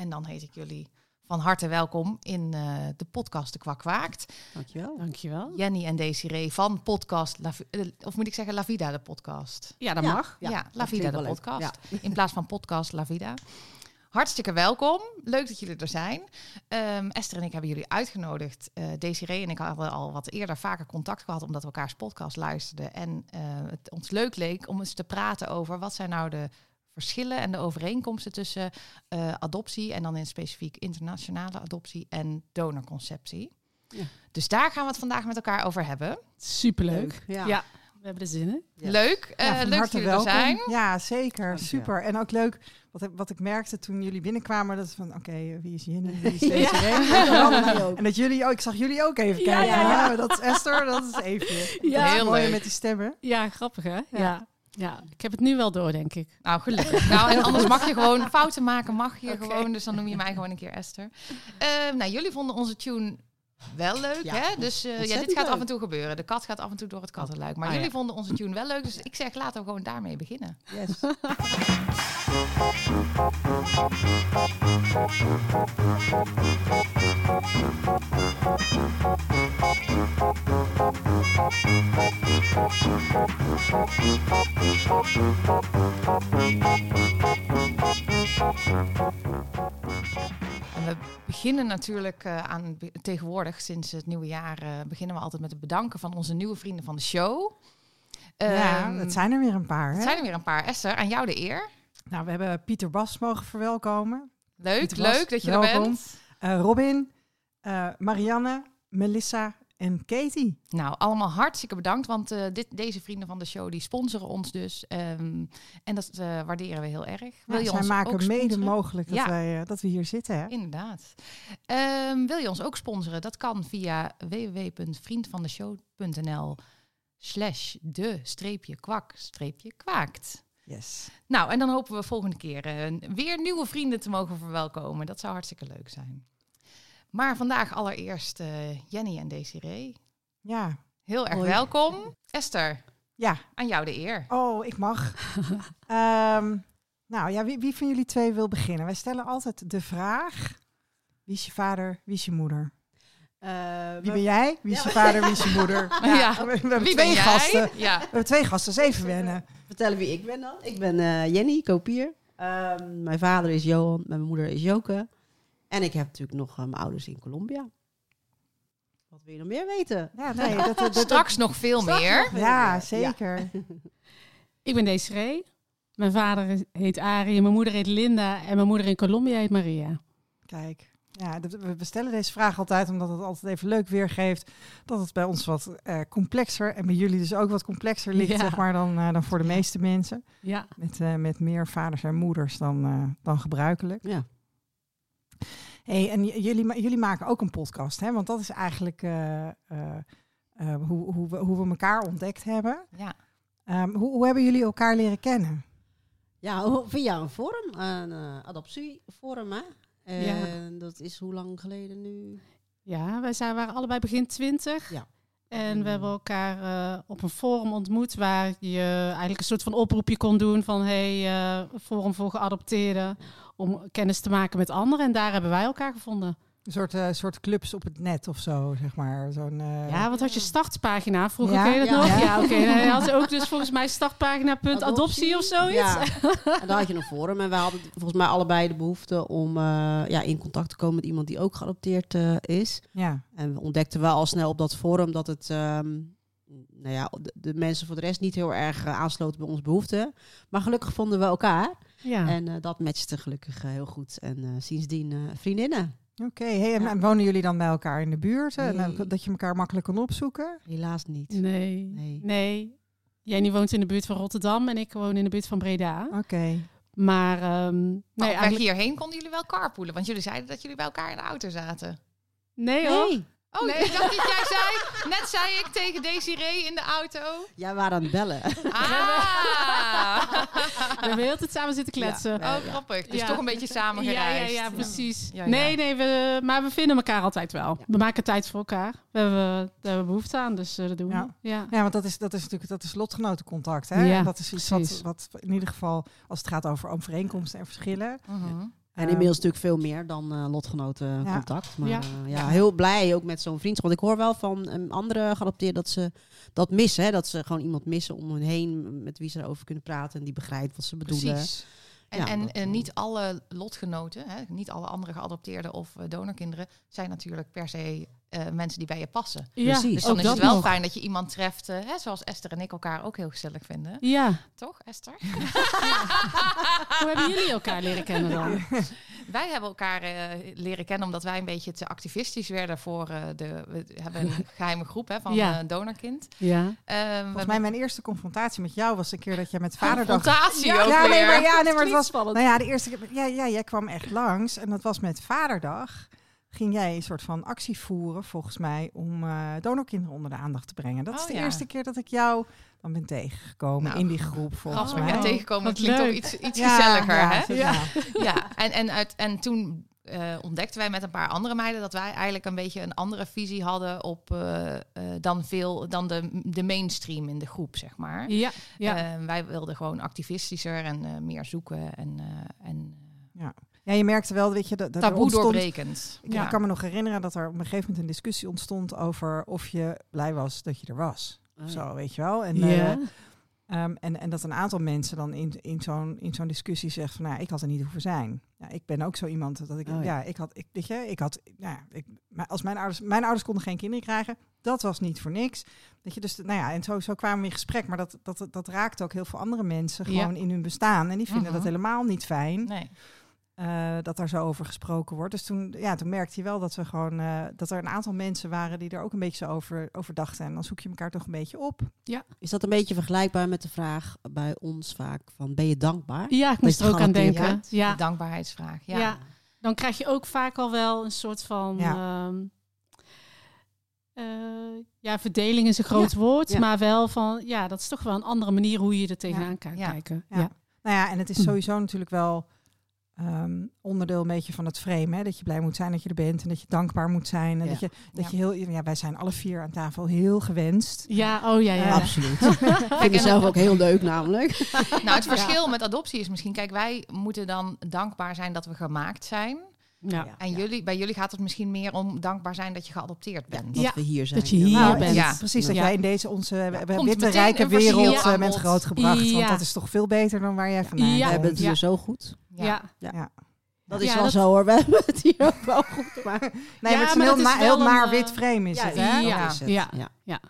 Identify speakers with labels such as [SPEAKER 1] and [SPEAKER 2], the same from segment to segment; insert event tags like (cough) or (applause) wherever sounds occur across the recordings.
[SPEAKER 1] En dan heet ik jullie van harte welkom in uh, de podcast De Kwak Kwaakt.
[SPEAKER 2] Dankjewel.
[SPEAKER 3] Dankjewel.
[SPEAKER 1] Jenny en Desiree van podcast, La, uh, of moet ik zeggen La Vida de podcast?
[SPEAKER 3] Ja, dat ja, mag.
[SPEAKER 1] Ja, ja La Vida de podcast. Ja. In plaats van podcast La Vida. Hartstikke welkom. Leuk dat jullie er zijn. Um, Esther en ik hebben jullie uitgenodigd. Uh, Desiree en ik hadden al wat eerder vaker contact gehad omdat we elkaars podcast luisterden. En het ons leuk leek om eens te praten over wat zijn nou de verschillen en de overeenkomsten tussen uh, adoptie en dan in specifiek internationale adoptie en donorconceptie. Ja. Dus daar gaan we het vandaag met elkaar over hebben.
[SPEAKER 3] Superleuk. Ja. ja. We hebben er zin in.
[SPEAKER 1] Ja. Leuk. Uh, ja, leuk dat jullie er zijn.
[SPEAKER 2] Ja, zeker. Super. En ook leuk wat, wat ik merkte toen jullie binnenkwamen. Dat is van, oké, okay, wie is Jenny? Wie is (laughs) deze ja. En dat jullie ook, ik zag jullie ook even kijken. Ja, dat is Esther, dat is Eefje. Ja, heel mooi met die stemmen.
[SPEAKER 3] Ja, grappig hè? Ja. Ja, ik heb het nu wel door, denk ik.
[SPEAKER 1] Nou, gelukkig. nou, en anders mag je gewoon (laughs) fouten maken, mag je okay. gewoon. Dus dan noem je mij gewoon een keer Esther. Uh, nou, jullie vonden onze tune wel leuk, ja, hè? Dus uh, ja, dit gaat leuk. af en toe gebeuren. De kat gaat af en toe door het kattenluik. Maar ah, jullie ja. vonden onze tune wel leuk, dus ik zeg laten we gewoon daarmee beginnen. Yes. (laughs) We beginnen natuurlijk uh, aan tegenwoordig, sinds het nieuwe jaar, uh, beginnen we altijd met het bedanken van onze nieuwe vrienden van de show.
[SPEAKER 2] Ja, um, het zijn er weer een paar. Hè?
[SPEAKER 1] Het zijn er weer een paar. Esther, aan jou de eer.
[SPEAKER 2] Nou, we hebben Pieter Bas mogen verwelkomen.
[SPEAKER 1] Leuk, Bas, leuk dat je welkom. er bent.
[SPEAKER 2] Uh, Robin, Marianne, Melissa en Katie.
[SPEAKER 1] Nou, allemaal hartstikke bedankt, want uh, dit, deze vrienden van de show die sponsoren ons dus. Um, en dat uh, waarderen we heel erg.
[SPEAKER 2] Wil ja, je zij ons maken ook mede mogelijk dat, ja. wij, uh, dat we hier zitten. Hè?
[SPEAKER 1] Inderdaad. Um, wil je ons ook sponsoren? Dat kan via www.vriendvandeshow.nl slash de streepje kwak streepje kwaakt.
[SPEAKER 2] Yes.
[SPEAKER 1] Nou, en dan hopen we volgende keer weer nieuwe vrienden te mogen verwelkomen. Dat zou hartstikke leuk zijn. Maar vandaag allereerst uh, Jenny en Desiree.
[SPEAKER 2] Ja.
[SPEAKER 1] Heel erg Hoi. welkom. Esther.
[SPEAKER 2] Ja.
[SPEAKER 1] Aan jou de eer.
[SPEAKER 2] Oh, ik mag. um, (laughs) nou ja, wie, wie van jullie twee wil beginnen? Wij stellen altijd de vraag: wie is je vader, wie is je moeder? Uh, wie ben jij? Wie is je vader? Wie is je moeder?
[SPEAKER 1] Ja. (laughs) ja.
[SPEAKER 2] We, we, hebben wie twee gasten. Ja. We hebben twee gasten, dus even wennen.
[SPEAKER 4] Vertellen wie ik ben dan. Ik ben uh, Jenny Kopier. Uh, mijn vader is Johan, mijn moeder is Joke. En ik heb natuurlijk nog uh, mijn ouders in Colombia. Wat wil je nog meer weten?
[SPEAKER 1] Ja, nee, dat, dat, Straks nog veel
[SPEAKER 2] Straks
[SPEAKER 1] meer.
[SPEAKER 2] Nog ja, meer. zeker. Ja. (laughs)
[SPEAKER 3] ik ben Desiree. Mijn vader heet Arie, mijn moeder heet Linda en mijn moeder in Colombia heet Maria.
[SPEAKER 2] Kijk, ja, we stellen deze vraag altijd omdat het altijd even leuk weergeeft dat het bij ons wat uh, complexer en bij jullie dus ook wat complexer ligt, ja. zeg maar, dan, uh, dan voor de meeste mensen.
[SPEAKER 3] Ja.
[SPEAKER 2] Met, uh, met meer vaders en moeders dan, dan gebruikelijk.
[SPEAKER 4] Ja.
[SPEAKER 2] Hey, en jullie, jullie maken ook een podcast, hè? Want dat is eigenlijk uh, uh, uh, hoe, hoe, we, hoe we elkaar ontdekt hebben.
[SPEAKER 1] Ja.
[SPEAKER 2] Um, hoe, hoe hebben jullie elkaar leren kennen?
[SPEAKER 4] Ja, via een forum, een adoptieforum, hè? En ja. dat is hoe lang geleden nu?
[SPEAKER 3] Ja, wij zijn, waren allebei begin twintig.
[SPEAKER 4] Ja.
[SPEAKER 3] En we hebben elkaar uh, op een forum ontmoet waar je eigenlijk een soort van oproepje kon doen van hey, uh, forum voor geadopteerden om kennis te maken met anderen. En daar hebben wij elkaar gevonden.
[SPEAKER 2] Een soort, uh, soort clubs op het net of zo, zeg maar. Zo'n, uh...
[SPEAKER 3] Ja, wat had je startpagina? Vroeger ja? ken je dat ja, nog? Ja, ja oké. Okay. Hij had ook dus volgens mij startpagina.adoptie adoptie of zoiets.
[SPEAKER 4] Ja. en daar had je een forum. En wij hadden volgens mij allebei de behoefte om uh, ja, in contact te komen met iemand die ook geadopteerd is.
[SPEAKER 2] Ja.
[SPEAKER 4] En we ontdekten wel al snel op dat forum dat het... Um, nou ja, de, de, mensen voor de rest niet heel erg aansloten bij onze behoeften. Maar gelukkig vonden we elkaar.
[SPEAKER 3] Ja.
[SPEAKER 4] En dat matchte gelukkig heel goed. En sindsdien vriendinnen.
[SPEAKER 2] Oké, okay. hey, en, ja. wonen jullie dan bij elkaar in de buurt? Nee. Dat je elkaar makkelijk kan opzoeken?
[SPEAKER 4] Helaas niet.
[SPEAKER 3] Nee. Nee. nee. Jenny woont in de buurt van Rotterdam en ik woon in de buurt van Breda.
[SPEAKER 2] Oké. Okay.
[SPEAKER 3] Maar um, nee,
[SPEAKER 1] eigenlijk... hierheen konden jullie wel carpoolen, want jullie zeiden dat jullie bij elkaar in de auto zaten.
[SPEAKER 3] Nee hoor. Nee.
[SPEAKER 1] Oh, nee. ik dacht dat jij zei. Net zei ik tegen Desiree in de auto.
[SPEAKER 4] Ja, we waren aan het bellen.
[SPEAKER 3] Ah. we hebben heel tijd samen zitten kletsen.
[SPEAKER 1] Ja, oh, grappig. Dus ja. toch een beetje samen gereisd.
[SPEAKER 3] Ja, ja, ja precies. Nee, nee, we, maar we vinden elkaar altijd wel. We maken tijd voor elkaar. We hebben, daar hebben we behoefte aan, dus uh, dat doen we. Ja,
[SPEAKER 2] ja. want dat is, dat is natuurlijk dat is lotgenotencontact. Hè? Ja, dat is iets wat, wat in ieder geval, als het gaat over overeenkomsten en verschillen, uh -huh.
[SPEAKER 4] En inmiddels natuurlijk veel meer dan uh, lotgenoten
[SPEAKER 2] Ja.
[SPEAKER 4] contact. Maar
[SPEAKER 3] Ja.
[SPEAKER 4] ja. ja, heel blij ook met zo'n vriendschap. Want ik hoor wel van um, andere geadopteerden dat ze dat missen. Hè? Dat ze gewoon iemand missen om hen heen met wie ze erover kunnen praten. En die begrijpt wat ze bedoelen.
[SPEAKER 1] Precies. En,
[SPEAKER 4] Ja,
[SPEAKER 1] en eh,
[SPEAKER 4] eh,
[SPEAKER 1] niet alle lotgenoten, hè, niet alle andere geadopteerden of eh, donorkinderen zijn natuurlijk per se eh, mensen die bij je passen.
[SPEAKER 3] Ja,
[SPEAKER 4] Precies.
[SPEAKER 1] Dus dan
[SPEAKER 3] ook
[SPEAKER 1] is het wel
[SPEAKER 3] nog.
[SPEAKER 1] fijn dat je iemand treft, eh, hè, zoals Esther en ik elkaar ook heel gezellig vinden.
[SPEAKER 3] Ja.
[SPEAKER 1] Toch, Esther? (laughs) (laughs)
[SPEAKER 3] Hoe hebben jullie elkaar leren kennen dan? (laughs)
[SPEAKER 1] wij hebben elkaar eh, leren kennen omdat wij een beetje te activistisch werden voor eh, de... We hebben een geheime groep hè, van
[SPEAKER 3] Ja.
[SPEAKER 1] eh, donorkind.
[SPEAKER 3] Ja.
[SPEAKER 1] Ehm,
[SPEAKER 2] Volgens mij mijn eerste confrontatie met jou was een keer dat je met vaderdag...
[SPEAKER 1] Confrontatie
[SPEAKER 2] Ja,
[SPEAKER 1] ook
[SPEAKER 2] ja, nee, maar, ja, nee, maar het was...
[SPEAKER 3] spannend.
[SPEAKER 2] Nou ja, de eerste keer... Ja, ja, jij kwam echt langs en dat was met vaderdag. Ging jij een soort van actie voeren, volgens mij, om eh, donorkinderen onder de aandacht te brengen. Dat is
[SPEAKER 1] Oh,
[SPEAKER 2] de
[SPEAKER 1] ja.
[SPEAKER 2] eerste keer dat ik jou dan ben tegengekomen
[SPEAKER 1] Nou,
[SPEAKER 2] in die groep, volgens mij.
[SPEAKER 1] ja, tegenkomen
[SPEAKER 3] Wat
[SPEAKER 1] klinkt
[SPEAKER 3] leuk.
[SPEAKER 1] toch iets, iets
[SPEAKER 2] Ja,
[SPEAKER 1] gezelliger,
[SPEAKER 2] ja,
[SPEAKER 1] hè?
[SPEAKER 3] Ja.
[SPEAKER 2] ja. (laughs)
[SPEAKER 1] Ja, en, en, uit, en toen eh, ontdekten wij met een paar andere meiden dat wij eigenlijk een beetje een andere visie hadden op eh, eh, dan veel dan de, de mainstream in de groep, zeg maar.
[SPEAKER 3] Ja. Ja.
[SPEAKER 1] Wij wilden gewoon activistischer en eh, meer zoeken en, eh, en
[SPEAKER 2] Ja, je merkte wel, weet je, dat, dat
[SPEAKER 1] taboe
[SPEAKER 2] ontstond-
[SPEAKER 1] doorbrekend.
[SPEAKER 2] Ik,
[SPEAKER 1] ja.
[SPEAKER 2] ik kan me nog herinneren dat er op een gegeven moment een discussie ontstond over of je blij was dat je er was.
[SPEAKER 4] Oh, ja.
[SPEAKER 2] Zo, weet je wel. En,
[SPEAKER 3] Ja.
[SPEAKER 2] eh, ehm, en, en dat een aantal mensen dan in, in zo'n in zo'n discussie zegt van, nou, ik had er niet hoeven zijn. Ja, ik ben ook zo iemand dat ik,
[SPEAKER 4] Oh,
[SPEAKER 2] ja.
[SPEAKER 4] ja.
[SPEAKER 2] ik had, ik, weet je, ik had, nou, ja, ik, maar als mijn ouders, mijn ouders konden geen kinderen krijgen, dat was niet voor niks. Dat je dus, nou ja, en zo, zo kwamen we in gesprek, maar dat, dat, dat raakt ook heel veel andere mensen
[SPEAKER 3] Ja.
[SPEAKER 2] gewoon in hun bestaan en die vinden
[SPEAKER 1] Mhm.
[SPEAKER 2] dat helemaal niet fijn
[SPEAKER 1] Nee.
[SPEAKER 2] Eh, dat daar zo over gesproken wordt. Dus toen, ja, toen merkte je wel dat we gewoon eh, dat er een aantal mensen waren die er ook een beetje zo over, over dachten. En dan zoek je elkaar toch een beetje op.
[SPEAKER 4] Is dat een beetje vergelijkbaar met de vraag bij ons vaak van ben je dankbaar?
[SPEAKER 3] ja, ik moest er ook aan denken. Ja.
[SPEAKER 1] De dankbaarheidsvraag. Ja.
[SPEAKER 3] Ja. Dan krijg je ook vaak al wel een soort van.
[SPEAKER 2] Ja.
[SPEAKER 3] Ja, ja verdeling is een groot woord,
[SPEAKER 4] Ja.
[SPEAKER 3] maar wel van. Ja, dat is toch wel een andere manier hoe je er tegenaan kan
[SPEAKER 1] Ja.
[SPEAKER 3] kijken.
[SPEAKER 2] Ja.
[SPEAKER 3] Ja.
[SPEAKER 2] Nou ja, en het is
[SPEAKER 3] Hm.
[SPEAKER 2] sowieso natuurlijk wel ehm, onderdeel een beetje van het frame. Hè? Dat je blij moet zijn dat je er bent en dat je dankbaar moet zijn. En
[SPEAKER 4] Ja.
[SPEAKER 2] dat je, dat
[SPEAKER 1] Ja.
[SPEAKER 2] je heel, ja, wij zijn alle vier aan tafel heel gewenst.
[SPEAKER 3] Ja, oh ja, ja.
[SPEAKER 4] Absoluut. (laughs) Ik vind het zelf ook heel leuk namelijk.
[SPEAKER 1] Nou, het verschil met adoptie is misschien, kijk, wij moeten dan dankbaar zijn dat we gemaakt zijn.
[SPEAKER 3] Ja.
[SPEAKER 1] En jullie, bij jullie gaat het misschien meer om dankbaar zijn dat je geadopteerd bent.
[SPEAKER 4] Dat
[SPEAKER 3] Ja,
[SPEAKER 4] we hier zijn.
[SPEAKER 3] dat je hier
[SPEAKER 2] Nou,
[SPEAKER 3] bent.
[SPEAKER 1] Ja.
[SPEAKER 2] Precies, dat
[SPEAKER 3] Ja.
[SPEAKER 2] jij in deze onze witte rijke wereld
[SPEAKER 1] aan
[SPEAKER 2] eh, bent grootgebracht. Want dat is toch veel beter dan waar jij vandaan
[SPEAKER 3] Ja.
[SPEAKER 4] We hebben het
[SPEAKER 3] Ja.
[SPEAKER 4] hier zo goed.
[SPEAKER 3] Ja.
[SPEAKER 2] Ja.
[SPEAKER 4] Dat is
[SPEAKER 3] Ja,
[SPEAKER 4] wel
[SPEAKER 3] dat-
[SPEAKER 4] zo hoor. We hebben het hier ook wel goed. Maar
[SPEAKER 2] Nee,
[SPEAKER 3] Ja,
[SPEAKER 2] maar het is een
[SPEAKER 3] maar
[SPEAKER 2] heel,
[SPEAKER 3] het is
[SPEAKER 2] na- heel
[SPEAKER 3] een, eh,
[SPEAKER 2] wit frame is
[SPEAKER 4] ja,
[SPEAKER 2] het, hè?
[SPEAKER 3] Ja.
[SPEAKER 4] dat is het.
[SPEAKER 3] Ja.
[SPEAKER 4] Ja.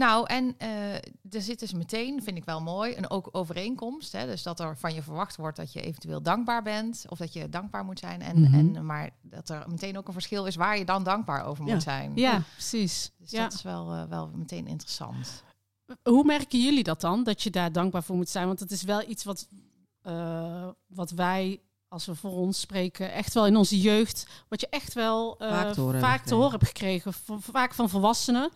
[SPEAKER 1] Nou, en eh, er zit dus meteen, vind ik wel mooi, een ook overeenkomst. Hè? Dus dat er van je verwacht wordt dat je eventueel dankbaar bent. Of dat je dankbaar moet zijn. En,
[SPEAKER 3] Mhm.
[SPEAKER 1] en, maar dat er meteen ook een verschil is waar je dan dankbaar over
[SPEAKER 4] Ja.
[SPEAKER 1] moet zijn.
[SPEAKER 3] Ja, precies.
[SPEAKER 1] Dus
[SPEAKER 3] Ja.
[SPEAKER 1] dat is wel, eh, wel meteen interessant.
[SPEAKER 3] Hoe merken jullie dat dan? Dat je daar dankbaar voor moet zijn? Want het is wel iets wat, eh, wat wij, als we voor ons spreken, echt wel in onze jeugd, wat je echt wel eh,
[SPEAKER 4] Vaak te horen hebben
[SPEAKER 3] vaak te
[SPEAKER 4] gekregen.
[SPEAKER 3] horen hebt gekregen. Vaak van volwassenen.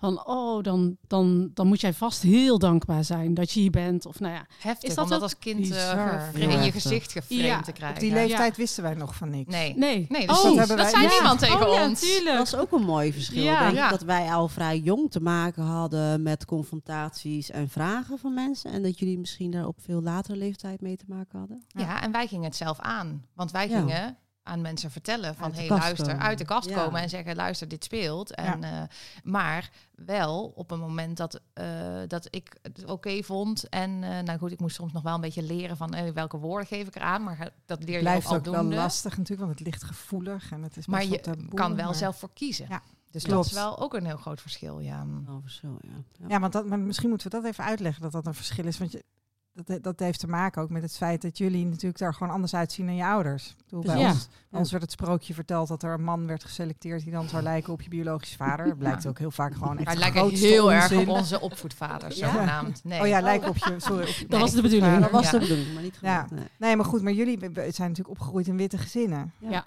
[SPEAKER 3] Van, oh, dan, dan, dan moet jij vast heel dankbaar zijn dat je hier bent. Of nou ja,
[SPEAKER 1] Heftig,
[SPEAKER 3] Is dat
[SPEAKER 1] om dat
[SPEAKER 3] ook
[SPEAKER 1] als kind eh, in je gezicht geframed
[SPEAKER 3] Ja,
[SPEAKER 1] te krijgen.
[SPEAKER 2] Op die leeftijd wisten wij nog van niks.
[SPEAKER 1] Nee. Nee.
[SPEAKER 3] nee.
[SPEAKER 1] dus
[SPEAKER 3] oh,
[SPEAKER 1] dat
[SPEAKER 2] hebben
[SPEAKER 1] dat zei
[SPEAKER 2] ja.
[SPEAKER 1] niemand tegen
[SPEAKER 3] oh, ja,
[SPEAKER 1] ons.
[SPEAKER 3] tuurlijk.
[SPEAKER 4] Dat is ook een mooi verschil.
[SPEAKER 3] Ja.
[SPEAKER 4] Denk ik dat wij al vrij jong te maken hadden met confrontaties en vragen van mensen. En dat jullie misschien daar op veel latere leeftijd mee te maken hadden.
[SPEAKER 1] Ja. en wij gingen het zelf aan. Want wij
[SPEAKER 4] Ja.
[SPEAKER 1] gingen aan mensen vertellen van... Hey, luister,
[SPEAKER 4] komen.
[SPEAKER 1] uit de kast
[SPEAKER 4] Ja.
[SPEAKER 1] komen en zeggen... luister, dit speelt. En, eh, maar wel op een moment dat, eh, dat ik het oké vond. En eh, nou goed, ik moest soms nog wel een beetje leren van... welke woorden geef ik eraan. Maar dat leer je
[SPEAKER 2] blijft
[SPEAKER 1] ook
[SPEAKER 2] ook wel
[SPEAKER 1] aldoende.
[SPEAKER 2] lastig natuurlijk, want het ligt gevoelig en het is
[SPEAKER 1] Maar
[SPEAKER 2] best
[SPEAKER 1] je
[SPEAKER 2] taboe,
[SPEAKER 1] kan wel
[SPEAKER 2] maar-
[SPEAKER 1] zelf voor kiezen.
[SPEAKER 2] Ja,
[SPEAKER 1] Dus
[SPEAKER 2] klopt.
[SPEAKER 1] dat is wel ook een heel groot verschil, ja.
[SPEAKER 4] Oh, verschil, ja. Ja.
[SPEAKER 2] Ja, want dat, maar misschien moeten we dat even uitleggen dat dat een verschil is. Want je, dat, dat heeft te maken ook met het feit dat jullie natuurlijk daar gewoon anders uitzien dan je ouders. Bedoel, bij,
[SPEAKER 3] Precies.
[SPEAKER 2] ons, bij ons werd het sprookje verteld dat er een man werd geselecteerd die dan zou lijken op je biologische vader. Dat blijkt ook heel vaak gewoon echt
[SPEAKER 1] Maar lijken heel erg op onze opvoedvaders,
[SPEAKER 2] Ja.
[SPEAKER 1] zogenaamd. Nee.
[SPEAKER 2] Oh ja, lijken op je. Sorry. Op je (laughs)
[SPEAKER 3] Dat was de bedoeling.
[SPEAKER 2] vader.
[SPEAKER 4] Dat was
[SPEAKER 1] Ja.
[SPEAKER 4] de bedoeling, maar niet
[SPEAKER 2] Ja.
[SPEAKER 4] gelukt. Nee.
[SPEAKER 2] Nee, maar goed, maar jullie zijn natuurlijk opgegroeid in witte gezinnen.
[SPEAKER 4] Ja.
[SPEAKER 3] Ja.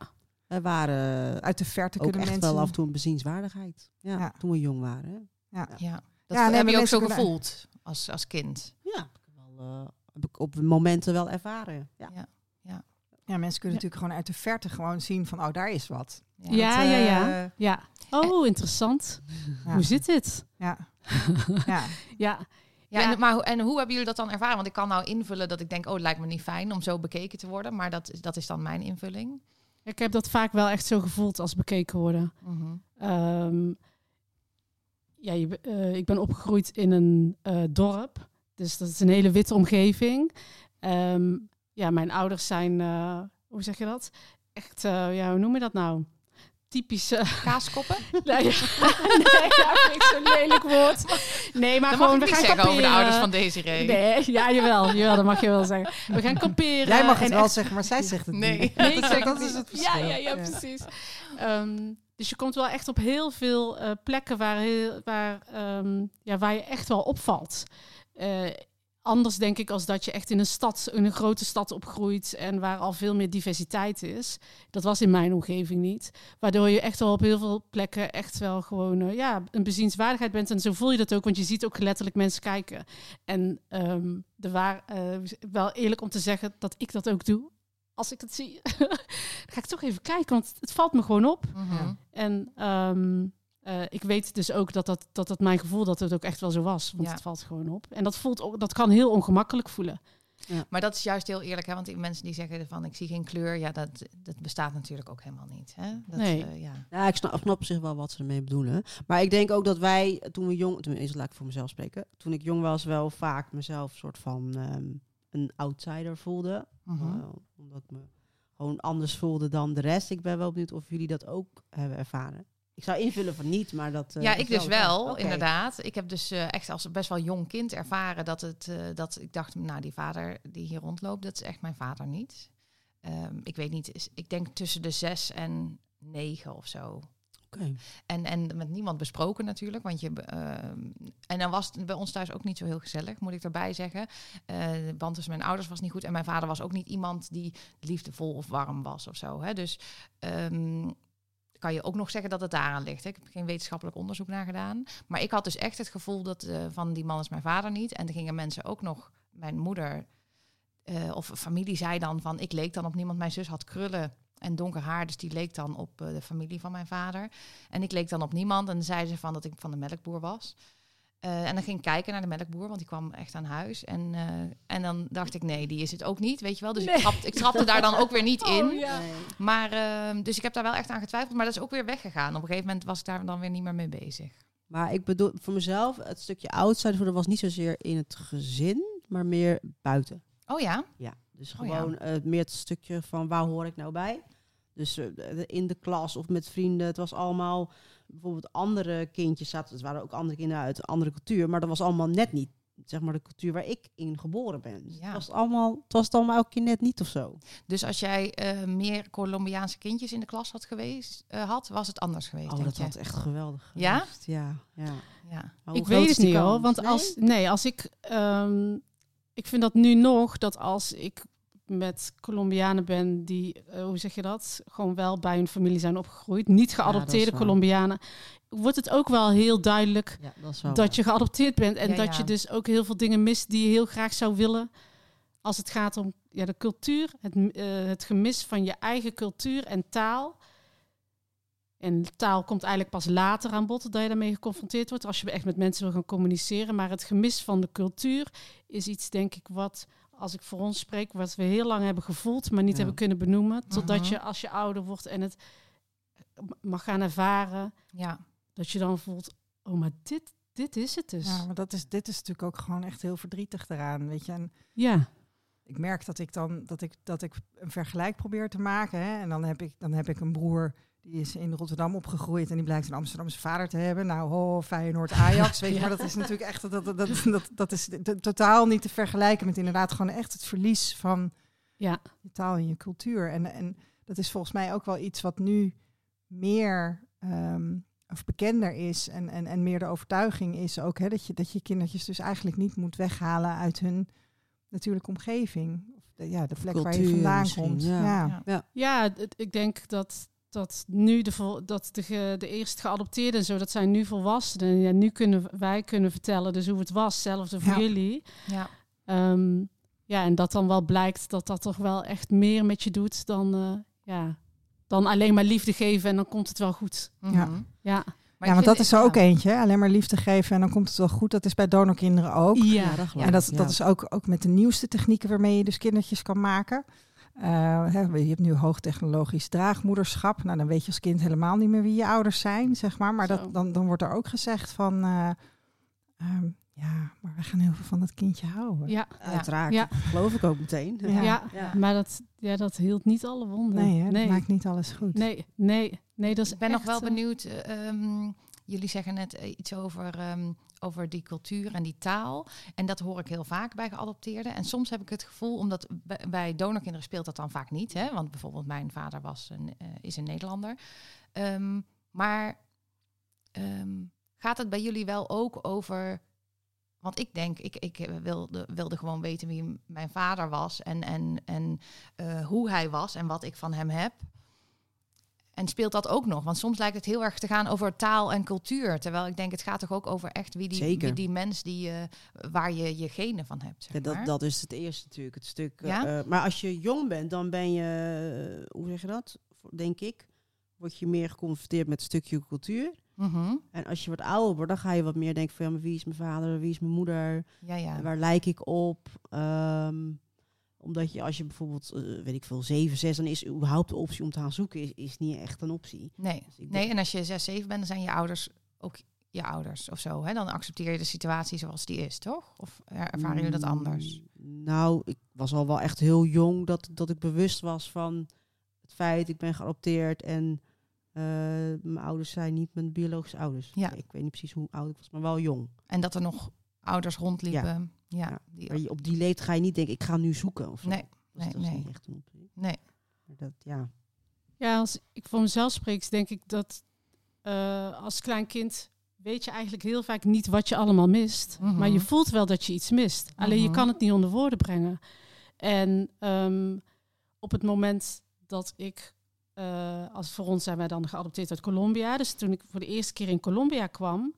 [SPEAKER 4] We waren
[SPEAKER 2] Uit de verte
[SPEAKER 4] ook
[SPEAKER 2] kunnen
[SPEAKER 4] echt
[SPEAKER 2] mensen.
[SPEAKER 4] wel af en toe een bezienswaardigheid. Ja,
[SPEAKER 2] Ja.
[SPEAKER 4] Toen we jong waren.
[SPEAKER 1] Ja, dat
[SPEAKER 2] Ja, nee,
[SPEAKER 1] heb je ook zo gevoeld als, als kind.
[SPEAKER 4] Ja, heb ik, wel, eh, heb ik op momenten wel ervaren. Ja.
[SPEAKER 2] Ja, mensen kunnen natuurlijk gewoon uit de verte gewoon zien van, oh, daar is wat.
[SPEAKER 3] Ja,
[SPEAKER 2] Dat,
[SPEAKER 3] ja, ja.
[SPEAKER 2] eh,
[SPEAKER 3] Ja. Oh, interessant.
[SPEAKER 2] ja.
[SPEAKER 3] Hoe zit dit?
[SPEAKER 2] Ja. ja. (laughs)
[SPEAKER 3] Ja.
[SPEAKER 1] Ja,
[SPEAKER 3] Ja.
[SPEAKER 1] En, maar, hoe- en hoe hebben jullie dat dan ervaren? Want ik kan nou invullen dat ik denk, oh, het lijkt me niet fijn om zo bekeken te worden. Maar dat, is- dat is dan mijn invulling.
[SPEAKER 3] Ik heb dat vaak wel echt zo gevoeld als bekeken worden.
[SPEAKER 1] Mhm.
[SPEAKER 3] Ehm, ja, je, eh, ik ben opgegroeid in een eh, dorp. Dus dat is een hele witte omgeving. Ehm, ja, mijn ouders zijn, eh, hoe zeg je dat? Echt, eh, ja, hoe noem je dat nou? Typische.
[SPEAKER 1] Kaaskoppen? (laughs) (laughs)
[SPEAKER 3] nee, ja. nee, ja, ik zo'n lelijk woord. Nee, maar
[SPEAKER 1] dat mag
[SPEAKER 3] gewoon,
[SPEAKER 1] ik
[SPEAKER 3] we
[SPEAKER 1] niet
[SPEAKER 3] gaan
[SPEAKER 1] zeggen over de ouders van Desiree.
[SPEAKER 3] Nee, ja, jawel, jawel, dat mag je wel zeggen. We gaan kamperen.
[SPEAKER 2] Jij mag het wel
[SPEAKER 3] echt-
[SPEAKER 2] zeggen, maar zij zegt het
[SPEAKER 1] Nee.
[SPEAKER 2] niet.
[SPEAKER 3] Nee,
[SPEAKER 2] dat,
[SPEAKER 3] zeg
[SPEAKER 2] dat
[SPEAKER 3] het
[SPEAKER 2] is het verschil.
[SPEAKER 3] Ja, ja, ja, precies. Ehm, dus je komt wel echt op heel veel eh, plekken waar, heel, waar, ehm, ja, waar je echt wel opvalt. Eh, anders denk ik als dat je echt in een stad, in een grote stad opgroeit en waar al veel meer diversiteit is. Dat was in mijn omgeving niet. Waardoor je echt wel op heel veel plekken echt wel gewoon eh, ja, een bezienswaardigheid bent. En zo voel je dat ook, want je ziet ook letterlijk mensen kijken. En ehm er waar, eh, wel eerlijk om te zeggen dat ik dat ook doe. Als ik het zie, (laughs) dan ga ik toch even kijken, want het valt me gewoon op.
[SPEAKER 1] Mhm.
[SPEAKER 3] En ehm, eh, ik weet dus ook dat dat, dat dat mijn gevoel dat het ook echt wel zo was. Want
[SPEAKER 1] Ja.
[SPEAKER 3] het valt gewoon op. En dat, voelt, ook- dat kan heel ongemakkelijk voelen.
[SPEAKER 1] Maar dat is juist heel eerlijk, hè? want die mensen die zeggen van ik zie geen kleur, ja, dat, dat bestaat natuurlijk ook helemaal niet. Hè? Dat,
[SPEAKER 3] Nee.
[SPEAKER 1] eh, ja.
[SPEAKER 4] Ja, ik snap, snap op zich wel wat ze ermee bedoelen. Maar ik denk ook dat wij, toen we jong... Tenminste, laat ik voor mezelf spreken. Toen ik jong was, wel vaak mezelf soort van ehm, een outsider voelde.
[SPEAKER 1] Mhm.
[SPEAKER 4] Eh, omdat ik me gewoon anders voelde dan de rest. Ik ben wel benieuwd of jullie dat ook hebben ervaren. Ik zou invullen van niet, maar dat... eh,
[SPEAKER 1] ja, ik dus wel, inderdaad. Ik heb dus eh, echt als best wel jong kind ervaren dat het eh, dat ik dacht, nou, die vader die hier rondloopt, dat is echt mijn vader niet. Ehm, ik weet niet, ik denk tussen de zes en negen of zo.
[SPEAKER 4] Oké.
[SPEAKER 1] En, en met niemand besproken natuurlijk. Want je, ehm, en dan was het bij ons thuis ook niet zo heel gezellig, moet ik erbij zeggen. De band tussen mijn ouders was niet goed. En mijn vader was ook niet iemand die liefdevol of warm was of zo. Hè. Dus ehm, kan je ook nog zeggen dat het daaraan ligt. Ik heb geen wetenschappelijk onderzoek naar gedaan. Maar ik had dus echt het gevoel dat eh, van die man is mijn vader niet. En er gingen mensen ook nog, mijn moeder eh, of familie zei dan van ik leek dan op niemand. Mijn zus had krullen en donker haar, dus die leek dan op eh, de familie van mijn vader. En ik leek dan op niemand. En dan zei ze van dat ik van de melkboer was. Eh, en dan ging ik kijken naar de melkboer, want die kwam echt aan huis. En, eh, en dan dacht ik, nee, die is het ook niet, weet je wel. Dus ik, trapte, ik trapte daar dan ook weer niet (laughs) in.
[SPEAKER 3] Oh, ja.
[SPEAKER 4] Nee.
[SPEAKER 1] Maar, ehm, dus ik heb daar wel echt aan getwijfeld. Maar dat is ook weer weggegaan. Op een gegeven moment was ik daar dan weer niet meer mee bezig.
[SPEAKER 4] Maar ik bedoel, voor mezelf, het stukje outsider voelen was niet zozeer in het gezin, maar meer buiten.
[SPEAKER 1] Oh ja?
[SPEAKER 4] Ja, dus
[SPEAKER 1] Oh ja.
[SPEAKER 4] gewoon eh, meer het stukje van waar hoor ik nou bij. Dus in de klas of met vrienden. Het was allemaal bijvoorbeeld andere kindjes zaten. Het waren ook andere kinderen uit een andere cultuur, maar dat was allemaal net niet zeg maar de cultuur waar ik in geboren ben. Dus
[SPEAKER 1] Ja.
[SPEAKER 4] het was het allemaal, het was het allemaal elke keer net niet of zo.
[SPEAKER 1] Dus als jij eh, meer Colombiaanse kindjes in de klas had geweest, eh, had, was het anders geweest,
[SPEAKER 4] Oh,
[SPEAKER 1] denk
[SPEAKER 4] dat
[SPEAKER 1] je?
[SPEAKER 4] had echt geweldig.
[SPEAKER 1] Ja?
[SPEAKER 4] geweest. Ja, ja.
[SPEAKER 1] Ja.
[SPEAKER 3] Ik weet het niet
[SPEAKER 4] kans?
[SPEAKER 3] Want
[SPEAKER 4] Nee?
[SPEAKER 3] als, nee, als ik. ehm, ik vind dat nu nog dat als ik met Colombianen ben die, eh, hoe zeg je dat? Gewoon wel bij hun familie zijn opgegroeid. Niet geadopteerde. Colombianen. Wordt het ook wel heel duidelijk
[SPEAKER 4] Ja, dat wel
[SPEAKER 3] je geadopteerd bent. En
[SPEAKER 1] Ja,
[SPEAKER 3] dat je dus ook heel veel dingen mist die je heel graag zou willen. Als het gaat om ja, de cultuur, het, eh, het gemis van je eigen cultuur en taal. En taal komt eigenlijk pas later aan bod dat je daarmee geconfronteerd wordt. Als je echt met mensen wil gaan communiceren. Maar het gemis van de cultuur is iets, denk ik, wat, als ik voor ons spreek, wat we heel lang hebben gevoeld, maar niet
[SPEAKER 4] Ja.
[SPEAKER 3] hebben kunnen benoemen. Totdat
[SPEAKER 1] Mhm.
[SPEAKER 3] je, als je ouder wordt en het mag gaan ervaren,
[SPEAKER 1] ja.
[SPEAKER 3] dat je dan voelt, oh, maar dit, dit is het dus.
[SPEAKER 2] Ja, maar dat is, dit is natuurlijk ook gewoon echt heel verdrietig eraan, weet je. En
[SPEAKER 3] ja.
[SPEAKER 2] ik merk dat ik dan dat ik, dat ik een vergelijk probeer te maken. Hè? En dan heb, ik, dan heb ik een broer die is in Rotterdam opgegroeid en die blijkt een Amsterdamse vader te hebben. Nou, ho, Feyenoord, (laughs) Ajax, weet je, maar dat is natuurlijk echt dat, dat, dat, dat, dat is totaal niet te vergelijken met inderdaad gewoon echt het verlies van
[SPEAKER 3] Ja.
[SPEAKER 2] je taal en je cultuur. En, en dat is volgens mij ook wel iets wat nu meer ehm, of bekender is en, en, en meer de overtuiging is ook hè, dat, je, dat je kindertjes dus eigenlijk niet moet weghalen uit hun natuurlijke omgeving. Of de, ja, de plek waar je vandaan komt.
[SPEAKER 4] ja.
[SPEAKER 2] Ja.
[SPEAKER 1] Ja.
[SPEAKER 3] Ja, het- ik denk dat, dat nu de, vol- dat de, ge- de eerst geadopteerden en zo, dat zijn nu volwassenen. En ja, nu kunnen wij kunnen vertellen dus hoe het was, hetzelfde voor
[SPEAKER 2] Ja.
[SPEAKER 3] jullie.
[SPEAKER 1] ja.
[SPEAKER 3] Ehm, ja, en dat dan wel blijkt dat dat toch wel echt meer met je doet dan, eh, ja, dan alleen maar liefde geven en dan komt het wel goed.
[SPEAKER 2] Ja.
[SPEAKER 1] Mhm.
[SPEAKER 3] Ja,
[SPEAKER 1] Maar
[SPEAKER 2] ja, want dat is er ook
[SPEAKER 1] ja.
[SPEAKER 2] eentje. Alleen maar liefde geven en dan komt het wel goed. Dat is bij donorkinderen ook.
[SPEAKER 3] Ja,
[SPEAKER 4] dat
[SPEAKER 2] en dat, dat is ook, ook met de nieuwste technieken waarmee je dus kindertjes kan maken. Eh, hè, je hebt nu hoogtechnologisch draagmoederschap. Nou, dan weet je als kind helemaal niet meer wie je ouders zijn, zeg maar. Maar dat, dan, dan wordt er ook gezegd van... eh, ehm, ja, maar we gaan heel veel van dat kindje houden.
[SPEAKER 3] ja,
[SPEAKER 4] Uiteraard.
[SPEAKER 3] Ja.
[SPEAKER 4] Geloof ik ook meteen.
[SPEAKER 2] Ja.
[SPEAKER 3] ja.
[SPEAKER 4] Ja.
[SPEAKER 3] maar dat, ja, dat hield niet alle wonden.
[SPEAKER 2] Nee, hè,
[SPEAKER 3] nee.
[SPEAKER 2] dat maakt niet alles goed.
[SPEAKER 3] nee, nee, nee, dat is
[SPEAKER 1] Ik ben nog wel
[SPEAKER 3] eh,
[SPEAKER 1] benieuwd. eh, ehm, jullie zeggen net eh, iets over, ehm, over die cultuur en die taal. En dat hoor ik heel vaak bij geadopteerden. En soms heb ik het gevoel, omdat bij, donorkinderen speelt dat dan vaak niet. Hè? Want bijvoorbeeld mijn vader was een, eh, is een Nederlander. Ehm, maar ehm, gaat het bij jullie wel ook over... Want ik denk, ik, ik wilde, wilde gewoon weten wie mijn vader was en, en, en eh, hoe hij was en wat ik van hem heb. En speelt dat ook nog? Want soms lijkt het heel erg te gaan over taal en cultuur. Terwijl ik denk, het gaat toch ook over echt wie die,
[SPEAKER 4] Zeker.
[SPEAKER 1] wie die mens die, eh, waar je je genen van hebt. Zeg
[SPEAKER 4] Ja, dat,
[SPEAKER 1] maar.
[SPEAKER 4] dat is het eerste natuurlijk. Het stuk. eh,
[SPEAKER 1] Ja?
[SPEAKER 4] eh, maar als je jong bent, dan ben je, eh, hoe zeg je dat? Denk ik, word je meer geconfronteerd met een stukje cultuur.
[SPEAKER 1] Mhm.
[SPEAKER 4] En als je wat ouder wordt, dan ga je wat meer denken van ja, maar wie is mijn vader, wie is mijn moeder,
[SPEAKER 1] Ja, ja.
[SPEAKER 4] waar lijk ik op? Ehm, omdat je als je bijvoorbeeld, eh, weet ik veel, 7, 6, dan is überhaupt de optie om te gaan zoeken, is, is niet echt een optie.
[SPEAKER 1] Nee.
[SPEAKER 4] Dus
[SPEAKER 1] nee, en als je 6, 7 bent, dan zijn je ouders ook je ouders of zo. Hè? Dan accepteer je de situatie zoals die is, toch? Of er- ervaren jullie dat anders?
[SPEAKER 4] Mm, Nou, ik was al wel echt heel jong dat, dat ik bewust was van het feit, ik ben geadopteerd en eh, mijn ouders zijn niet mijn biologische ouders.
[SPEAKER 1] Ja.
[SPEAKER 4] Ik weet niet precies hoe oud ik was, maar wel jong.
[SPEAKER 1] En dat er nog ouders rondliepen. Ja.
[SPEAKER 4] Ja.
[SPEAKER 1] die-
[SPEAKER 4] Maar op die leeftijd ga je niet denken, ik ga nu zoeken of zo.
[SPEAKER 1] Nee, nee,
[SPEAKER 4] dat
[SPEAKER 1] nee.
[SPEAKER 4] niet echt
[SPEAKER 1] nee.
[SPEAKER 4] Maar dat, ja.
[SPEAKER 3] Ja, als ik voor mezelf spreek, denk ik dat eh, als klein kind weet je eigenlijk heel vaak niet wat je allemaal mist.
[SPEAKER 1] Mhm.
[SPEAKER 3] Maar je voelt wel dat je iets mist. Alleen je
[SPEAKER 1] Mhm.
[SPEAKER 3] kan het niet onder woorden brengen. En ehm, op het moment dat ik, eh, als voor ons zijn wij dan geadopteerd uit Colombia. Dus toen ik voor de eerste keer in Colombia kwam,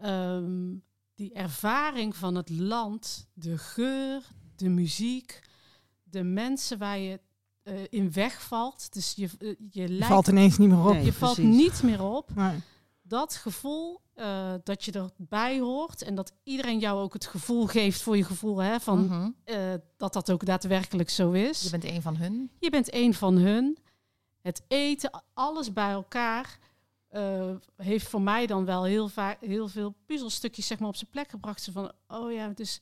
[SPEAKER 3] ehm, die ervaring van het land, de geur, de muziek, de mensen waar je eh, in wegvalt. Dus je, eh, je
[SPEAKER 2] Je
[SPEAKER 3] lijkt
[SPEAKER 2] valt ineens niet meer op.
[SPEAKER 4] Nee.
[SPEAKER 3] je valt niet meer op.
[SPEAKER 2] Nee.
[SPEAKER 3] Dat gevoel eh, dat je erbij hoort en dat iedereen jou ook het gevoel geeft voor je gevoel hè, van
[SPEAKER 1] Mhm.
[SPEAKER 3] eh, dat dat ook daadwerkelijk zo is.
[SPEAKER 1] Je bent een van hun.
[SPEAKER 3] Je bent een van hun. Het eten, alles bij elkaar eh, heeft voor mij dan wel heel, vaak heel veel puzzelstukjes zeg maar, op zijn plek gebracht. Zo van, oh ja, dus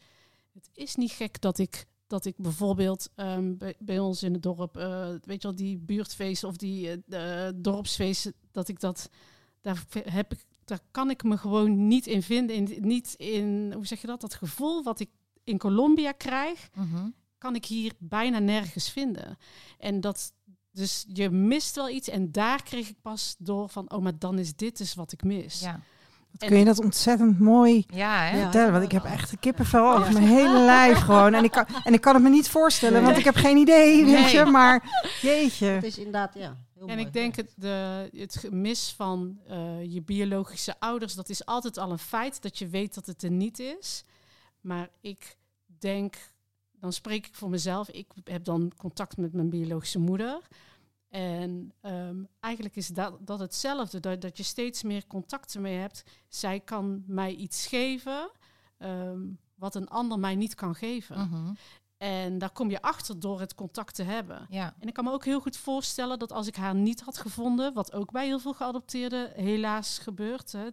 [SPEAKER 3] het is niet gek dat ik, dat ik bijvoorbeeld ehm, bij, bij ons in het dorp, eh, weet je wel, die buurtfeesten of die de dorpsfeesten, dat ik dat, daar heb ik, daar kan ik me gewoon niet in vinden. In, niet in, hoe zeg je dat, dat gevoel wat ik in Colombia krijg,
[SPEAKER 1] Mhm.
[SPEAKER 3] kan ik hier bijna nergens vinden. En dat, dus je mist wel iets. En daar kreeg ik pas door van, oh, maar dan is dit dus wat ik mis.
[SPEAKER 1] Ja.
[SPEAKER 2] Kun je dat ontzettend mooi
[SPEAKER 1] Ja, hè?
[SPEAKER 4] Ja.
[SPEAKER 2] vertellen? Want ik heb echt een kippenvel over mijn hele lijf gewoon. En ik kan, en ik kan het me niet voorstellen, want ik heb geen idee, weet je. Maar jeetje.
[SPEAKER 4] Het is inderdaad, ja. Heel
[SPEAKER 3] En
[SPEAKER 4] mooi
[SPEAKER 3] ik denk het, de, het gemis van eh, je biologische ouders, dat is altijd al een feit dat je weet dat het er niet is. Maar ik denk, dan spreek ik voor mezelf, ik heb dan contact met mijn biologische moeder. En ehm, eigenlijk is dat, dat hetzelfde, dat, dat je steeds meer contacten mee hebt. Zij kan mij iets geven ehm, wat een ander mij niet kan geven.
[SPEAKER 1] Mhm.
[SPEAKER 3] En daar kom je achter door het contact te hebben.
[SPEAKER 1] Ja.
[SPEAKER 3] En ik kan me ook heel goed voorstellen dat als ik haar niet had gevonden, wat ook bij heel veel geadopteerden helaas gebeurt, hè,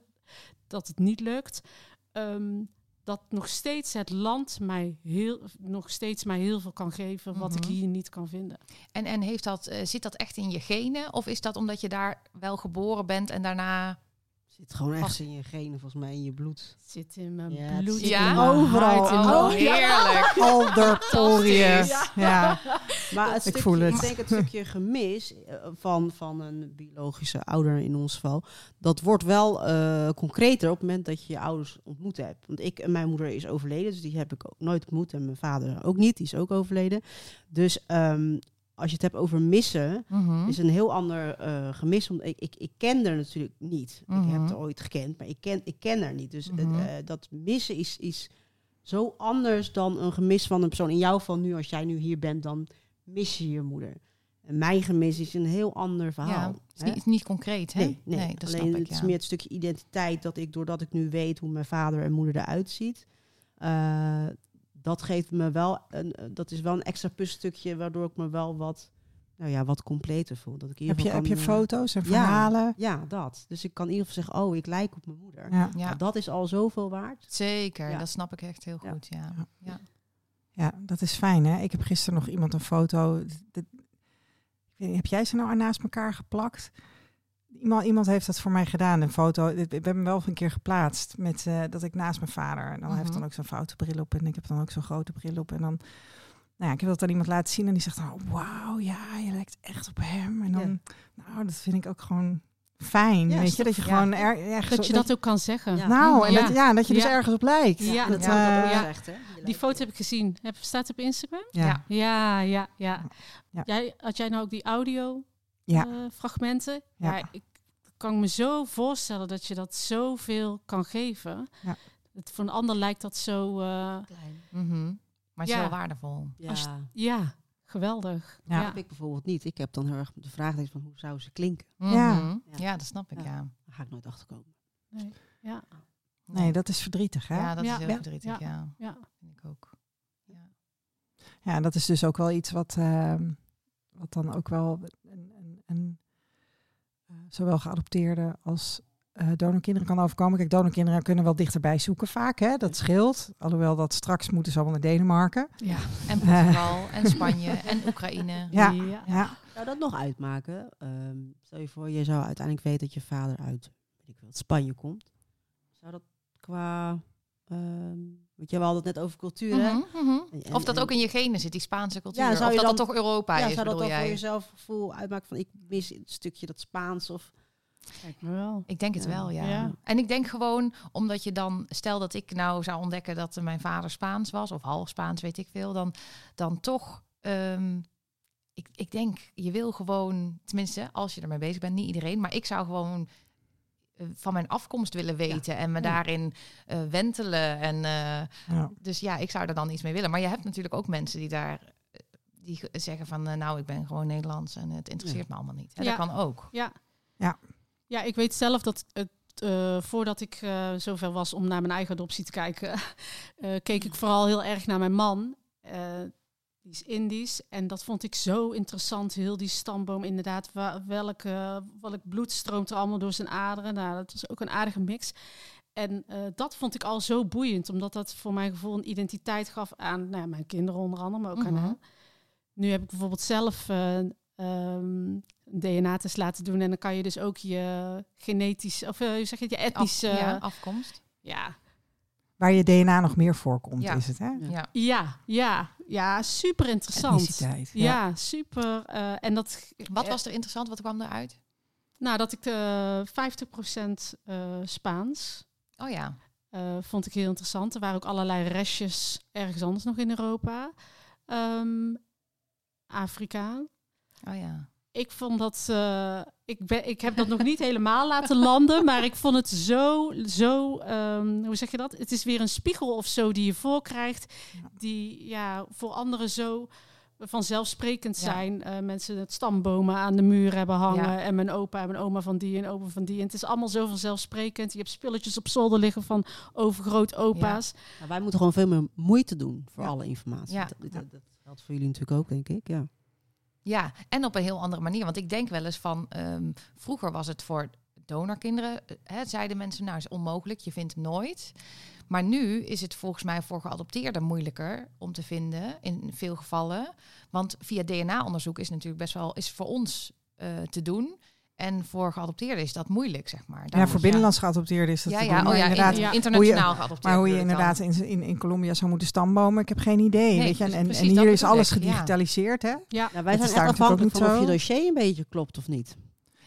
[SPEAKER 3] dat het niet lukt, ehm, dat nog steeds het land mij heel, nog steeds mij heel veel kan geven wat ik
[SPEAKER 1] Mhm.
[SPEAKER 3] hier niet kan vinden.
[SPEAKER 1] En, en heeft dat, eh, zit dat echt in je genen? Of is dat omdat je daar wel geboren bent en daarna...
[SPEAKER 4] zit gewoon echt in je genen, volgens mij, in je bloed.
[SPEAKER 3] Het zit in mijn
[SPEAKER 4] Ja,
[SPEAKER 3] bloed,
[SPEAKER 4] zit
[SPEAKER 1] Ja?
[SPEAKER 3] in
[SPEAKER 2] Overal.
[SPEAKER 3] in
[SPEAKER 1] Oh, heerlijk. (laughs)
[SPEAKER 2] Ja. (laughs)
[SPEAKER 4] Maar het
[SPEAKER 2] Ik
[SPEAKER 4] stukje,
[SPEAKER 2] voel het.
[SPEAKER 4] Ik denk het stukje gemis eh, van, van een biologische ouder in ons geval, dat wordt wel eh, concreter op het moment dat je je ouders ontmoet hebt. Want ik en mijn moeder is overleden, dus die heb ik ook nooit ontmoet. En mijn vader ook niet, die is ook overleden. Dus ehm, als je het hebt over missen,
[SPEAKER 1] Mhm.
[SPEAKER 4] is een heel ander eh, gemis. Want ik, ik, ik ken er natuurlijk niet. Ik
[SPEAKER 1] Mhm.
[SPEAKER 4] heb haar ooit gekend, maar ik ken, ik ken haar niet. Dus het,
[SPEAKER 1] Mhm.
[SPEAKER 4] eh, dat missen is, is zo anders dan een gemis van een persoon. In jouw geval nu, als jij nu hier bent, dan mis je je moeder. En mijn gemis is een heel ander verhaal.
[SPEAKER 1] Ja, het is niet, concreet, hè?
[SPEAKER 4] Nee, nee.
[SPEAKER 1] dat
[SPEAKER 4] alleen
[SPEAKER 1] snap ik,
[SPEAKER 4] het is
[SPEAKER 1] ja.
[SPEAKER 4] meer het stukje identiteit dat ik, doordat ik nu weet hoe mijn vader en moeder eruit ziet, eh, dat geeft me wel, een, eh, dat is wel een extra puzzelstukje waardoor ik me wel wat, nou ja, wat completer voel. Dat ik in
[SPEAKER 2] Heb je, heb je
[SPEAKER 4] eh,
[SPEAKER 2] foto's en verhalen?
[SPEAKER 4] Ja, dat. Dus ik kan in ieder geval zeggen, oh, ik lijk op mijn moeder.
[SPEAKER 2] Ja.
[SPEAKER 1] Ja,
[SPEAKER 4] Nou, dat is al zoveel waard.
[SPEAKER 1] zeker.
[SPEAKER 4] Ja.
[SPEAKER 1] Dat snap ik echt heel goed, ja.
[SPEAKER 2] Ja.
[SPEAKER 1] ja.
[SPEAKER 2] Ja, dat is fijn hè. Ik heb gisteren nog iemand een foto. heb jij ze nou aan naast elkaar geplakt? Iemand, iemand heeft dat voor mij gedaan, een foto. Ik heb hem wel een keer geplaatst met eh, dat ik naast mijn vader. En dan
[SPEAKER 1] Mhm.
[SPEAKER 2] heeft dan ook zo'n foute bril op en ik heb dan ook zo'n grote bril op. En dan, nou ja, ik heb dat aan iemand laten zien en die zegt dan, oh, wauw, ja, je lijkt echt op hem. En dan, nou, dat vind ik ook gewoon fijn,
[SPEAKER 4] Ja,
[SPEAKER 2] weet je, dat je
[SPEAKER 1] ja.
[SPEAKER 2] gewoon er, ergens
[SPEAKER 3] Dat je dat ook kan zeggen.
[SPEAKER 4] Ja.
[SPEAKER 2] nou, en
[SPEAKER 3] Ja.
[SPEAKER 2] dat, ja, dat je dus ergens op lijkt.
[SPEAKER 3] Ja,
[SPEAKER 2] dat,
[SPEAKER 1] ja,
[SPEAKER 2] eh,
[SPEAKER 4] dat ook
[SPEAKER 3] ja.
[SPEAKER 4] zegt, hè? Je
[SPEAKER 3] Die foto heb ik gezien. Heb, staat het op Instagram?
[SPEAKER 2] ja.
[SPEAKER 1] Ja.
[SPEAKER 3] Ja, ja, ja.
[SPEAKER 2] Ja.
[SPEAKER 3] Jij, had jij nou ook die audio
[SPEAKER 2] Ja.
[SPEAKER 3] eh, fragmenten?
[SPEAKER 2] Ja.
[SPEAKER 3] Ja. ik kan me zo voorstellen dat je dat zoveel kan geven.
[SPEAKER 2] Ja.
[SPEAKER 3] Het, voor een ander lijkt dat zo... eh,
[SPEAKER 4] Klein.
[SPEAKER 1] Mhm. Maar het is
[SPEAKER 3] Ja.
[SPEAKER 1] wel waardevol.
[SPEAKER 4] Ja.
[SPEAKER 3] Als- ja, geweldig.
[SPEAKER 2] Ja.
[SPEAKER 4] Dat heb ik bijvoorbeeld niet. Ik heb dan heel erg de vraag van hoe zou ze klinken?
[SPEAKER 1] Mhm.
[SPEAKER 2] Ja.
[SPEAKER 1] Ja. dat snap ik,
[SPEAKER 4] Ja.
[SPEAKER 1] ja.
[SPEAKER 4] Daar ga ik nooit achter komen.
[SPEAKER 3] Nee. Ja,
[SPEAKER 2] Nee, dat is verdrietig, hè?
[SPEAKER 1] Ja, dat
[SPEAKER 3] Ja.
[SPEAKER 1] is heel
[SPEAKER 3] Ja.
[SPEAKER 1] verdrietig, ja.
[SPEAKER 3] ja.
[SPEAKER 1] Vind ik ook. Ja.
[SPEAKER 2] Ja, dat is dus ook wel iets wat, ehm, wat dan ook wel eh, zowel geadopteerde als eh donorkinderen kan overkomen. Kijk, donorkinderen kunnen wel dichterbij zoeken vaak, hè? dat scheelt. Alhoewel dat straks moeten ze allemaal naar Denemarken.
[SPEAKER 3] ja.
[SPEAKER 1] En Portugal, en Spanje, en Oekraïne. (laughs)
[SPEAKER 2] Ja.
[SPEAKER 3] ja.
[SPEAKER 2] Ja,
[SPEAKER 4] Zou dat nog uitmaken? Ehm, stel je voor, je zou uiteindelijk weten dat je vader uit weet ik veel, Spanje komt. Zou dat qua... ehm weet je, hadden het net over cultuur, hè? En-
[SPEAKER 1] Of dat ook in je genen zit, die Spaanse cultuur.
[SPEAKER 4] Ja, zou
[SPEAKER 1] of
[SPEAKER 4] je
[SPEAKER 1] dat
[SPEAKER 4] dan-
[SPEAKER 1] dat toch Europa
[SPEAKER 4] ja,
[SPEAKER 1] is,
[SPEAKER 4] zou dat dan voor jezelf gevoel uitmaken van ik mis een stukje dat Spaans of...
[SPEAKER 3] Lijkt me wel.
[SPEAKER 1] Ik denk het
[SPEAKER 4] Ja.
[SPEAKER 1] wel, ja.
[SPEAKER 3] Ja.
[SPEAKER 1] En ik denk gewoon, omdat je dan, stel dat ik nou zou ontdekken dat mijn vader Spaans was, of half Spaans, weet ik veel, dan, dan toch, ehm, ik, ik denk, je wil gewoon, tenminste, als je ermee bezig bent, niet iedereen, maar ik zou gewoon van mijn afkomst willen weten en me
[SPEAKER 4] Ja.
[SPEAKER 1] daarin eh, wentelen. En, eh,
[SPEAKER 2] ja.
[SPEAKER 1] dus ja, ik zou er dan iets mee willen. Maar je hebt natuurlijk ook mensen die daar, eh, die ge- zeggen van, nou, ik ben gewoon Nederlands en het interesseert me allemaal niet. Hè,
[SPEAKER 3] Ja.
[SPEAKER 1] Dat kan ook.
[SPEAKER 3] Ja.
[SPEAKER 2] Ja.
[SPEAKER 3] Ja, ik weet zelf dat het, eh, voordat ik eh, zover was om naar mijn eigen adoptie te kijken, (laughs) eh, keek ik vooral heel erg naar mijn man. Die is Indisch. En dat vond ik zo interessant. Heel die stamboom, inderdaad. Welke, welk bloed stroomt er allemaal door zijn aderen. Nou, dat was ook een aardige mix. En eh, dat vond ik al zo boeiend, omdat dat voor mijn gevoel een identiteit gaf aan nou ja, mijn kinderen onder andere, maar ook aan
[SPEAKER 1] Mhm.
[SPEAKER 3] Nu heb ik bijvoorbeeld zelf eh, ehm, een DNA-test laten doen en dan kan je dus ook je genetisch, of eh, hoe zeg je het, je etnische,
[SPEAKER 1] ja, afkomst.
[SPEAKER 3] ja,
[SPEAKER 2] Waar je DNA nog meer voorkomt,
[SPEAKER 1] Ja.
[SPEAKER 2] is het, hè?
[SPEAKER 1] Ja.
[SPEAKER 3] ja, ja, ja, super interessant.
[SPEAKER 2] Etniciteit.
[SPEAKER 3] Ja, super. eh, en dat,
[SPEAKER 1] Wat
[SPEAKER 3] eh,
[SPEAKER 1] was er interessant? Wat kwam eruit?
[SPEAKER 3] Nou, dat ik de 50% eh Spaans
[SPEAKER 1] Oh ja.
[SPEAKER 3] eh, vond ik heel interessant. Er waren ook allerlei restjes ergens anders nog in Europa. Ehm, Afrika.
[SPEAKER 1] Oh ja.
[SPEAKER 3] Ik vond dat. ik, ben, ik heb dat nog niet helemaal laten landen, maar ik vond het zo. zo ehm, hoe zeg je dat? Het is weer een spiegel of zo die je voorkrijgt, die ja, voor anderen zo vanzelfsprekend
[SPEAKER 1] Ja.
[SPEAKER 3] zijn. Eh, mensen het stambomen aan de muur hebben hangen
[SPEAKER 1] Ja.
[SPEAKER 3] en mijn opa en mijn oma van die en opa van die. En het is allemaal zo vanzelfsprekend. Je hebt spulletjes op zolder liggen van overgrootopa's.
[SPEAKER 4] Nou, wij moeten gewoon veel meer moeite doen voor
[SPEAKER 2] Ja.
[SPEAKER 4] alle informatie.
[SPEAKER 1] Ja.
[SPEAKER 4] Dat, dat, dat geldt voor jullie natuurlijk ook, denk ik. Ja.
[SPEAKER 1] Ja, en op een heel andere manier. Want ik denk wel eens van, ehm, vroeger was het voor donorkinderen, eh, hè, zeiden mensen, nou is onmogelijk, je vindt nooit. Maar nu is het volgens mij voor geadopteerden moeilijker om te vinden, in veel gevallen. Want via DNA-onderzoek is natuurlijk best wel, is voor ons eh, te doen. En voor geadopteerden is dat moeilijk, zeg maar. Daar
[SPEAKER 2] Ja, voor binnenlands geadopteerden is dat
[SPEAKER 1] Ja, ja, oh ja,
[SPEAKER 2] inderdaad,
[SPEAKER 3] ja.
[SPEAKER 1] internationaal
[SPEAKER 2] je-
[SPEAKER 1] geadopteerd.
[SPEAKER 2] Maar hoe je inderdaad in, in, in Colombia zou moeten stambomen, ik heb geen idee.
[SPEAKER 1] Nee,
[SPEAKER 2] weet je? En,
[SPEAKER 1] dus
[SPEAKER 2] en,
[SPEAKER 1] precies,
[SPEAKER 2] en
[SPEAKER 1] dat
[SPEAKER 2] hier is alles
[SPEAKER 1] ja.
[SPEAKER 2] gedigitaliseerd, hè?
[SPEAKER 3] Ja,
[SPEAKER 4] Nou, wij
[SPEAKER 2] Dat
[SPEAKER 4] zijn
[SPEAKER 2] is
[SPEAKER 4] echt
[SPEAKER 2] daar natuurlijk
[SPEAKER 4] afhankelijk
[SPEAKER 2] ook
[SPEAKER 4] van of je
[SPEAKER 2] niet zo.
[SPEAKER 4] dossier een beetje klopt of niet.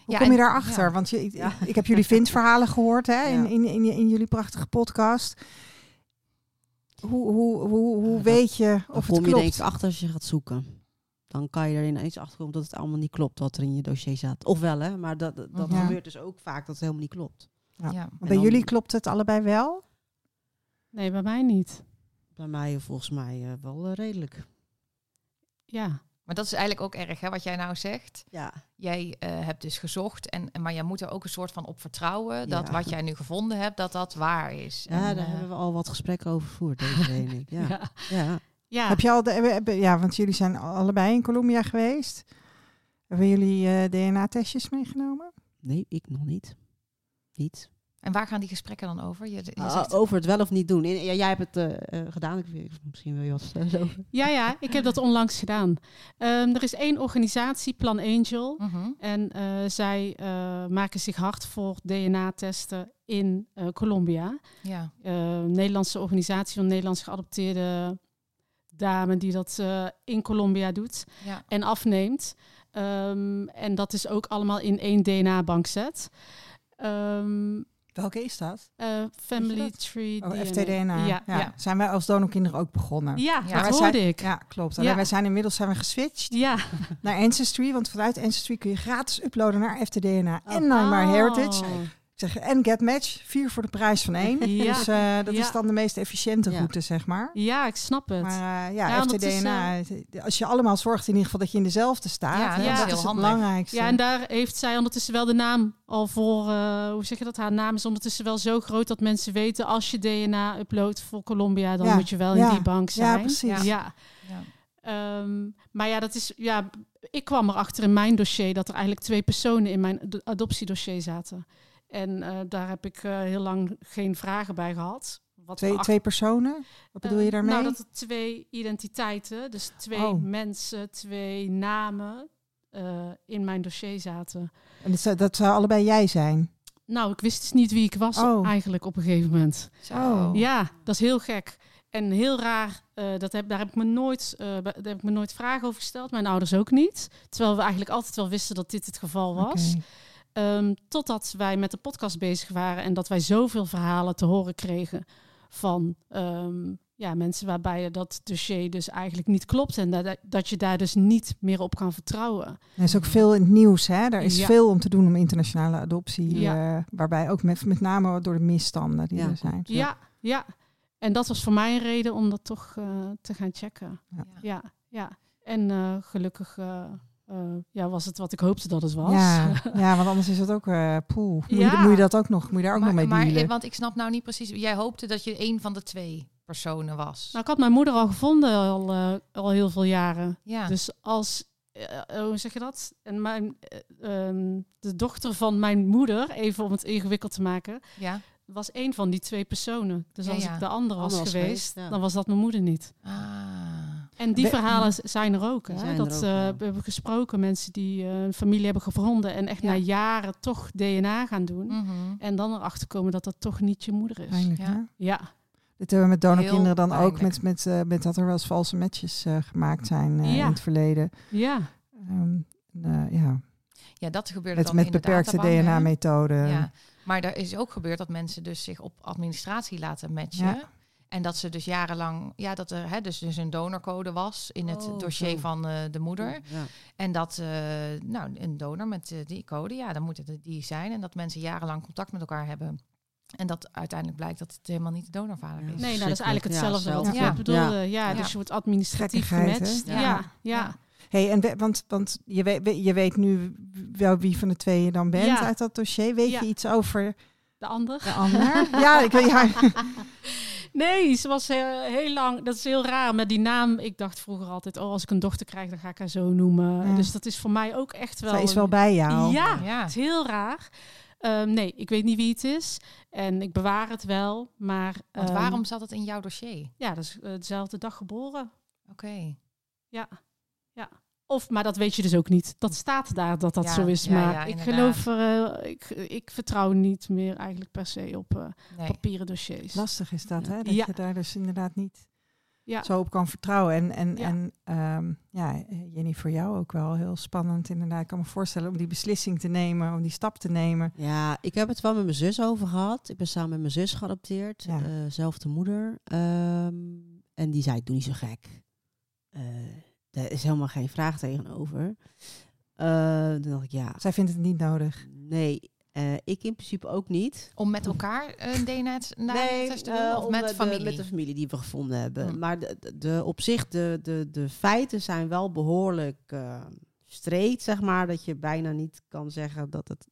[SPEAKER 2] Hoe
[SPEAKER 1] Ja,
[SPEAKER 2] kom je daarachter?
[SPEAKER 1] ja.
[SPEAKER 2] Want je, ik,
[SPEAKER 4] Ja.
[SPEAKER 2] ik heb jullie (laughs) vindverhalen gehoord hè, in,
[SPEAKER 4] Ja.
[SPEAKER 2] in, in, in jullie prachtige podcast. Hoe, hoe, hoe, hoe
[SPEAKER 4] Ja, dat-
[SPEAKER 2] weet je of
[SPEAKER 4] kom
[SPEAKER 2] het
[SPEAKER 4] je denk
[SPEAKER 2] klopt?
[SPEAKER 4] ik achter als je gaat zoeken. Dan kan je er ineens achter komen dat het allemaal niet klopt wat er in je dossier staat. Ofwel hè, maar dat, dat gebeurt dus ook vaak dat het helemaal niet klopt.
[SPEAKER 2] Ja.
[SPEAKER 1] Ja.
[SPEAKER 2] Bij
[SPEAKER 4] dan-
[SPEAKER 2] jullie klopt het allebei wel?
[SPEAKER 3] nee, bij mij niet.
[SPEAKER 4] Bij mij volgens mij eh, wel eh, redelijk.
[SPEAKER 3] Ja,
[SPEAKER 1] Maar dat is eigenlijk ook erg, hè, wat jij nou zegt.
[SPEAKER 4] Ja.
[SPEAKER 1] Jij eh, hebt dus gezocht, en, maar jij moet er ook een soort van op vertrouwen dat
[SPEAKER 4] Ja.
[SPEAKER 1] wat jij nu gevonden hebt, dat dat waar is.
[SPEAKER 4] Ja,
[SPEAKER 1] En,
[SPEAKER 4] daar
[SPEAKER 1] eh,
[SPEAKER 4] hebben we al wat gesprekken over gevoerd, deze. (laughs) Ja.
[SPEAKER 3] Ja.
[SPEAKER 4] Ja.
[SPEAKER 2] Heb je al de, hebben- ja, want jullie zijn allebei in Colombia geweest. Hebben jullie eh, DNA-testjes meegenomen?
[SPEAKER 4] Nee, ik nog niet. Niet.
[SPEAKER 1] En waar gaan die gesprekken dan over? Je, je
[SPEAKER 4] Ah,
[SPEAKER 1] zegt-
[SPEAKER 4] over het wel of niet doen. En, ja, jij hebt het eh, eh, gedaan. Ik, misschien wil je wat vertellen over.
[SPEAKER 3] Ja, ja, ik heb dat onlangs gedaan. Ehm, er is één organisatie, Plan Angel.
[SPEAKER 1] Mhm.
[SPEAKER 3] En eh, zij eh, maken zich hard voor DNA-testen in eh, Colombia.
[SPEAKER 1] Ja.
[SPEAKER 3] Eh, Nederlandse organisatie van Nederlands geadopteerde dame die dat eh, in Colombia doet
[SPEAKER 1] Ja.
[SPEAKER 3] en afneemt. Ehm, en dat is ook allemaal in één DNA-bank zet. Ehm,
[SPEAKER 2] Welke is dat?
[SPEAKER 3] eh, family
[SPEAKER 2] dat?
[SPEAKER 3] Tree
[SPEAKER 2] Oh,
[SPEAKER 3] DNA.
[SPEAKER 2] FTDNA.
[SPEAKER 3] Ja,
[SPEAKER 2] Ja,
[SPEAKER 3] ja.
[SPEAKER 2] Zijn wij als donorkinderen ook begonnen?
[SPEAKER 3] ja,
[SPEAKER 1] Ja,
[SPEAKER 3] dat hoorde
[SPEAKER 2] zijn-
[SPEAKER 3] ik.
[SPEAKER 2] Ja, klopt.
[SPEAKER 3] Ja.
[SPEAKER 2] Alleen wij zijn inmiddels zijn we geswitcht
[SPEAKER 3] Ja. (laughs)
[SPEAKER 2] naar Ancestry. Want vanuit Ancestry kun je gratis uploaden naar FTDNA en
[SPEAKER 3] Oh.
[SPEAKER 2] naar MyHeritage.
[SPEAKER 3] Oh.
[SPEAKER 2] Ik zeg, en GetMatch, vier voor de prijs van één. (laughs)
[SPEAKER 3] Ja.
[SPEAKER 2] Dus eh, dat
[SPEAKER 3] Ja.
[SPEAKER 2] is dan de meest efficiënte
[SPEAKER 4] Ja.
[SPEAKER 2] route, zeg maar.
[SPEAKER 3] Ja, ik snap het.
[SPEAKER 2] Maar eh, ja,
[SPEAKER 3] Ja,
[SPEAKER 2] FTDNA, als je allemaal zorgt in ieder geval dat je in dezelfde staat,
[SPEAKER 1] Ja,
[SPEAKER 2] hè,
[SPEAKER 3] dat is
[SPEAKER 2] dat
[SPEAKER 3] heel
[SPEAKER 2] is het
[SPEAKER 1] handig.
[SPEAKER 2] belangrijkste.
[SPEAKER 3] Ja, en daar heeft zij ondertussen wel de naam al voor. eh, hoe zeg je dat? Haar naam is ondertussen wel zo groot dat mensen weten als je DNA uploadt voor Colombia, dan
[SPEAKER 2] Ja,
[SPEAKER 3] moet je wel
[SPEAKER 2] ja,
[SPEAKER 3] in die bank
[SPEAKER 2] ja,
[SPEAKER 3] zijn.
[SPEAKER 2] precies.
[SPEAKER 3] Ja.
[SPEAKER 1] Ja.
[SPEAKER 3] Ehm, maar ja, dat is. Ja, ik kwam erachter in mijn dossier dat er eigenlijk twee personen in mijn ad- adoptiedossier zaten. En eh, daar heb ik eh, heel lang geen vragen bij gehad. Wat
[SPEAKER 2] Twee, twee personen? Wat bedoel je
[SPEAKER 3] eh,
[SPEAKER 2] daarmee?
[SPEAKER 3] Nou, dat er twee identiteiten, dus twee
[SPEAKER 2] Oh.
[SPEAKER 3] mensen, twee namen eh, in mijn dossier zaten.
[SPEAKER 2] En dat, zou, dat zou allebei jij zijn?
[SPEAKER 3] Nou, ik wist dus niet wie ik was
[SPEAKER 2] Oh.
[SPEAKER 3] eigenlijk op een gegeven moment.
[SPEAKER 1] Zo.
[SPEAKER 2] Oh.
[SPEAKER 3] Ja, dat is heel gek. En heel raar, eh, dat heb, daar, heb ik me nooit, eh, daar heb ik me nooit vragen over gesteld. Mijn ouders ook niet. Terwijl we eigenlijk altijd wel wisten dat dit het geval was. Ehm, totdat wij met de podcast bezig waren en dat wij zoveel verhalen te horen kregen van ehm, ja, mensen waarbij dat dossier dus eigenlijk niet klopt. En dat, dat je daar dus niet meer op kan vertrouwen.
[SPEAKER 2] Er is ook veel in het nieuws, hè? Er is
[SPEAKER 3] Ja.
[SPEAKER 2] veel om te doen om internationale adoptie.
[SPEAKER 3] Ja.
[SPEAKER 2] eh, waarbij ook met, met name door de misstanden die
[SPEAKER 4] Ja.
[SPEAKER 2] er zijn.
[SPEAKER 3] Ja, ja. En dat was voor mij een reden om dat toch eh, te gaan checken.
[SPEAKER 2] Ja.
[SPEAKER 3] Ja, ja. En eh, gelukkig eh, ja, was het wat ik hoopte dat het was.
[SPEAKER 2] Ja, (laughs) ja, want anders is het ook eh poel. Moet, je,
[SPEAKER 3] Ja.
[SPEAKER 2] moet je dat ook nog, moet je daar ook
[SPEAKER 1] maar,
[SPEAKER 2] nog mee
[SPEAKER 1] maar,
[SPEAKER 2] dealen?
[SPEAKER 1] eh, want ik snap nou niet precies. Jij hoopte dat je een van de twee personen was.
[SPEAKER 3] Nou, ik had mijn moeder al gevonden al, eh, al heel veel jaren.
[SPEAKER 1] ja.
[SPEAKER 3] Dus als, hoe zeg je dat? En mijn, eh, ehm, de dochter van mijn moeder, even om het ingewikkeld te maken,
[SPEAKER 1] ja.
[SPEAKER 3] was één van die twee personen. Dus
[SPEAKER 1] Ja,
[SPEAKER 3] als
[SPEAKER 1] ja.
[SPEAKER 3] ik de andere was,
[SPEAKER 4] Ander was
[SPEAKER 3] geweest,
[SPEAKER 4] geweest, ja.
[SPEAKER 3] dan was dat mijn moeder niet.
[SPEAKER 1] Ah.
[SPEAKER 3] En die
[SPEAKER 2] We-
[SPEAKER 3] verhalen zijn er ook.
[SPEAKER 4] Die
[SPEAKER 3] Hè?
[SPEAKER 4] zijn
[SPEAKER 3] dat
[SPEAKER 4] er ook,
[SPEAKER 3] eh,
[SPEAKER 4] ja.
[SPEAKER 3] we hebben gesproken, mensen die eh, een familie hebben gevonden en echt
[SPEAKER 1] Ja.
[SPEAKER 3] na jaren toch DNA gaan doen.
[SPEAKER 1] Mhm.
[SPEAKER 3] En dan erachter komen dat dat toch niet je moeder is.
[SPEAKER 2] Pijnlijk,
[SPEAKER 1] Ja.
[SPEAKER 3] Ja,
[SPEAKER 2] Dit hebben we met donorkinderen dan ook met, met, eh, met dat er wel eens valse matches gemaakt zijn
[SPEAKER 3] Ja.
[SPEAKER 2] in het verleden.
[SPEAKER 3] ja.
[SPEAKER 2] Ehm, eh, ja,
[SPEAKER 1] Ja, dat gebeurde
[SPEAKER 2] met,
[SPEAKER 1] dan
[SPEAKER 2] met
[SPEAKER 1] in
[SPEAKER 2] beperkte? DNA-methoden.
[SPEAKER 1] Ja, maar er is ook gebeurd dat mensen dus zich op administratie laten matchen.
[SPEAKER 2] Ja.
[SPEAKER 1] En dat ze dus jarenlang, ja, dat er hè, dus, dus een donorcode was in het
[SPEAKER 4] Oh,
[SPEAKER 1] dossier
[SPEAKER 4] zo.
[SPEAKER 1] van eh, de moeder.
[SPEAKER 4] Ja.
[SPEAKER 1] En dat, eh, nou, een donor met eh, die code, ja, dan moet het die zijn. En dat mensen jarenlang contact met elkaar hebben. En dat uiteindelijk blijkt dat het helemaal niet de donorvader
[SPEAKER 4] Ja.
[SPEAKER 1] is.
[SPEAKER 3] Nee, nou, dat is eigenlijk
[SPEAKER 4] Ja,
[SPEAKER 3] hetzelfde wat ik bedoelde. Ja,
[SPEAKER 1] Ja.
[SPEAKER 3] dus je wordt administratief gematcht.
[SPEAKER 1] Ja.
[SPEAKER 3] Ja, ja.
[SPEAKER 1] Ja.
[SPEAKER 2] Hey, en we- want, want je, weet, je weet nu wel wie van de twee je dan bent
[SPEAKER 3] Ja.
[SPEAKER 2] uit dat dossier. Weet
[SPEAKER 3] Ja.
[SPEAKER 2] je iets over
[SPEAKER 3] De ander?
[SPEAKER 2] de ander? ja, ik wil ja. (laughs) (laughs)
[SPEAKER 3] Nee, ze was heel, heel lang. Dat is heel raar met die naam. Ik dacht vroeger altijd, oh, als ik een dochter krijg, dan ga ik haar zo noemen.
[SPEAKER 2] Ja.
[SPEAKER 3] Dus dat is voor mij ook echt wel.
[SPEAKER 2] Zij is wel bij jou.
[SPEAKER 3] Ja,
[SPEAKER 1] Ja.
[SPEAKER 3] het is heel raar. Ehm, nee, ik weet niet wie het is. En ik bewaar het wel. Maar
[SPEAKER 1] Want
[SPEAKER 3] ehm,
[SPEAKER 1] waarom zat het in jouw dossier?
[SPEAKER 3] Ja, dat is eh, dezelfde dag geboren.
[SPEAKER 1] Oké.
[SPEAKER 3] Ja. Of, maar dat weet je dus ook niet. Dat staat daar dat dat
[SPEAKER 1] Ja,
[SPEAKER 3] zo is.
[SPEAKER 1] ja,
[SPEAKER 3] maar
[SPEAKER 1] ja,
[SPEAKER 3] ik geloof er, eh, ik, ik vertrouw niet meer eigenlijk per se op eh,
[SPEAKER 1] Nee.
[SPEAKER 3] papieren dossiers.
[SPEAKER 2] Lastig is dat, hè? Dat
[SPEAKER 3] Ja.
[SPEAKER 2] je daar dus inderdaad niet
[SPEAKER 3] Ja.
[SPEAKER 2] zo op kan vertrouwen. En, en,
[SPEAKER 3] Ja.
[SPEAKER 2] en ehm, ja, Jenny, voor jou ook wel heel spannend inderdaad. Ik kan me voorstellen om die beslissing te nemen, om die stap te nemen.
[SPEAKER 4] Ja, ik heb het wel met mijn zus over gehad. Ik ben samen met mijn zus geadopteerd.
[SPEAKER 2] Ja.
[SPEAKER 4] eh, zelfde moeder. Ehm, en die zei, doe niet zo gek. Eh daar is helemaal geen vraag tegenover. Eh dacht ik, ja,
[SPEAKER 2] Zij vindt het niet nodig.
[SPEAKER 4] nee. Eh, ik in principe ook niet.
[SPEAKER 1] Om met elkaar een DNA-test te doen?
[SPEAKER 4] eh,
[SPEAKER 1] of met
[SPEAKER 4] de-
[SPEAKER 1] familie?
[SPEAKER 4] met de familie die we gevonden hebben.
[SPEAKER 1] Hm.
[SPEAKER 4] Maar de, de, de- op zich, de, de, de feiten zijn wel behoorlijk eh streed, zeg maar. Dat je bijna niet kan zeggen dat het...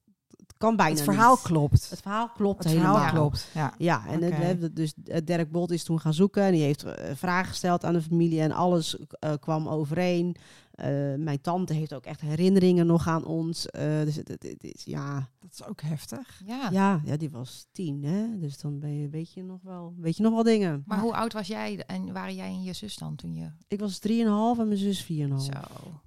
[SPEAKER 4] Het kan bijna
[SPEAKER 2] Het verhaal
[SPEAKER 4] niet.
[SPEAKER 2] klopt.
[SPEAKER 4] Het verhaal klopt
[SPEAKER 2] Het
[SPEAKER 4] helemaal.
[SPEAKER 2] verhaal klopt. Ja.
[SPEAKER 4] Ja, en het, we hebben dus eh, Dirk Bolt is toen gaan zoeken en die heeft eh, vragen gesteld aan de familie en alles eh, kwam overeen. Eh, mijn tante heeft ook echt herinneringen nog aan ons. Eh, dus het, het- het is, ja,
[SPEAKER 2] Dat is ook heftig.
[SPEAKER 1] Ja.
[SPEAKER 4] ja, ja, die was tien, hè? Dus dan ben je, weet je nog wel, weet je nog wel dingen.
[SPEAKER 1] Maar hoe oud was jij en waren jij en je zus dan toen je...
[SPEAKER 4] Ik was 3,5 en mijn zus 4,5.
[SPEAKER 1] Zo.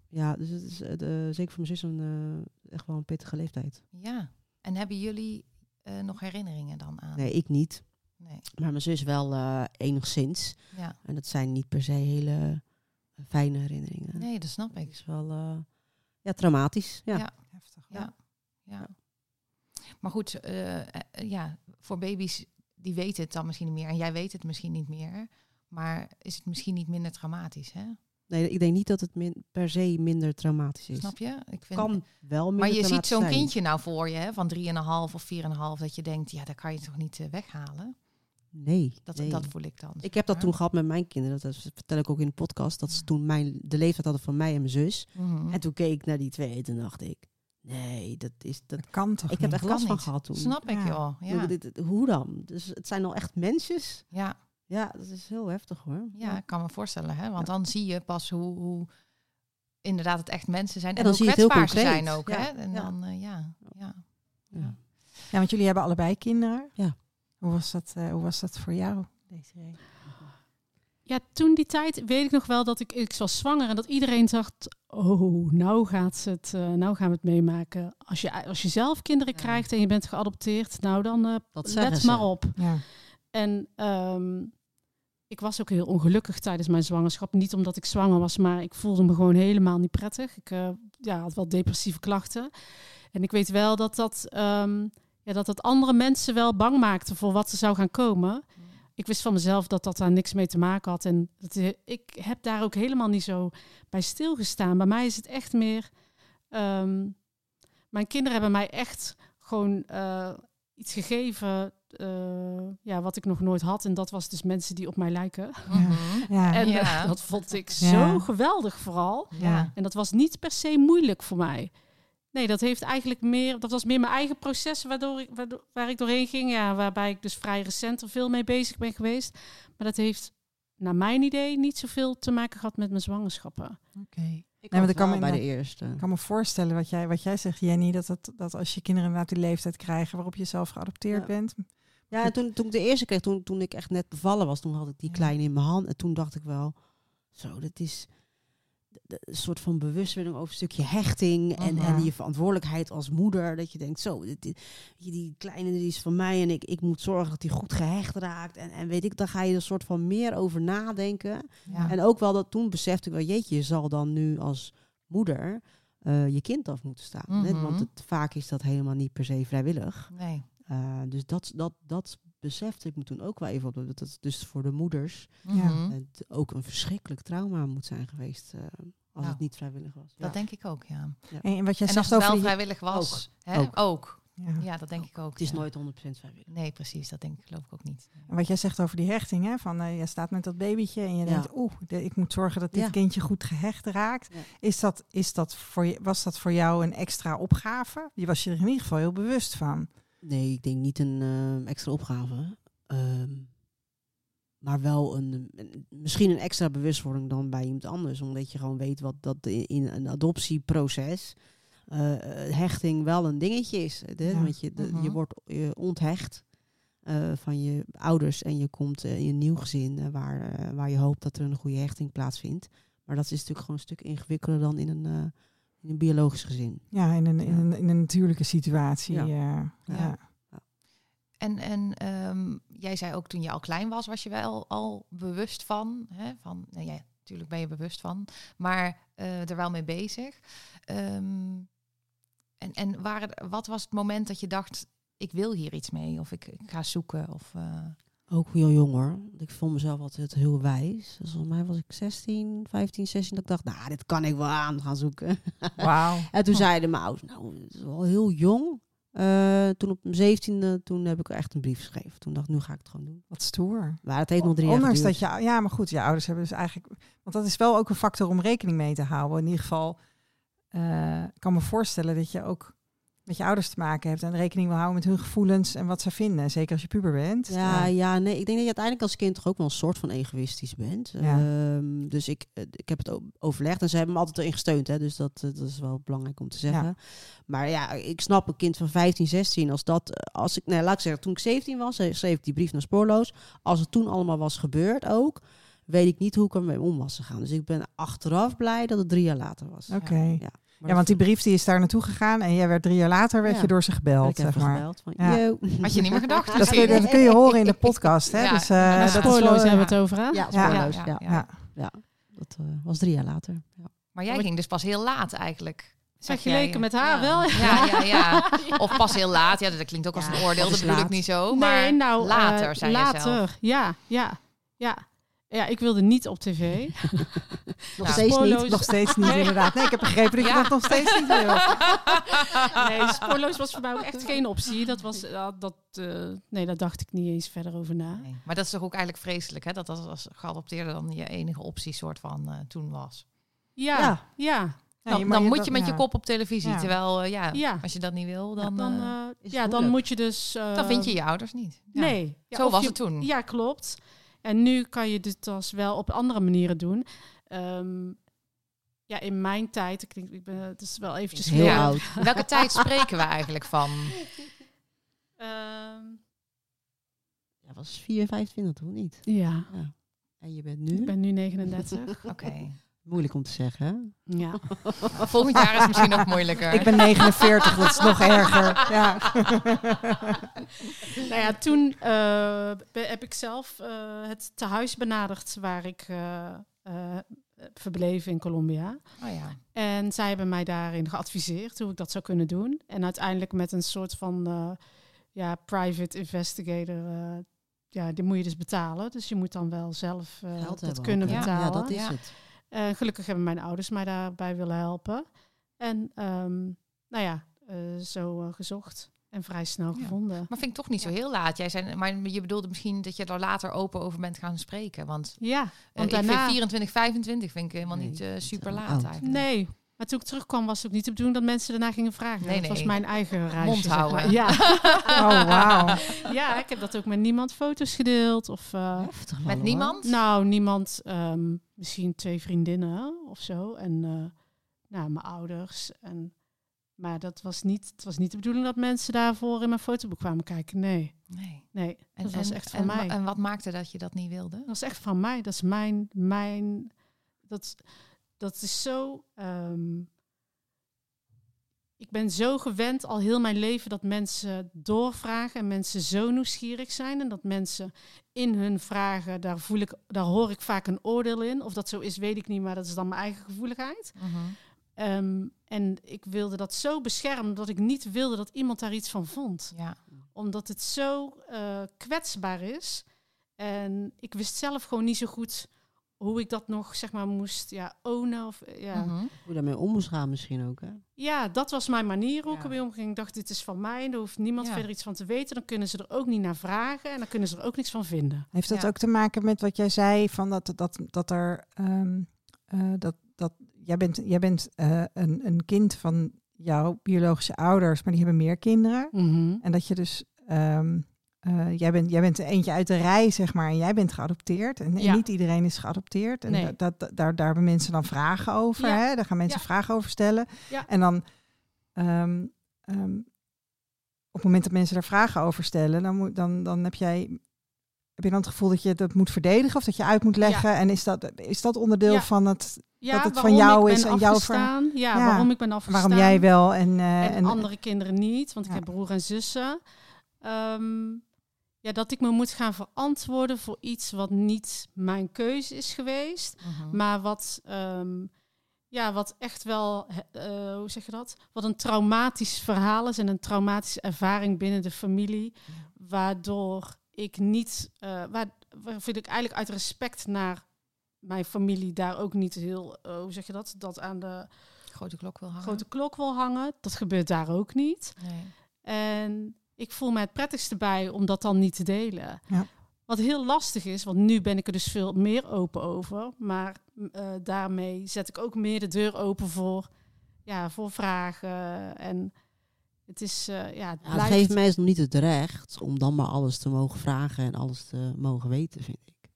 [SPEAKER 4] Ja, dus het is de- zeker voor mijn zus een, eh, echt wel een pittige leeftijd.
[SPEAKER 1] Ja. En hebben jullie eh, nog herinneringen dan aan?
[SPEAKER 4] Nee, ik niet.
[SPEAKER 1] Nee.
[SPEAKER 4] Maar mijn zus wel eh, enigszins.
[SPEAKER 1] Ja.
[SPEAKER 4] En dat zijn niet per se hele fijne herinneringen.
[SPEAKER 1] Nee, dat snap
[SPEAKER 4] Het
[SPEAKER 1] ik.
[SPEAKER 4] is wel eh, ja, traumatisch. Ja.
[SPEAKER 1] Ja.
[SPEAKER 2] Heftig.
[SPEAKER 1] Ja. ja. Maar goed, ja, voor baby's, die weten het dan misschien niet meer. En jij weet het misschien niet meer. Maar is het misschien niet minder traumatisch, hè?
[SPEAKER 4] Nee, ik denk niet dat het min- per se minder traumatisch is.
[SPEAKER 1] Snap je? Ik vind,
[SPEAKER 4] Kan wel minder
[SPEAKER 1] maar je ziet zo'n kindje nou voor je, hè, van 3,5 of 4,5, dat je denkt, ja, dat kan je toch niet eh, weghalen?
[SPEAKER 4] Nee,
[SPEAKER 1] Dat,
[SPEAKER 4] nee.
[SPEAKER 1] dat voel ik dan.
[SPEAKER 4] Ik heb dat toen gehad met mijn kinderen. Dat vertel ik ook in de podcast. Dat ze toen mijn, de leeftijd hadden van mij en mijn zus.
[SPEAKER 1] Mhm.
[SPEAKER 4] En toen keek ik naar die twee en toen dacht ik... Nee, dat is... Dat,
[SPEAKER 2] Dat kan toch
[SPEAKER 4] ik heb er echt last van gehad toen.
[SPEAKER 1] Snap ik,
[SPEAKER 2] Ja.
[SPEAKER 1] joh. Ja.
[SPEAKER 4] hoe dan? Dus het zijn al echt mensjes.
[SPEAKER 1] Ja.
[SPEAKER 4] Ja, dat is heel heftig hoor.
[SPEAKER 1] ja, ik kan me voorstellen, hè? Want dan zie je pas hoe, hoe inderdaad het echt mensen zijn.
[SPEAKER 4] Ja,
[SPEAKER 1] En,
[SPEAKER 4] dan
[SPEAKER 1] hoe
[SPEAKER 4] zie je het heel
[SPEAKER 1] kwetsbaar ze zijn
[SPEAKER 4] concreet.
[SPEAKER 1] ook,
[SPEAKER 4] Ja,
[SPEAKER 1] hè? En
[SPEAKER 4] ja.
[SPEAKER 1] dan, eh, ja, ja.
[SPEAKER 4] Ja.
[SPEAKER 2] Ja, want jullie hebben allebei kinderen.
[SPEAKER 4] Ja.
[SPEAKER 2] Hoe was dat, eh, hoe was dat voor jou, Desiree?
[SPEAKER 3] Ja, toen die tijd weet ik nog wel dat ik, ik was zwanger en dat iedereen dacht, oh, nou, gaat ze het, eh, nou gaan we het meemaken. Als je, als je zelf kinderen
[SPEAKER 1] Ja.
[SPEAKER 3] krijgt en je bent geadopteerd, nou dan eh let
[SPEAKER 4] ze.
[SPEAKER 3] maar op.
[SPEAKER 2] Ja.
[SPEAKER 3] En ehm, ik was ook heel ongelukkig tijdens mijn zwangerschap. Niet omdat ik zwanger was, maar ik voelde me gewoon helemaal niet prettig. Ik eh, ja, had wel depressieve klachten. En ik weet wel dat dat, ehm, ja, dat dat andere mensen wel bang maakte voor wat er zou gaan komen. Ik wist van mezelf dat dat daar niks mee te maken had. En dat, eh, ik heb daar ook helemaal niet zo bij stilgestaan. Bij mij is het echt meer... ehm, mijn kinderen hebben mij echt gewoon eh, iets gegeven... eh, ja, wat ik nog nooit had. En dat was dus mensen die op mij lijken.
[SPEAKER 1] Mhm.
[SPEAKER 2] Ja.
[SPEAKER 3] En
[SPEAKER 1] Ja.
[SPEAKER 3] eh, (laughs) dat vond ik
[SPEAKER 2] Ja.
[SPEAKER 3] zo geweldig vooral.
[SPEAKER 1] Ja.
[SPEAKER 3] En dat was niet per se moeilijk voor mij. Nee, dat heeft eigenlijk meer. Dat was meer mijn eigen proces waardoor ik, waardoor, waar ik doorheen ging. Ja, waarbij ik dus vrij recent er veel mee bezig ben geweest. Maar dat heeft, naar mijn idee, niet zoveel te maken gehad met mijn zwangerschappen.
[SPEAKER 2] Oké.
[SPEAKER 4] Ik had
[SPEAKER 2] ik kan
[SPEAKER 4] wel
[SPEAKER 2] me
[SPEAKER 4] bij de eerste.
[SPEAKER 2] Ik kan me voorstellen wat jij, wat jij zegt, Jenny, dat, dat, dat als je kinderen inderdaad die leeftijd krijgen waarop je zelf geadopteerd
[SPEAKER 4] Ja.
[SPEAKER 2] bent.
[SPEAKER 4] Ja, en toen, toen ik de eerste kreeg, toen, toen ik echt net bevallen was, toen had ik die kleine in mijn hand. En toen dacht ik wel, zo, dat is een soort van bewustwording over een stukje hechting. En, en je verantwoordelijkheid als moeder. Dat je denkt, zo, dit, dit- die, die kleine die is van mij en ik, ik moet zorgen dat hij goed gehecht raakt. En, en weet ik, dan ga je er soort van meer over nadenken.
[SPEAKER 1] Ja.
[SPEAKER 4] En ook wel dat toen besefte ik wel, jeetje, je zal dan nu als moeder eh, je kind af moeten staan.
[SPEAKER 1] Mhm.
[SPEAKER 4] Want het, vaak is dat helemaal niet per se vrijwillig.
[SPEAKER 1] Nee.
[SPEAKER 4] Uh, dus dat, dat, dat besefte ik me toen ook wel even op. Dat het dus voor de moeders
[SPEAKER 1] Mhm.
[SPEAKER 4] het ook een verschrikkelijk trauma moet zijn geweest. uh, als
[SPEAKER 1] Nou,
[SPEAKER 4] het niet vrijwillig was.
[SPEAKER 1] Dat denk ik ook, ja.
[SPEAKER 2] En wat jij
[SPEAKER 1] En als het wel
[SPEAKER 2] die...
[SPEAKER 1] vrijwillig was, hè?
[SPEAKER 4] Ook.
[SPEAKER 1] ook.
[SPEAKER 2] Ja.
[SPEAKER 1] Ja, dat denk ik ook.
[SPEAKER 4] Het is
[SPEAKER 1] ja.
[SPEAKER 4] nooit 100% vrijwillig.
[SPEAKER 1] Nee, precies. Dat denk ik, geloof ik ook niet.
[SPEAKER 2] En wat jij zegt over die hechting, hè? van eh, je staat met dat babytje en je
[SPEAKER 4] Ja.
[SPEAKER 2] denkt, oeh, de- ik moet zorgen dat dit
[SPEAKER 4] Ja.
[SPEAKER 2] kindje goed gehecht raakt.
[SPEAKER 4] Ja.
[SPEAKER 2] Is dat, is dat voor je, was dat voor jou een extra opgave? Je was je er in ieder geval heel bewust van.
[SPEAKER 4] Nee, ik denk niet een eh, extra opgave. Ehm, maar wel een, een- misschien een extra bewustwording dan bij iemand anders. Omdat je gewoon weet wat dat in, in een adoptieproces eh, eh, hechting wel een dingetje is.
[SPEAKER 2] Ja.
[SPEAKER 4] Want je, de-
[SPEAKER 1] Mhm.
[SPEAKER 4] je wordt onthecht eh, van je ouders en je komt in een nieuw gezin waar, waar je hoopt dat er een goede hechting plaatsvindt. Maar dat is natuurlijk gewoon een stuk ingewikkelder dan in een, in een biologisch gezin.
[SPEAKER 2] Ja, in een, in een, in een natuurlijke situatie.
[SPEAKER 4] Ja.
[SPEAKER 2] Ja.
[SPEAKER 1] Ja. En, en ehm, jij zei ook toen je al klein was, was je wel al bewust van. Hè? van nou ja, natuurlijk ben je bewust van, maar eh, er wel mee bezig. Ehm, en en waren, wat was het moment dat je dacht, ik wil hier iets mee? Of ik, ik ga zoeken? Of, eh,
[SPEAKER 4] Ook heel jong hoor. Want Ik vond mezelf altijd heel wijs. Dus volgens mij was ik 16, 15, 16. Dat ik dacht, nou, dit kan ik wel aan gaan zoeken.
[SPEAKER 2] Wauw. (laughs)
[SPEAKER 4] En toen zeiden mijn ouders, nou, het is wel heel jong. Eh, toen op mijn zeventiende, toen heb ik echt een brief geschreven. Toen dacht ik, nu ga ik het gewoon doen.
[SPEAKER 2] Wat stoer.
[SPEAKER 4] Maar het heeft nog drie jaar
[SPEAKER 2] Ondanks dat je, ja, maar goed, je ouders hebben dus eigenlijk, want dat is wel ook een factor om rekening mee te houden. In ieder geval, eh, ik kan me voorstellen dat je ook met je ouders te maken hebt en rekening wil houden met hun gevoelens en wat ze vinden. Zeker als je puber bent.
[SPEAKER 4] Ja, ja, nee. Ik denk dat je uiteindelijk als kind toch ook wel een soort van egoïstisch bent.
[SPEAKER 2] Ja.
[SPEAKER 4] Ehm, dus ik, eh, ik heb het overlegd en ze hebben me altijd erin gesteund. Hè, dus dat, eh, dat is wel belangrijk om te zeggen. Maar ja, ik snap een kind van 15, 16 als dat... eh, Als ik, nee, laat ik zeggen, toen ik 17 was, schreef ik die brief naar Spoorloos. Als het toen allemaal was gebeurd ook, weet ik niet hoe ik ermee om was gegaan. Dus ik ben achteraf blij dat het drie jaar later was.
[SPEAKER 2] Oké.
[SPEAKER 4] Ja,
[SPEAKER 2] Ja, want die brief die is daar naartoe gegaan en jij werd drie jaar later werd
[SPEAKER 4] Ja.
[SPEAKER 2] je door ze gebeld, zeg maar.
[SPEAKER 4] gebeld van,
[SPEAKER 2] Ja.
[SPEAKER 1] Had je niet meer gedacht?
[SPEAKER 2] Dat kun, je, dat kun je horen in de podcast, hè?
[SPEAKER 1] Ja,
[SPEAKER 2] dus, eh, dat is
[SPEAKER 3] Spoorloos hebben we het over, hè?
[SPEAKER 4] Ja,
[SPEAKER 2] Ja.
[SPEAKER 4] Spoorloos,
[SPEAKER 1] Ja,
[SPEAKER 4] ja.
[SPEAKER 1] ja.
[SPEAKER 2] Ja.
[SPEAKER 4] Dat eh, was drie jaar later. Ja.
[SPEAKER 1] Maar jij ging dus pas heel laat eigenlijk. Zeg
[SPEAKER 3] Vergeleken
[SPEAKER 1] jij.
[SPEAKER 3] met haar
[SPEAKER 1] Ja.
[SPEAKER 3] wel.
[SPEAKER 1] Ja, (laughs) ja, ja. Of pas heel laat. Ja, dat klinkt ook als
[SPEAKER 4] Ja,
[SPEAKER 1] een oordeel.
[SPEAKER 4] dat
[SPEAKER 1] bedoel ik niet zo. Maar
[SPEAKER 3] nee, nou,
[SPEAKER 1] later,
[SPEAKER 3] eh,
[SPEAKER 1] zei
[SPEAKER 3] later.
[SPEAKER 1] je zelf.
[SPEAKER 3] Ja, ja, ja. Ja, ik wilde niet op tv. (laughs)
[SPEAKER 4] Nog
[SPEAKER 1] Ja.
[SPEAKER 4] steeds niet.
[SPEAKER 2] Nog steeds niet,
[SPEAKER 3] Nee.
[SPEAKER 2] inderdaad. Nee, ik heb begrepen dat je
[SPEAKER 1] Ja.
[SPEAKER 2] dat nog steeds niet wil. (laughs)
[SPEAKER 3] nee, spoorloos was voor mij ook echt geen optie. Dat was, ja, dat, eh, nee, daar dacht ik niet eens verder over na.
[SPEAKER 1] Nee. Maar dat is toch ook eigenlijk vreselijk, hè? Dat dat als geadopteerde dan je enige optie soort van eh, toen was.
[SPEAKER 3] Ja,
[SPEAKER 2] Ja.
[SPEAKER 3] ja.
[SPEAKER 2] Nee,
[SPEAKER 1] Dan,
[SPEAKER 2] maar
[SPEAKER 1] dan moet
[SPEAKER 2] dat-
[SPEAKER 1] je met je kop op televisie.
[SPEAKER 2] Ja.
[SPEAKER 1] Terwijl, eh, ja,
[SPEAKER 3] Ja.
[SPEAKER 1] als je dat niet wil, dan, eh,
[SPEAKER 3] eh, ja, dan moet je dus... eh,
[SPEAKER 1] dan vind je je ouders niet. Ja.
[SPEAKER 3] Nee. Ja,
[SPEAKER 1] Zo was
[SPEAKER 3] je-
[SPEAKER 1] het toen.
[SPEAKER 3] Ja, klopt. En nu kan je dit als wel op andere manieren doen. Ehm, ja, in mijn tijd, ik denk, ik ben, het is wel eventjes
[SPEAKER 4] Heel oud. (laughs)
[SPEAKER 1] Welke tijd spreken we eigenlijk van?
[SPEAKER 3] Ehm,
[SPEAKER 4] Ja, was 4, 25 toen niet.
[SPEAKER 3] ja,
[SPEAKER 4] Ja. En je bent
[SPEAKER 3] ik
[SPEAKER 4] nu?
[SPEAKER 3] ben nu 39. (laughs)
[SPEAKER 1] Oké.
[SPEAKER 4] Moeilijk om te zeggen, hè?
[SPEAKER 3] ja. (laughs)
[SPEAKER 1] Volgend jaar is het misschien nog moeilijker.
[SPEAKER 2] Ik ben 49, dat is nog erger. Ja. (laughs)
[SPEAKER 3] Nou ja, toen eh, heb ik zelf eh, het tehuis benaderd waar ik eh, eh, verbleef in Colombia.
[SPEAKER 1] Oh ja.
[SPEAKER 3] En zij hebben mij daarin geadviseerd hoe ik dat zou kunnen doen. En uiteindelijk met een soort van eh, ja, private investigator. eh, ja, die moet je dus betalen. Dus je moet dan wel zelf eh,
[SPEAKER 4] Geld
[SPEAKER 3] dat
[SPEAKER 4] hebben
[SPEAKER 3] kunnen betalen.
[SPEAKER 4] Ja, dat is
[SPEAKER 1] Ja.
[SPEAKER 4] het.
[SPEAKER 3] Eh, gelukkig hebben mijn ouders mij daarbij willen helpen. En ehm, nou ja, eh, zo eh, gezocht en vrij snel
[SPEAKER 1] Ja.
[SPEAKER 3] gevonden.
[SPEAKER 1] Maar vind ik toch niet zo heel laat. Jij zei, maar je bedoelde misschien dat je er later open over bent gaan spreken. Want
[SPEAKER 3] Ja, want
[SPEAKER 1] ik
[SPEAKER 3] daarna...
[SPEAKER 1] vind 24, 25 vind ik helemaal
[SPEAKER 4] Nee,
[SPEAKER 1] niet super laat eigenlijk.
[SPEAKER 3] Nee, maar toen ik terugkwam was het ook niet de bedoeling dat mensen daarna gingen vragen.
[SPEAKER 1] Nee,
[SPEAKER 3] dat was mijn eigen reisje.
[SPEAKER 1] Mond
[SPEAKER 3] zeg maar.
[SPEAKER 1] houden.
[SPEAKER 3] Ja. (laughs)
[SPEAKER 2] Oh, wauw. (laughs)
[SPEAKER 3] ja, ik heb dat ook met niemand foto's gedeeld. Of, eh,
[SPEAKER 4] Heftig
[SPEAKER 1] Met niemand?
[SPEAKER 3] nou, niemand, ehm, misschien twee vriendinnen of zo. En eh, nou, mijn ouders. En, maar dat was niet, het was niet de bedoeling dat mensen daarvoor in mijn fotoboek kwamen kijken. Nee,
[SPEAKER 1] Nee.
[SPEAKER 3] nee.
[SPEAKER 1] En,
[SPEAKER 3] dat was
[SPEAKER 1] en-
[SPEAKER 3] echt van
[SPEAKER 1] en,
[SPEAKER 3] mij.
[SPEAKER 1] En wat maakte dat je dat niet wilde?
[SPEAKER 3] Dat is echt van mij. Dat is mijn, mijn, dat, dat is zo. ehm, ik ben zo gewend al heel mijn leven dat mensen doorvragen en mensen zo nieuwsgierig zijn en dat mensen in hun vragen daar voel ik, daar hoor ik vaak een oordeel in. Of dat zo is, weet ik niet, maar dat is dan mijn eigen gevoeligheid. Ehm, en ik wilde dat zo beschermen dat ik niet wilde dat iemand daar iets van vond
[SPEAKER 1] Ja.
[SPEAKER 3] omdat het zo eh, kwetsbaar is. En ik wist zelf gewoon niet zo goed hoe ik dat nog, zeg maar, moest ja, ownen. Of, eh, ja.
[SPEAKER 1] Mhm.
[SPEAKER 4] Hoe je daarmee om moest gaan misschien ook, hè?
[SPEAKER 3] ja, dat was mijn manier hoe ik ermee omging. Ik dacht, dit is van mij, daar hoeft niemand
[SPEAKER 1] Ja.
[SPEAKER 3] verder iets van te weten. Dan kunnen ze er ook niet naar vragen en dan kunnen ze er ook niks van vinden.
[SPEAKER 2] Heeft dat
[SPEAKER 1] Ja.
[SPEAKER 2] ook te maken met wat jij zei van dat, dat, dat er ehm, eh, dat, dat jij bent, jij bent eh, een, een kind van jouw biologische ouders, maar die hebben meer kinderen. En dat je dus ehm, eh, jij, bent, jij bent eentje uit de rij, zeg maar, en jij bent geadopteerd. En, niet iedereen is geadopteerd. En
[SPEAKER 3] Nee.
[SPEAKER 2] dat, dat, daar, daar hebben mensen dan vragen over.
[SPEAKER 3] Ja.
[SPEAKER 2] Hè? Daar gaan mensen
[SPEAKER 3] Ja.
[SPEAKER 2] vragen over stellen.
[SPEAKER 3] Ja.
[SPEAKER 2] En dan ehm, ehm, op het moment dat mensen daar vragen over stellen, dan, moet, dan, dan heb jij. Heb je dan het gevoel dat je dat moet verdedigen of dat je uit moet leggen? En is dat, is dat onderdeel van het,
[SPEAKER 3] Ja,
[SPEAKER 2] dat het van jou is en jouw
[SPEAKER 3] afgestaan. Ja,
[SPEAKER 2] Ja.
[SPEAKER 3] waarom ik ben afgestaan.
[SPEAKER 2] waarom jij wel en, eh,
[SPEAKER 3] en,
[SPEAKER 2] en
[SPEAKER 3] andere kinderen niet, want
[SPEAKER 2] Ja.
[SPEAKER 3] ik heb broer en zussen. Ehm, ja, dat ik me moet gaan verantwoorden voor iets wat niet mijn keuze is geweest,
[SPEAKER 1] Mhm.
[SPEAKER 3] maar wat, ehm, ja, wat echt wel, eh, hoe zeg je dat? Wat een traumatisch verhaal is en een traumatische ervaring binnen de familie, waardoor ik niet, waar, waar vind ik eigenlijk uit respect naar mijn familie daar ook niet heel, eh, hoe zeg je dat? Dat aan de
[SPEAKER 1] Grote klok wil hangen.
[SPEAKER 3] grote klok wil hangen. Dat gebeurt daar ook niet.
[SPEAKER 1] Nee.
[SPEAKER 3] En ik voel mij het prettigste bij om dat dan niet te delen.
[SPEAKER 2] Ja.
[SPEAKER 3] Wat heel lastig is, want nu ben ik er dus veel meer open over. Maar uh, daarmee zet ik ook meer de deur open voor, ja, voor vragen. En het is, uh, ja, het,
[SPEAKER 4] ja, het geeft mensen nog niet het recht om dan maar alles te mogen vragen en alles te mogen weten, vind ik.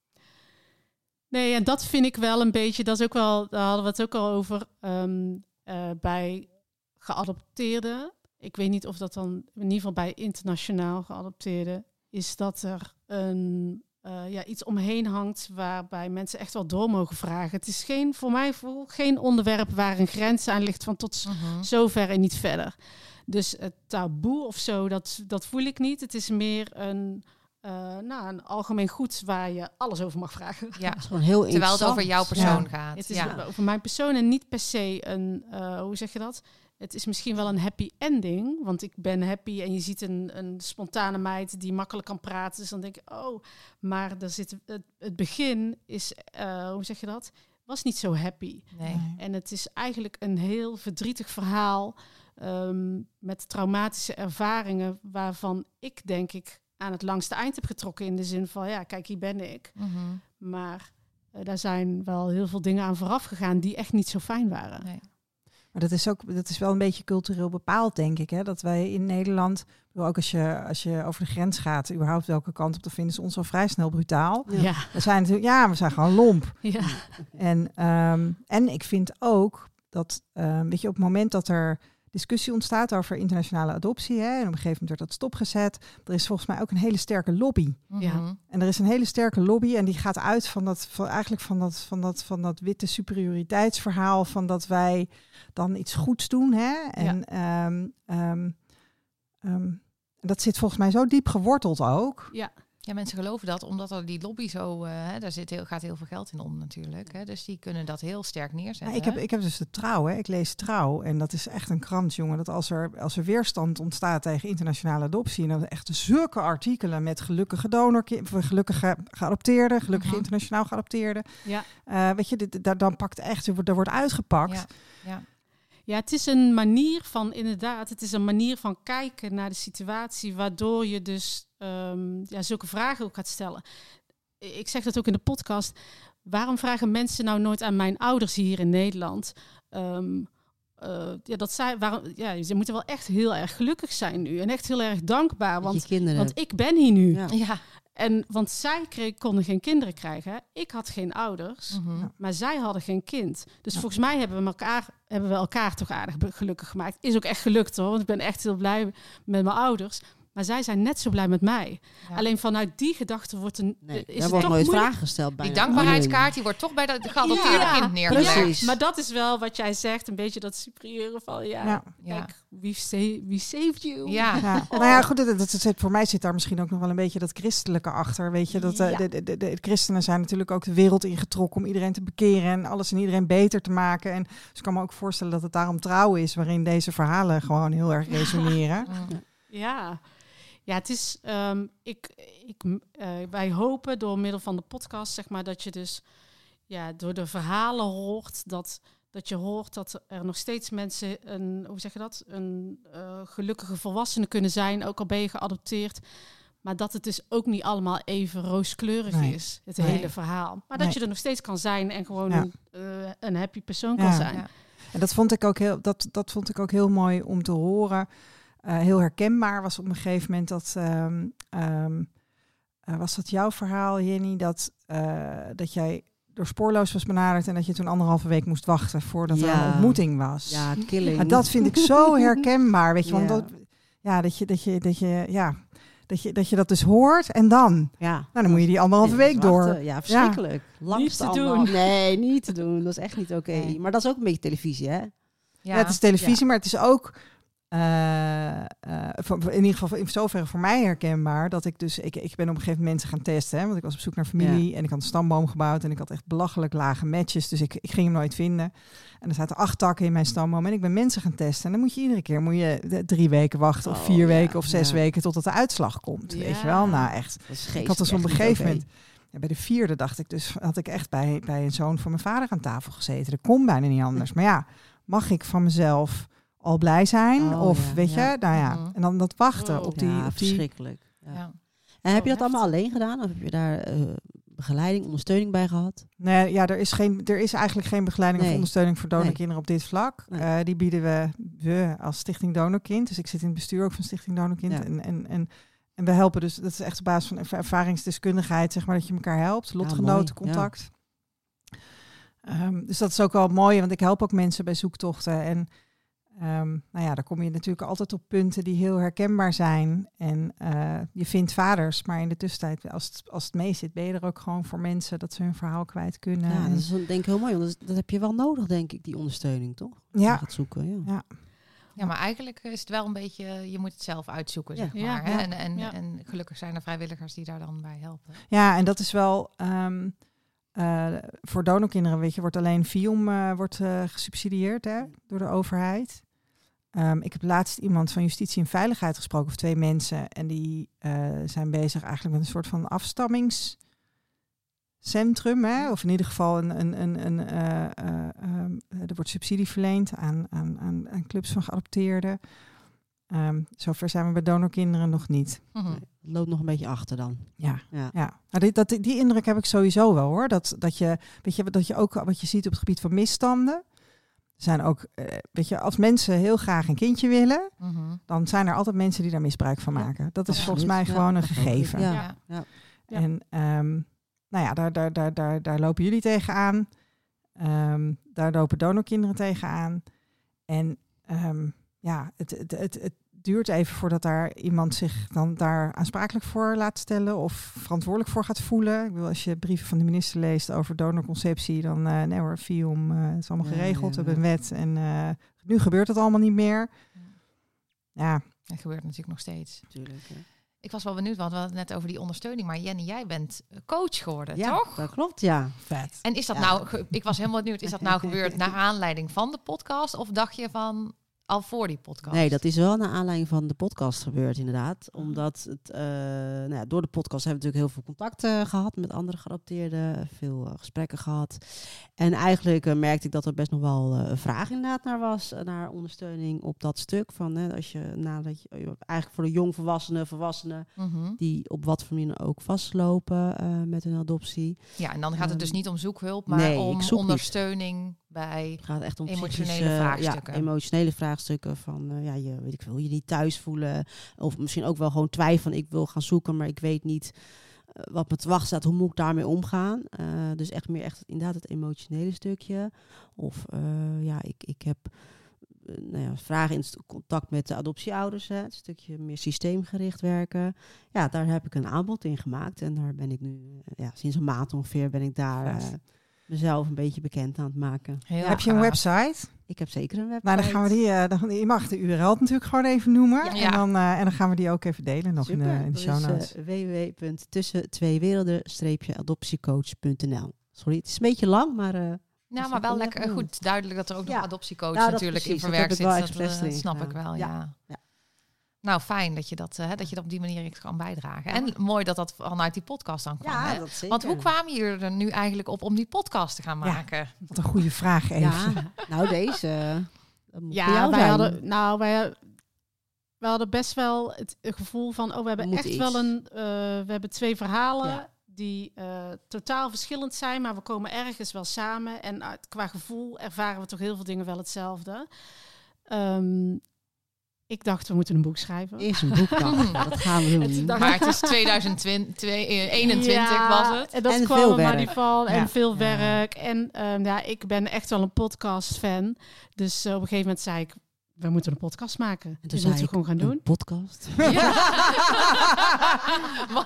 [SPEAKER 3] Nee, en dat vind ik wel een beetje, dat is ook wel, daar hadden we het ook al over, um, uh, bij geadopteerden. Ik weet niet of dat dan, in ieder geval bij internationaal geadopteerden, is dat er een, uh, ja, iets omheen hangt waarbij mensen echt wel door mogen vragen. Het is geen, voor mij voor, geen onderwerp waar een grens aan ligt van tot uh -huh. zover en niet verder. Dus het taboe of zo, dat, dat voel ik niet. Het is meer een, uh, nou, een algemeen goed waar je alles over mag vragen.
[SPEAKER 1] Ja,
[SPEAKER 4] is gewoon heel
[SPEAKER 1] terwijl het over jouw persoon
[SPEAKER 3] ja.
[SPEAKER 1] gaat.
[SPEAKER 3] Het is
[SPEAKER 1] ja.
[SPEAKER 3] over mijn persoon en niet per se een, uh, hoe zeg je dat? Het is misschien wel een happy ending, want ik ben happy en je ziet een, een spontane meid die makkelijk kan praten. Dus dan denk ik, oh, maar er zit, het, het begin is, uh, hoe zeg je dat? Was niet zo happy.
[SPEAKER 1] Nee.
[SPEAKER 3] En het is eigenlijk een heel verdrietig verhaal um, met traumatische ervaringen waarvan ik denk ik aan het langste eind heb getrokken in de zin van ja, kijk, hier ben ik.
[SPEAKER 1] Mm -hmm.
[SPEAKER 3] Maar uh, daar zijn wel heel veel dingen aan vooraf gegaan die echt niet zo fijn waren.
[SPEAKER 1] Nee.
[SPEAKER 2] Maar dat is ook, dat is wel een beetje cultureel bepaald, denk ik. Hè? Dat wij in Nederland, ook als je, als je over de grens gaat, überhaupt welke kant op, dan vinden ze ons al vrij snel brutaal.
[SPEAKER 3] Ja.
[SPEAKER 2] We zijn natuurlijk, ja, we zijn gewoon lomp.
[SPEAKER 3] Ja.
[SPEAKER 2] En, um, en ik vind ook dat, um, weet je, op het moment dat er discussie ontstaat over internationale adoptie. Hè, en op een gegeven moment wordt dat stopgezet. Er is volgens mij ook een hele sterke lobby.
[SPEAKER 1] Mhm.
[SPEAKER 3] Ja.
[SPEAKER 2] En er is een hele sterke lobby en die gaat uit van dat, van, eigenlijk van dat, van, dat, van dat witte superioriteitsverhaal. Van dat wij dan iets goeds doen. Hè? En ja. um, um, um, dat zit volgens mij zo diep geworteld ook.
[SPEAKER 3] Ja.
[SPEAKER 1] Ja, mensen geloven dat omdat er die lobby zo, uh, hè, daar zit heel, gaat heel veel geld in om natuurlijk. Hè, dus die kunnen dat heel sterk neerzetten.
[SPEAKER 2] Ja, ik, heb, ik heb dus de trouw, hè. ik lees trouw. En dat is echt een krant, jongen. Dat als er, als er weerstand ontstaat tegen internationale adoptie. En dan echt zulke artikelen met gelukkige donor, gelukkige geadopteerden, gelukkige uh -huh. internationaal geadopteerden.
[SPEAKER 3] Ja.
[SPEAKER 2] Uh, weet je, dit, daar, dan pakt echt, er wordt uitgepakt.
[SPEAKER 1] Ja. ja.
[SPEAKER 3] Ja, het is een manier van, inderdaad, het is een manier van kijken naar de situatie, waardoor je dus um, ja, zulke vragen ook gaat stellen. Ik zeg dat ook in de podcast. Waarom vragen mensen nou nooit aan mijn ouders hier in Nederland? Um, uh, ja, dat zij, waarom, ja, ze moeten wel echt heel erg gelukkig zijn nu en echt heel erg dankbaar, want, want ik ben hier nu.
[SPEAKER 1] Ja. ja.
[SPEAKER 3] En want zij kreeg, konden geen kinderen krijgen. Ik had geen ouders,
[SPEAKER 1] Mm
[SPEAKER 3] mm-hmm. maar zij hadden geen kind. Dus ja. volgens mij hebben we, elkaar, hebben we elkaar toch aardig gelukkig gemaakt. Is ook echt gelukt hoor, want ik ben echt heel blij met mijn ouders. Maar zij zijn net zo blij met mij. Ja. Alleen vanuit die gedachte wordt een.
[SPEAKER 4] Nee,
[SPEAKER 3] is
[SPEAKER 4] er wordt nooit vragen gesteld bij
[SPEAKER 1] Die dankbaarheidskaart die wordt toch bij dat geadopteerde
[SPEAKER 3] ja,
[SPEAKER 1] kind neergelegd.
[SPEAKER 4] precies.
[SPEAKER 3] Maar dat is wel wat jij zegt, een beetje dat superieure van ja.
[SPEAKER 2] Ja.
[SPEAKER 3] Kijk, we, save, we saved you.
[SPEAKER 1] Ja. (laughs)
[SPEAKER 2] Ja. Nou ja, goed, dat, dat, dat, voor mij zit daar misschien ook nog wel een beetje dat christelijke achter. Weet je, dat
[SPEAKER 3] Ja.
[SPEAKER 2] uh, de, de, de, de christenen zijn natuurlijk ook de wereld ingetrokken om iedereen te bekeren en alles en iedereen beter te maken. En dus ik kan me ook voorstellen dat het daarom trouw is, waarin deze verhalen gewoon heel erg resoneren.
[SPEAKER 3] Ja. Ja, het is. ehm, ik, ik, eh, wij hopen door middel van de podcast, zeg maar, dat je dus ja, door de verhalen hoort dat, dat je hoort dat er nog steeds mensen een, hoe zeg je dat, een eh, gelukkige volwassene kunnen zijn, ook al ben je geadopteerd. Maar dat het dus ook niet allemaal even rooskleurig
[SPEAKER 2] Nee.
[SPEAKER 3] is, het
[SPEAKER 1] Nee.
[SPEAKER 3] hele verhaal. Maar dat
[SPEAKER 2] Nee.
[SPEAKER 3] je er nog steeds kan zijn en gewoon
[SPEAKER 2] Ja.
[SPEAKER 3] een, eh, een happy persoon
[SPEAKER 2] Ja.
[SPEAKER 3] kan zijn.
[SPEAKER 1] Ja.
[SPEAKER 2] En dat vond ik ook heel, dat, dat vond ik ook heel mooi om te horen. Eh, heel herkenbaar was op een gegeven moment dat. ehm, ehm, eh, was dat jouw verhaal, Jenny? Dat, eh, dat jij door spoorloos was benaderd en dat je toen anderhalve week moest wachten voordat er
[SPEAKER 4] Ja.
[SPEAKER 2] een ontmoeting was.
[SPEAKER 4] Ja, killing.
[SPEAKER 2] Maar dat vind ik zo (laughs) herkenbaar, weet je, want
[SPEAKER 4] Ja.
[SPEAKER 2] dat, ja, dat je, dat je, dat je, ja, dat je, dat je dat dus hoort en dan,
[SPEAKER 4] Ja.
[SPEAKER 2] nou, dan moet je die anderhalve
[SPEAKER 4] Ja,
[SPEAKER 2] week door.
[SPEAKER 4] wachten. Ja, verschrikkelijk. Langs
[SPEAKER 3] Niet te doen. (laughs)
[SPEAKER 4] Nee, niet te doen. Dat is echt niet oké.
[SPEAKER 1] Nee.
[SPEAKER 4] Maar dat is ook een beetje televisie, hè?
[SPEAKER 2] Ja, het is televisie, maar het is ook eh, eh, in ieder geval in zoverre voor mij herkenbaar dat ik dus ik, ik ben op een gegeven moment mensen gaan testen, hè, want ik was op zoek naar familie en ik had een stamboom gebouwd en ik had echt belachelijk lage matches, dus ik, ik ging hem nooit vinden. En er zaten acht takken in mijn stamboom en ik ben mensen gaan testen en dan moet je iedere keer moet je drie weken wachten of
[SPEAKER 4] Oh,
[SPEAKER 2] vier
[SPEAKER 4] ja,
[SPEAKER 2] weken of zes
[SPEAKER 4] ja.
[SPEAKER 2] weken totdat de uitslag komt, weet je wel? Nou echt. Ik had dus op een gegeven moment, bij de vierde dacht ik dus, had ik echt bij, bij een zoon van mijn vader aan tafel gezeten. Dat kon bijna niet anders. Maar ja, mag ik van mezelf al blij zijn.
[SPEAKER 4] Oh,
[SPEAKER 2] of
[SPEAKER 4] ja,
[SPEAKER 2] weet
[SPEAKER 4] ja.
[SPEAKER 2] je, nou ja.
[SPEAKER 1] Mhm.
[SPEAKER 2] En dan dat wachten
[SPEAKER 3] Wow.
[SPEAKER 2] op die...
[SPEAKER 4] ja,
[SPEAKER 2] op die
[SPEAKER 4] verschrikkelijk. Ja.
[SPEAKER 1] Ja.
[SPEAKER 4] En heb je
[SPEAKER 1] Oh,
[SPEAKER 4] dat allemaal alleen gedaan? Of heb je daar eh, begeleiding, ondersteuning bij gehad?
[SPEAKER 2] Nee, ja, er is, geen, er is eigenlijk geen begeleiding of ondersteuning voor donorkinderen
[SPEAKER 4] Nee.
[SPEAKER 2] op dit vlak.
[SPEAKER 4] Nee.
[SPEAKER 2] Eh, die bieden we, we als Stichting Donorkind. Dus ik zit in het bestuur ook van Stichting Donorkind.
[SPEAKER 4] Ja.
[SPEAKER 2] En, en, en, en we helpen dus, dat is echt op basis van erva- ervaringsdeskundigheid, zeg maar, dat je elkaar helpt. Lotgenotencontact. Ehm, dus dat is ook wel mooi, want ik help ook mensen bij zoektochten. En ehm, nou ja, daar kom je natuurlijk altijd op punten die heel herkenbaar zijn. En eh, je vindt vaders, maar in de tussentijd, als het, als het mee zit, ben je er ook gewoon voor mensen dat ze hun verhaal kwijt kunnen.
[SPEAKER 4] Ja, dat is denk ik heel mooi. Want dat, heb je wel nodig, denk ik, die ondersteuning, toch?
[SPEAKER 2] Ja.
[SPEAKER 4] gaat zoeken, ja.
[SPEAKER 1] Ja, maar eigenlijk is het wel een beetje, je moet het zelf uitzoeken,
[SPEAKER 4] Ja.
[SPEAKER 1] zeg maar.
[SPEAKER 3] Ja,
[SPEAKER 1] hè?
[SPEAKER 2] ja.
[SPEAKER 1] En, en,
[SPEAKER 3] Ja.
[SPEAKER 1] en gelukkig zijn er vrijwilligers die daar dan bij helpen.
[SPEAKER 2] Ja, en dat is wel. ehm, eh, voor donorkinderen, weet je, wordt alleen FIOM eh, wordt, eh, gesubsidieerd hè, door de overheid. Ehm, ik heb laatst iemand van Justitie en Veiligheid gesproken, of twee mensen. En die eh, zijn bezig eigenlijk met een soort van afstammingscentrum. Hè? Of in ieder geval een, een, een, een, eh, eh, ehm, er wordt subsidie verleend aan, aan, aan, aan clubs van geadopteerden. Ehm, zover zijn we bij donorkinderen nog niet.
[SPEAKER 1] Mhm.
[SPEAKER 4] Nee, het loopt nog een beetje achter dan.
[SPEAKER 2] Ja,
[SPEAKER 4] Ja.
[SPEAKER 2] ja. Maar die, dat, die indruk heb ik sowieso wel hoor. Dat, dat, je, weet je, dat je ook wat je ziet op het gebied van misstanden. Er zijn ook, eh, weet je, als mensen heel graag een kindje willen,
[SPEAKER 1] Mhm.
[SPEAKER 2] dan zijn er altijd mensen die daar misbruik van
[SPEAKER 4] Ja,
[SPEAKER 2] maken. Dat is volgens mij
[SPEAKER 4] Ja,
[SPEAKER 2] gewoon een gegeven.
[SPEAKER 4] Ja.
[SPEAKER 1] Ja.
[SPEAKER 3] Ja.
[SPEAKER 2] En ehm, nou ja, daar, daar, daar, daar, daar lopen jullie tegenaan. Ehm daar lopen donorkinderen tegenaan. En ehm, ja, het, het, het, het duurt even voordat daar iemand zich dan daar aansprakelijk voor laat stellen of verantwoordelijk voor gaat voelen. Ik bedoel, als je brieven van de minister leest over donorconceptie, dan uh, nee hoor, FIOM, uh, het is allemaal
[SPEAKER 4] Ja,
[SPEAKER 2] geregeld,
[SPEAKER 4] ja,
[SPEAKER 2] we hebben een wet en uh, nu gebeurt het allemaal niet meer. Ja.
[SPEAKER 1] Dat gebeurt natuurlijk nog steeds.
[SPEAKER 4] Tuurlijk, ja.
[SPEAKER 1] Ik was wel benieuwd, want we hadden het net over die ondersteuning. Maar Jenny, jij bent coach geworden,
[SPEAKER 4] ja,
[SPEAKER 1] toch?
[SPEAKER 4] dat klopt, ja.
[SPEAKER 2] Vet.
[SPEAKER 1] En is dat
[SPEAKER 4] Ja.
[SPEAKER 1] nou, ik was helemaal benieuwd, is dat nou (laughs) gebeurd naar aanleiding van de podcast? Of dacht je van al voor die podcast?
[SPEAKER 4] Nee, dat is wel naar aanleiding van de podcast gebeurd, inderdaad. Omdat het, uh, nou ja, door de podcast hebben we natuurlijk heel veel contact uh, gehad met andere geadopteerden, veel uh, gesprekken gehad. En eigenlijk merkte ik dat er best nog wel een vraag inderdaad naar was, naar ondersteuning op dat stuk. Van hè, als je nadat je eigenlijk voor de jongvolwassenen, volwassenen,
[SPEAKER 1] mm -hmm.
[SPEAKER 4] die op wat voor manier ook vastlopen met hun adoptie.
[SPEAKER 1] Ja, en dan gaat het dus niet om zoekhulp, maar
[SPEAKER 4] nee,
[SPEAKER 1] om
[SPEAKER 4] ik zoek
[SPEAKER 1] ondersteuning niet. Bij
[SPEAKER 4] het gaat echt om
[SPEAKER 1] emotionele vraagstukken.
[SPEAKER 4] Ja, emotionele vraagstukken van uh, ja, je weet ik veel, je niet thuis voelen of misschien ook wel gewoon twijfelen. Ik wil gaan zoeken, maar ik weet niet uh, wat me te wachten staat. Hoe moet ik daarmee omgaan? Uh, dus echt meer echt inderdaad het emotionele stukje. Of ja, ik, ik heb nou ja, vragen in contact met de adoptieouders, hè, een stukje meer systeemgericht werken. Ja, daar heb ik een aanbod in gemaakt en daar ben ik nu ja, sinds een maand ongeveer ben ik daar mezelf een beetje bekend aan het maken.
[SPEAKER 2] Heel heb je een website?
[SPEAKER 4] Ik heb zeker een website.
[SPEAKER 2] Nou, dan gaan we die, uh, dan, je mag de URL natuurlijk gewoon even noemen.
[SPEAKER 1] Ja.
[SPEAKER 2] En, dan, uh, en dan gaan we die ook even delen nog
[SPEAKER 4] Super.
[SPEAKER 2] in de, in de show notes.
[SPEAKER 4] Uh, www.tussen-adoptiecoach.nl Sorry, het is een beetje lang, maar... uh,
[SPEAKER 1] nou, maar wel lekker goed duidelijk dat er ook
[SPEAKER 4] Ja.
[SPEAKER 1] nog adoptiecoach
[SPEAKER 4] Nou,
[SPEAKER 1] natuurlijk
[SPEAKER 4] precies,
[SPEAKER 1] in verwerkt zit. Dat, snap ik wel,
[SPEAKER 4] Ja.
[SPEAKER 1] Nou, fijn dat je dat, uh, dat je dat op die manier iets kan bijdragen. En mooi dat dat vanuit die podcast dan kwam.
[SPEAKER 4] Ja,
[SPEAKER 1] hè?
[SPEAKER 4] dat zeker.
[SPEAKER 1] Want hoe kwamen jullie er nu eigenlijk op om die podcast te gaan maken?
[SPEAKER 2] Wat een goede vraag even.
[SPEAKER 4] Ja, (laughs) nou deze.
[SPEAKER 3] Ja, wij hadden, nou, wij, we hadden best wel het gevoel van, oh, we hebben
[SPEAKER 4] moet
[SPEAKER 3] echt
[SPEAKER 4] iets.
[SPEAKER 3] wel een, uh, we hebben twee verhalen
[SPEAKER 4] Ja.
[SPEAKER 3] die uh, totaal verschillend zijn, maar we komen ergens wel samen. En uh, qua gevoel ervaren we toch heel veel dingen wel hetzelfde. Um, ik dacht, we moeten een boek schrijven.
[SPEAKER 4] Eerst een boek dan. (laughs) dat gaan we doen.
[SPEAKER 1] Maar het is 2021 ja, was het.
[SPEAKER 3] En dat
[SPEAKER 4] En
[SPEAKER 3] kwam
[SPEAKER 4] veel
[SPEAKER 3] er
[SPEAKER 4] werk.
[SPEAKER 3] En
[SPEAKER 2] Ja.
[SPEAKER 3] veel
[SPEAKER 2] Ja.
[SPEAKER 3] werk. En um, ja, ik ben echt wel een podcast-fan. Dus uh, op een gegeven moment zei ik, we moeten een podcast maken.
[SPEAKER 4] En
[SPEAKER 3] Dat
[SPEAKER 4] toen
[SPEAKER 3] moeten we gewoon gaan
[SPEAKER 4] Een
[SPEAKER 3] doen.
[SPEAKER 4] podcast. (laughs)
[SPEAKER 1] Ja. (laughs)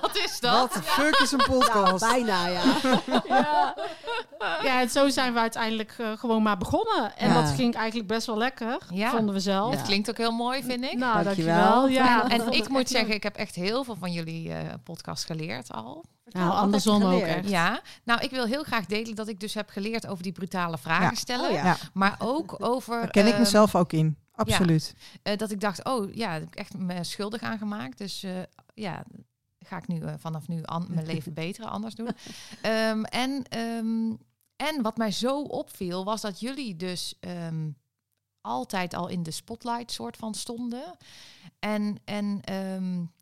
[SPEAKER 1] Wat is dat?
[SPEAKER 2] Wat de fuck is een podcast?
[SPEAKER 4] bijna, ja. (laughs)
[SPEAKER 3] ja. ja, en zo zijn we uiteindelijk uh, gewoon maar begonnen. En
[SPEAKER 4] Ja.
[SPEAKER 3] dat ging eigenlijk best wel lekker,
[SPEAKER 1] Ja.
[SPEAKER 3] vonden we zelf.
[SPEAKER 1] Het klinkt ook heel mooi, vind ik.
[SPEAKER 3] Nou,
[SPEAKER 4] Dankjewel.
[SPEAKER 3] dankjewel. Ja,
[SPEAKER 1] en ik moet zeggen,
[SPEAKER 3] leuk.
[SPEAKER 1] ik heb echt heel veel van jullie uh, podcast geleerd al.
[SPEAKER 3] Nou, andersom ook echt.
[SPEAKER 1] Ja, nou, ik wil heel graag delen dat ik dus heb geleerd over die brutale vragen
[SPEAKER 2] Ja.
[SPEAKER 1] stellen.
[SPEAKER 4] Oh,
[SPEAKER 1] Maar ook over.
[SPEAKER 2] daar ken ik
[SPEAKER 1] ehm,
[SPEAKER 2] mezelf ook in. Absoluut.
[SPEAKER 1] eh, dat ik dacht, oh ja, heb ik echt me schuldig aan gemaakt. Dus eh, ja, ga ik nu eh, vanaf nu an- mijn leven (laughs) beter anders doen. Ehm, en, ehm, en wat mij zo opviel, was dat jullie dus ehm, altijd al in de spotlight soort van stonden. En, en,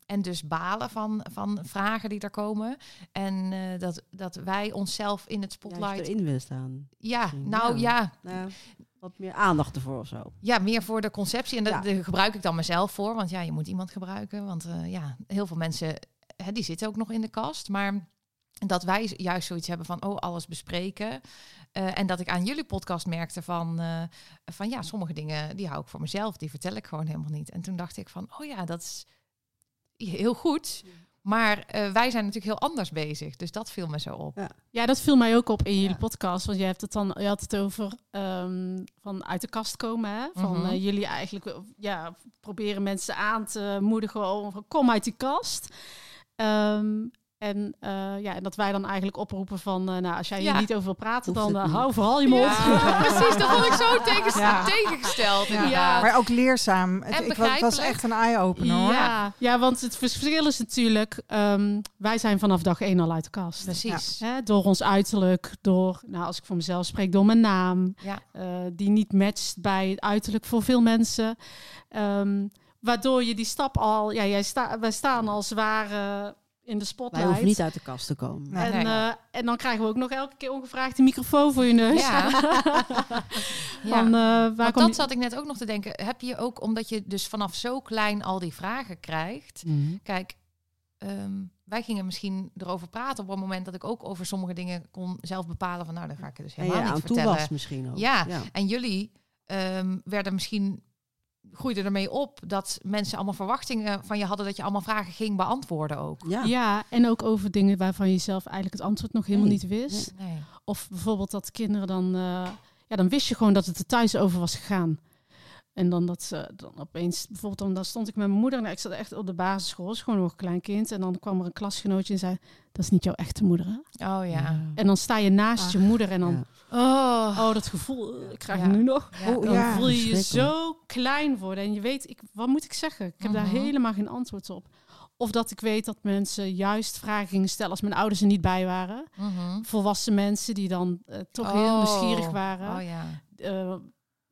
[SPEAKER 1] en dus balen van, van vragen die er komen. En dat, dat wij onszelf in het spotlight...
[SPEAKER 4] Erin willen staan.
[SPEAKER 1] Ja, nou ja.
[SPEAKER 4] Nou, wat meer aandacht ervoor of zo.
[SPEAKER 1] Ja, meer voor de conceptie. En
[SPEAKER 4] Ja.
[SPEAKER 1] daar gebruik ik dan mezelf voor. Want ja, je moet iemand gebruiken. Want eh, ja, heel veel mensen, hè, die zitten ook nog in de kast. Maar dat wij juist zoiets hebben van, oh, alles bespreken. Eh, en dat ik aan jullie podcast merkte van, eh, van, ja, sommige dingen, die hou ik voor mezelf. Die vertel ik gewoon helemaal niet. En toen dacht ik van, oh ja, dat is heel goed. Maar eh, wij zijn natuurlijk heel anders bezig. Dus dat viel me zo op.
[SPEAKER 4] Ja.
[SPEAKER 3] Ja, dat viel mij ook op in jullie
[SPEAKER 1] Ja.
[SPEAKER 3] podcast. Want je hebt het dan, je had het over ehm, van uit de kast komen. Hè? Van
[SPEAKER 1] Mhm.
[SPEAKER 3] eh, jullie eigenlijk eh, ja, proberen mensen aan te moedigen om van kom uit die kast. Ehm, en, eh, ja, en dat wij dan eigenlijk oproepen van, eh, nou, als jij
[SPEAKER 1] Ja.
[SPEAKER 3] hier niet over wil praten, dan eh, hou vooral je mond.
[SPEAKER 1] Ja, precies. Dat vond ik zo tegen,
[SPEAKER 2] Ja.
[SPEAKER 1] tegengesteld.
[SPEAKER 2] Ja. Maar ook leerzaam. Het,
[SPEAKER 1] En
[SPEAKER 2] ik, het was echt een eye-opener hoor.
[SPEAKER 3] Ja, ja, want het verschil is natuurlijk, ehm, wij zijn vanaf dag één al uit de kast.
[SPEAKER 1] Precies.
[SPEAKER 3] Hè, door ons uiterlijk, door, nou, als ik voor mezelf spreek, door mijn naam,
[SPEAKER 1] Ja.
[SPEAKER 3] eh, die niet matcht bij het uiterlijk voor veel mensen. Ehm, waardoor je die stap al, ja, jij sta, wij staan als ware in de
[SPEAKER 4] Wij
[SPEAKER 3] spotlight.
[SPEAKER 4] hoeven niet uit de kast te komen.
[SPEAKER 2] Nee.
[SPEAKER 3] en,
[SPEAKER 1] Nee.
[SPEAKER 3] eh, en dan krijgen we ook nog elke keer ongevraagd een microfoon voor je neus.
[SPEAKER 1] Ja. (laughs)
[SPEAKER 3] Van, eh, waar
[SPEAKER 1] Want dat
[SPEAKER 3] je-
[SPEAKER 1] zat ik net ook nog te denken. Heb je ook, omdat je dus vanaf zo klein al die vragen krijgt.
[SPEAKER 4] Mhm.
[SPEAKER 1] Kijk, ehm, wij gingen misschien erover praten op het moment dat ik ook over sommige dingen kon zelf bepalen van nou, dan ga ik het dus helemaal niet
[SPEAKER 4] aan toe
[SPEAKER 1] vertellen.
[SPEAKER 4] was misschien ook.
[SPEAKER 1] Ja. En jullie ehm, werden misschien groeiden ermee op dat mensen allemaal verwachtingen van je hadden dat je allemaal vragen ging beantwoorden ook.
[SPEAKER 4] Ja.
[SPEAKER 3] Ja, en ook over dingen waarvan je zelf eigenlijk het antwoord nog helemaal
[SPEAKER 4] Nee,
[SPEAKER 3] niet wist.
[SPEAKER 1] Nee.
[SPEAKER 3] Of bijvoorbeeld dat kinderen dan... eh, ja, dan wist je gewoon dat het er thuis over was gegaan. En dan dat ze dan opeens... Bijvoorbeeld dan, dan stond ik met mijn moeder... Nou, ik zat echt op de basisschool, is gewoon nog een klein kind. En dan kwam er een klasgenootje en zei... Dat is niet jouw echte moeder, hè?
[SPEAKER 1] Oh ja.
[SPEAKER 3] En dan sta je naast je moeder en dan...
[SPEAKER 4] Ja.
[SPEAKER 1] Oh.
[SPEAKER 3] Oh, dat gevoel, eh, ik krijg
[SPEAKER 1] Ja.
[SPEAKER 3] nu nog.
[SPEAKER 1] Ja.
[SPEAKER 2] Oh,
[SPEAKER 3] Dan
[SPEAKER 2] ja.
[SPEAKER 3] voel je je zo klein worden. En je weet, ik, wat moet ik zeggen? Ik heb daar
[SPEAKER 1] Mhm.
[SPEAKER 3] helemaal geen antwoord op. Of dat ik weet dat mensen juist vragen gingen stellen als mijn ouders er niet bij waren.
[SPEAKER 1] Mhm.
[SPEAKER 3] Volwassen mensen die dan eh, toch heel
[SPEAKER 1] Oh.
[SPEAKER 3] nieuwsgierig waren.
[SPEAKER 1] Oh ja.
[SPEAKER 3] Eh,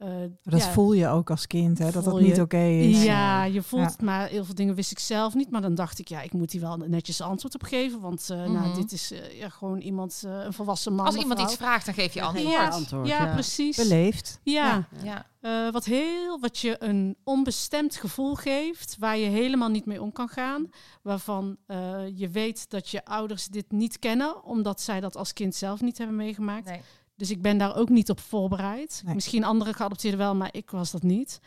[SPEAKER 3] eh,
[SPEAKER 2] Dat
[SPEAKER 3] ja,
[SPEAKER 2] voel je ook als kind, hè, dat dat niet oké is.
[SPEAKER 3] Ja, je voelt
[SPEAKER 2] Ja.
[SPEAKER 3] het, maar heel veel dingen wist ik zelf niet. Maar dan dacht ik, ja, ik moet hier wel netjes antwoord op geven. Want eh, nou,
[SPEAKER 1] Mhm.
[SPEAKER 3] dit is eh, ja, gewoon iemand, een volwassen man
[SPEAKER 1] Als iemand
[SPEAKER 3] vrouw.
[SPEAKER 1] iets vraagt, dan geef je antwoord.
[SPEAKER 3] Ja,
[SPEAKER 4] antwoord,
[SPEAKER 3] ja,
[SPEAKER 4] ja.
[SPEAKER 3] precies.
[SPEAKER 2] Beleefd.
[SPEAKER 3] Ja,
[SPEAKER 1] Ja.
[SPEAKER 3] Eh, wat heel, wat je een onbestemd gevoel geeft, waar je helemaal niet mee om kan gaan. Waarvan eh, je weet dat je ouders dit niet kennen, omdat zij dat als kind zelf niet hebben meegemaakt.
[SPEAKER 1] Nee.
[SPEAKER 3] Dus ik ben daar ook niet op voorbereid.
[SPEAKER 2] Nee.
[SPEAKER 3] Misschien andere geadopteerden wel, maar ik was dat niet.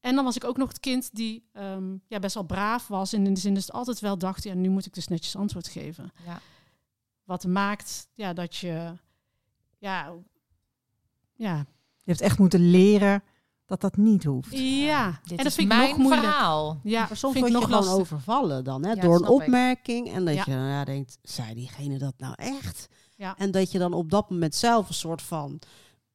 [SPEAKER 3] En dan was ik ook nog het kind die ehm, ja, best wel braaf was. En in de zin dus altijd wel dacht, ja, nu moet ik dus netjes antwoord geven.
[SPEAKER 1] Ja.
[SPEAKER 3] Wat maakt ja, dat je... Ja, ja,
[SPEAKER 2] Je hebt echt moeten leren dat dat niet hoeft.
[SPEAKER 3] ja.
[SPEAKER 1] Dit
[SPEAKER 3] en dat
[SPEAKER 1] is
[SPEAKER 3] vind ik
[SPEAKER 1] mijn
[SPEAKER 3] nog moeilijk.
[SPEAKER 1] verhaal.
[SPEAKER 3] Ja,
[SPEAKER 4] Maar soms
[SPEAKER 3] vind
[SPEAKER 4] word
[SPEAKER 3] ik
[SPEAKER 4] je
[SPEAKER 3] nog
[SPEAKER 4] gewoon
[SPEAKER 3] lastig.
[SPEAKER 4] overvallen dan, hè,
[SPEAKER 1] Ja,
[SPEAKER 4] door een
[SPEAKER 1] ik.
[SPEAKER 4] opmerking. En dat
[SPEAKER 3] Ja.
[SPEAKER 4] je dan ja, denkt, zei diegene dat nou echt?
[SPEAKER 3] Ja.
[SPEAKER 4] En dat je dan op dat moment zelf een soort van,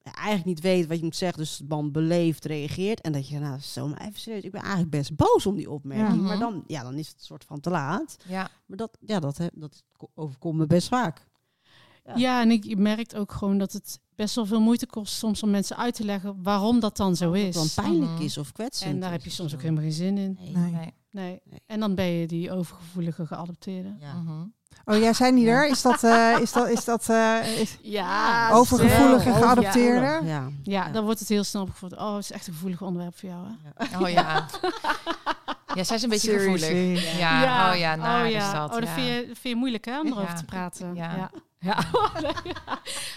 [SPEAKER 4] eigenlijk niet weet wat je moet zeggen. Dus dan beleefd reageert. En dat je, nou, zo maar even serieus. Ik ben eigenlijk best boos om die opmerking.
[SPEAKER 1] Ja.
[SPEAKER 4] Maar
[SPEAKER 1] Mhm.
[SPEAKER 4] dan, ja, dan is het een soort van te laat.
[SPEAKER 1] Ja.
[SPEAKER 4] Maar dat, ja, dat, hè, dat overkomt me best vaak. Ja.
[SPEAKER 3] Ja, en ik je merkt ook gewoon dat het best wel veel moeite kost soms om mensen uit te leggen waarom dat dan zo
[SPEAKER 4] Dat
[SPEAKER 3] is.
[SPEAKER 4] het dan pijnlijk
[SPEAKER 1] Mhm.
[SPEAKER 4] is of kwetsend.
[SPEAKER 3] En daar heb je soms ook helemaal geen zin in.
[SPEAKER 4] Nee.
[SPEAKER 2] Nee.
[SPEAKER 1] Nee.
[SPEAKER 3] Nee.
[SPEAKER 4] Nee.
[SPEAKER 3] En dan ben je die overgevoelige geadopteerde.
[SPEAKER 4] Ja.
[SPEAKER 1] Mhm.
[SPEAKER 2] Oh, jij zei niet er? Is dat, eh, is dat, is dat eh, is
[SPEAKER 3] Ja,
[SPEAKER 2] overgevoelige geadopteerde?
[SPEAKER 4] Ja.
[SPEAKER 3] Ja, dan wordt het heel snel opgevoerd. Oh, het is echt een gevoelig onderwerp voor jou. Hè?
[SPEAKER 1] Oh ja. ja, zij is een beetje gevoelig. Ja, oh ja,
[SPEAKER 3] oh,
[SPEAKER 1] is
[SPEAKER 3] ja.
[SPEAKER 1] dat.
[SPEAKER 3] Oh, dat
[SPEAKER 1] ja.
[SPEAKER 3] vind, je, vind je moeilijk hè, om erover
[SPEAKER 1] Ja.
[SPEAKER 3] te praten.
[SPEAKER 1] Ja.
[SPEAKER 3] Ja. (laughs) Ja.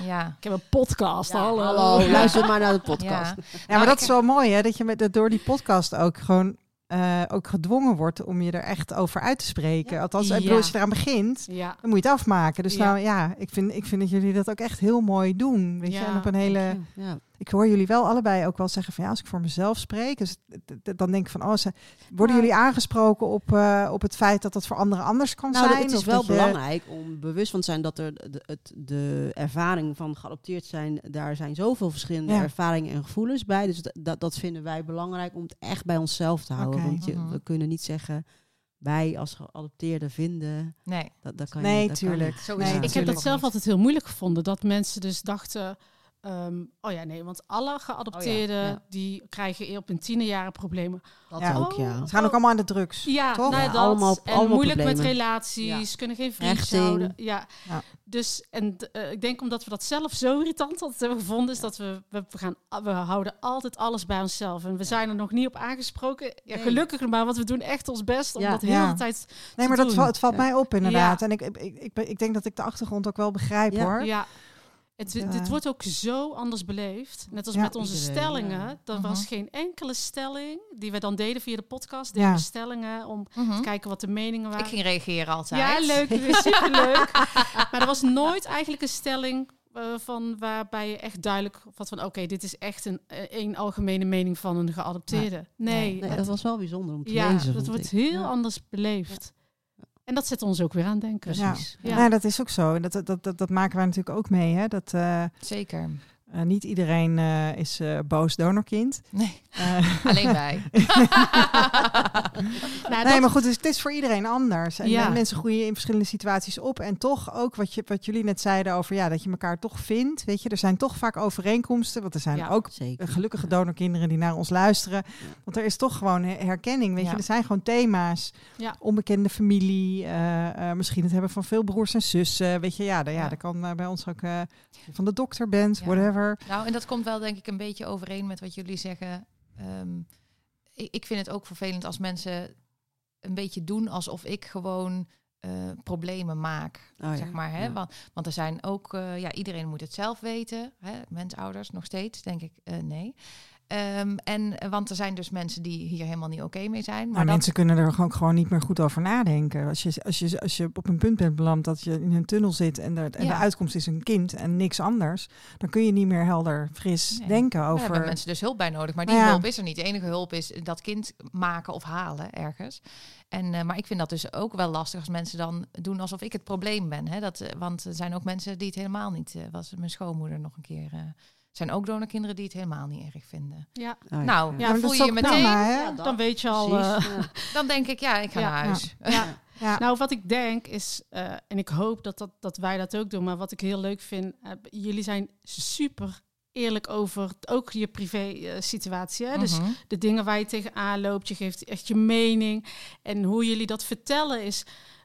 [SPEAKER 1] Ja.
[SPEAKER 3] Ik heb een podcast,
[SPEAKER 4] Ja,
[SPEAKER 3] hallo.
[SPEAKER 4] hallo,
[SPEAKER 3] Ja.
[SPEAKER 4] luister maar naar de podcast.
[SPEAKER 1] Ja.
[SPEAKER 2] Ja,
[SPEAKER 1] Nou,
[SPEAKER 2] maar dat is wel mooi, hè? Dat je met, dat door die podcast ook gewoon eh, ook gedwongen wordt om je er echt over uit te spreken.
[SPEAKER 4] Ja.
[SPEAKER 2] Althans, ik bedoel, als je eraan begint,
[SPEAKER 3] Ja.
[SPEAKER 2] dan moet je het afmaken. Dus nou ja, ik vind, ik vind dat jullie dat ook echt heel mooi doen. Weet je, en op een hele. Ik hoor jullie wel allebei ook wel zeggen van ja, als ik voor mezelf spreek, dus, dan denk ik van oh, ze, worden jullie aangesproken op, eh, op het feit dat dat voor anderen anders kan
[SPEAKER 4] Nou,
[SPEAKER 2] zijn?
[SPEAKER 4] het is wel
[SPEAKER 2] dat je-
[SPEAKER 4] belangrijk om bewust van te zijn dat er de, het, de ervaring van geadopteerd zijn, daar zijn zoveel verschillende
[SPEAKER 2] Ja.
[SPEAKER 4] ervaringen en gevoelens bij. Dus dat- dat, dat vinden wij belangrijk om het echt bij onszelf te houden. Want je,
[SPEAKER 1] Mhm.
[SPEAKER 4] we kunnen niet zeggen, wij als geadopteerden vinden,
[SPEAKER 1] Nee.
[SPEAKER 4] dat, dat kan je
[SPEAKER 2] Nee,
[SPEAKER 4] dat kan
[SPEAKER 2] tuurlijk.
[SPEAKER 1] Zo is
[SPEAKER 2] Nee,
[SPEAKER 1] het
[SPEAKER 3] Ik heb dat zelf altijd heel moeilijk gevonden. Dat mensen dus dachten... Ehm, oh ja, nee, want alle geadopteerden
[SPEAKER 4] Oh ja, ja.
[SPEAKER 3] die krijgen op hun tienerjaren problemen.
[SPEAKER 4] Dat
[SPEAKER 2] Ja.
[SPEAKER 4] ook, ja.
[SPEAKER 2] Ze gaan ook allemaal aan de drugs.
[SPEAKER 3] Ja,
[SPEAKER 2] Toch?
[SPEAKER 3] nou,
[SPEAKER 4] Ja,
[SPEAKER 3] dat.
[SPEAKER 4] allemaal-
[SPEAKER 3] en
[SPEAKER 4] allemaal
[SPEAKER 3] moeilijk met relaties, kunnen geen
[SPEAKER 4] Hechting.
[SPEAKER 3] houden. Ja.
[SPEAKER 2] Ja.
[SPEAKER 3] Dus en eh, ik denk omdat we dat zelf zo irritant altijd hebben gevonden, is dat we, we, gaan we houden altijd alles bij onszelf. En we zijn er nog niet op aangesproken. Ja,
[SPEAKER 4] Nee.
[SPEAKER 3] gelukkig maar, want we doen echt ons best om
[SPEAKER 4] Ja.
[SPEAKER 3] dat heel de tijd.
[SPEAKER 2] Nee,
[SPEAKER 3] te
[SPEAKER 2] maar dat
[SPEAKER 3] doen.
[SPEAKER 2] het valt
[SPEAKER 4] Ja.
[SPEAKER 2] mij op inderdaad.
[SPEAKER 3] Ja.
[SPEAKER 2] En ik, ik, ik, ik, denk dat ik de achtergrond ook wel begrijp
[SPEAKER 4] Ja.
[SPEAKER 2] hoor.
[SPEAKER 3] Ja. Het,
[SPEAKER 2] Ja.
[SPEAKER 3] Dit wordt ook zo anders beleefd. Net als
[SPEAKER 2] Ja.
[SPEAKER 3] met onze
[SPEAKER 4] Iedereen,
[SPEAKER 3] stellingen.
[SPEAKER 4] ja.
[SPEAKER 3] Er
[SPEAKER 1] Mhm.
[SPEAKER 3] was geen enkele stelling die we dan deden via de podcast. Deden
[SPEAKER 2] Ja.
[SPEAKER 3] we stellingen om
[SPEAKER 1] Mhm.
[SPEAKER 3] te kijken wat de meningen waren.
[SPEAKER 1] Ik ging reageren altijd.
[SPEAKER 3] Ja, leuk. weer (laughs) Superleuk. maar er was nooit eigenlijk een stelling eh, van waarbij je echt duidelijk wat van oké, dit is echt een, eh, een algemene mening van een geadopteerde. Nee,
[SPEAKER 4] Nee,
[SPEAKER 3] het-
[SPEAKER 4] dat was wel bijzonder om te
[SPEAKER 3] ja,
[SPEAKER 4] lezen.
[SPEAKER 3] dat
[SPEAKER 4] vond
[SPEAKER 3] wordt
[SPEAKER 4] ik.
[SPEAKER 3] heel
[SPEAKER 4] Ja.
[SPEAKER 3] anders beleefd. En dat zet ons ook weer aan denken.
[SPEAKER 4] Precies.
[SPEAKER 3] Ja.
[SPEAKER 2] Ja. dat is ook zo. En dat, dat, dat, dat maken wij natuurlijk ook mee. Hè? Dat eh,
[SPEAKER 1] Zeker.
[SPEAKER 2] eh, niet iedereen eh, is eh, boos donorkind.
[SPEAKER 1] Nee,
[SPEAKER 2] Eh,
[SPEAKER 1] alleen (laughs) wij.
[SPEAKER 3] Nou,
[SPEAKER 2] nee, maar goed, dus het is voor iedereen anders. En
[SPEAKER 3] Ja.
[SPEAKER 2] mensen groeien in verschillende situaties op. En toch ook wat, je, wat jullie net zeiden over ja, dat je elkaar toch vindt. Weet je, er zijn toch vaak overeenkomsten. Want er zijn
[SPEAKER 3] Ja.
[SPEAKER 2] ook
[SPEAKER 4] Zeker.
[SPEAKER 2] gelukkige donorkinderen die naar ons luisteren. Want er is toch gewoon her- herkenning. Weet je, er zijn gewoon thema's. Onbekende familie. eh, eh, misschien het hebben van veel broers en zussen. Weet je, ja, da- ja, kan eh, bij ons ook eh, van de dokter bent, whatever.
[SPEAKER 1] Nou, en dat komt wel denk ik een beetje overeen met wat jullie zeggen. Ehm, ik, ik vind het ook vervelend als mensen een beetje doen alsof ik gewoon eh, problemen maak.
[SPEAKER 4] Oh ja,
[SPEAKER 1] Zeg maar, hè?
[SPEAKER 4] ja.
[SPEAKER 1] Want, want er zijn ook, eh, ja, iedereen moet het zelf weten. Hè? Mensouders nog steeds, denk ik, eh, nee. Ehm, en eh, want er zijn dus mensen die hier helemaal niet oké mee zijn. Maar
[SPEAKER 2] Maar
[SPEAKER 1] dat-
[SPEAKER 2] mensen kunnen er gewoon, gewoon niet meer goed over nadenken. Als je, als, je, als je op een punt bent beland dat je in een tunnel zit en, de, en
[SPEAKER 1] Ja.
[SPEAKER 2] de uitkomst is een kind en niks anders, dan kun je niet meer helder, fris
[SPEAKER 1] Nee.
[SPEAKER 2] denken
[SPEAKER 1] Daar hebben
[SPEAKER 2] over.
[SPEAKER 1] mensen dus hulp bij nodig. Maar die
[SPEAKER 2] Nou ja.
[SPEAKER 1] hulp is er niet. De enige hulp is dat kind maken of halen ergens. En, eh, maar ik vind dat dus ook wel lastig als mensen dan doen alsof ik het probleem ben. Hè? Dat, eh, want er zijn ook mensen die het helemaal niet... was mijn schoonmoeder nog een keer... zijn ook donorkinderen die het helemaal niet erg vinden.
[SPEAKER 3] ja,
[SPEAKER 4] Oh ja.
[SPEAKER 1] nou,
[SPEAKER 4] Ja.
[SPEAKER 1] voel je je meteen...
[SPEAKER 2] prima?
[SPEAKER 4] Ja,
[SPEAKER 3] dan weet je al. Eh.
[SPEAKER 1] Dan denk ik, ja, ik ga
[SPEAKER 3] Ja.
[SPEAKER 1] naar huis.
[SPEAKER 3] ja.
[SPEAKER 2] Ja.
[SPEAKER 3] Nou, wat ik denk is, eh, en ik hoop dat, dat, dat wij dat ook doen, maar wat ik heel leuk vind, eh, jullie zijn super eerlijk over ook je privé situatie. Hè? Dus
[SPEAKER 1] Mhm.
[SPEAKER 3] de dingen waar je tegenaan loopt, je geeft echt je mening. En hoe jullie dat vertellen is.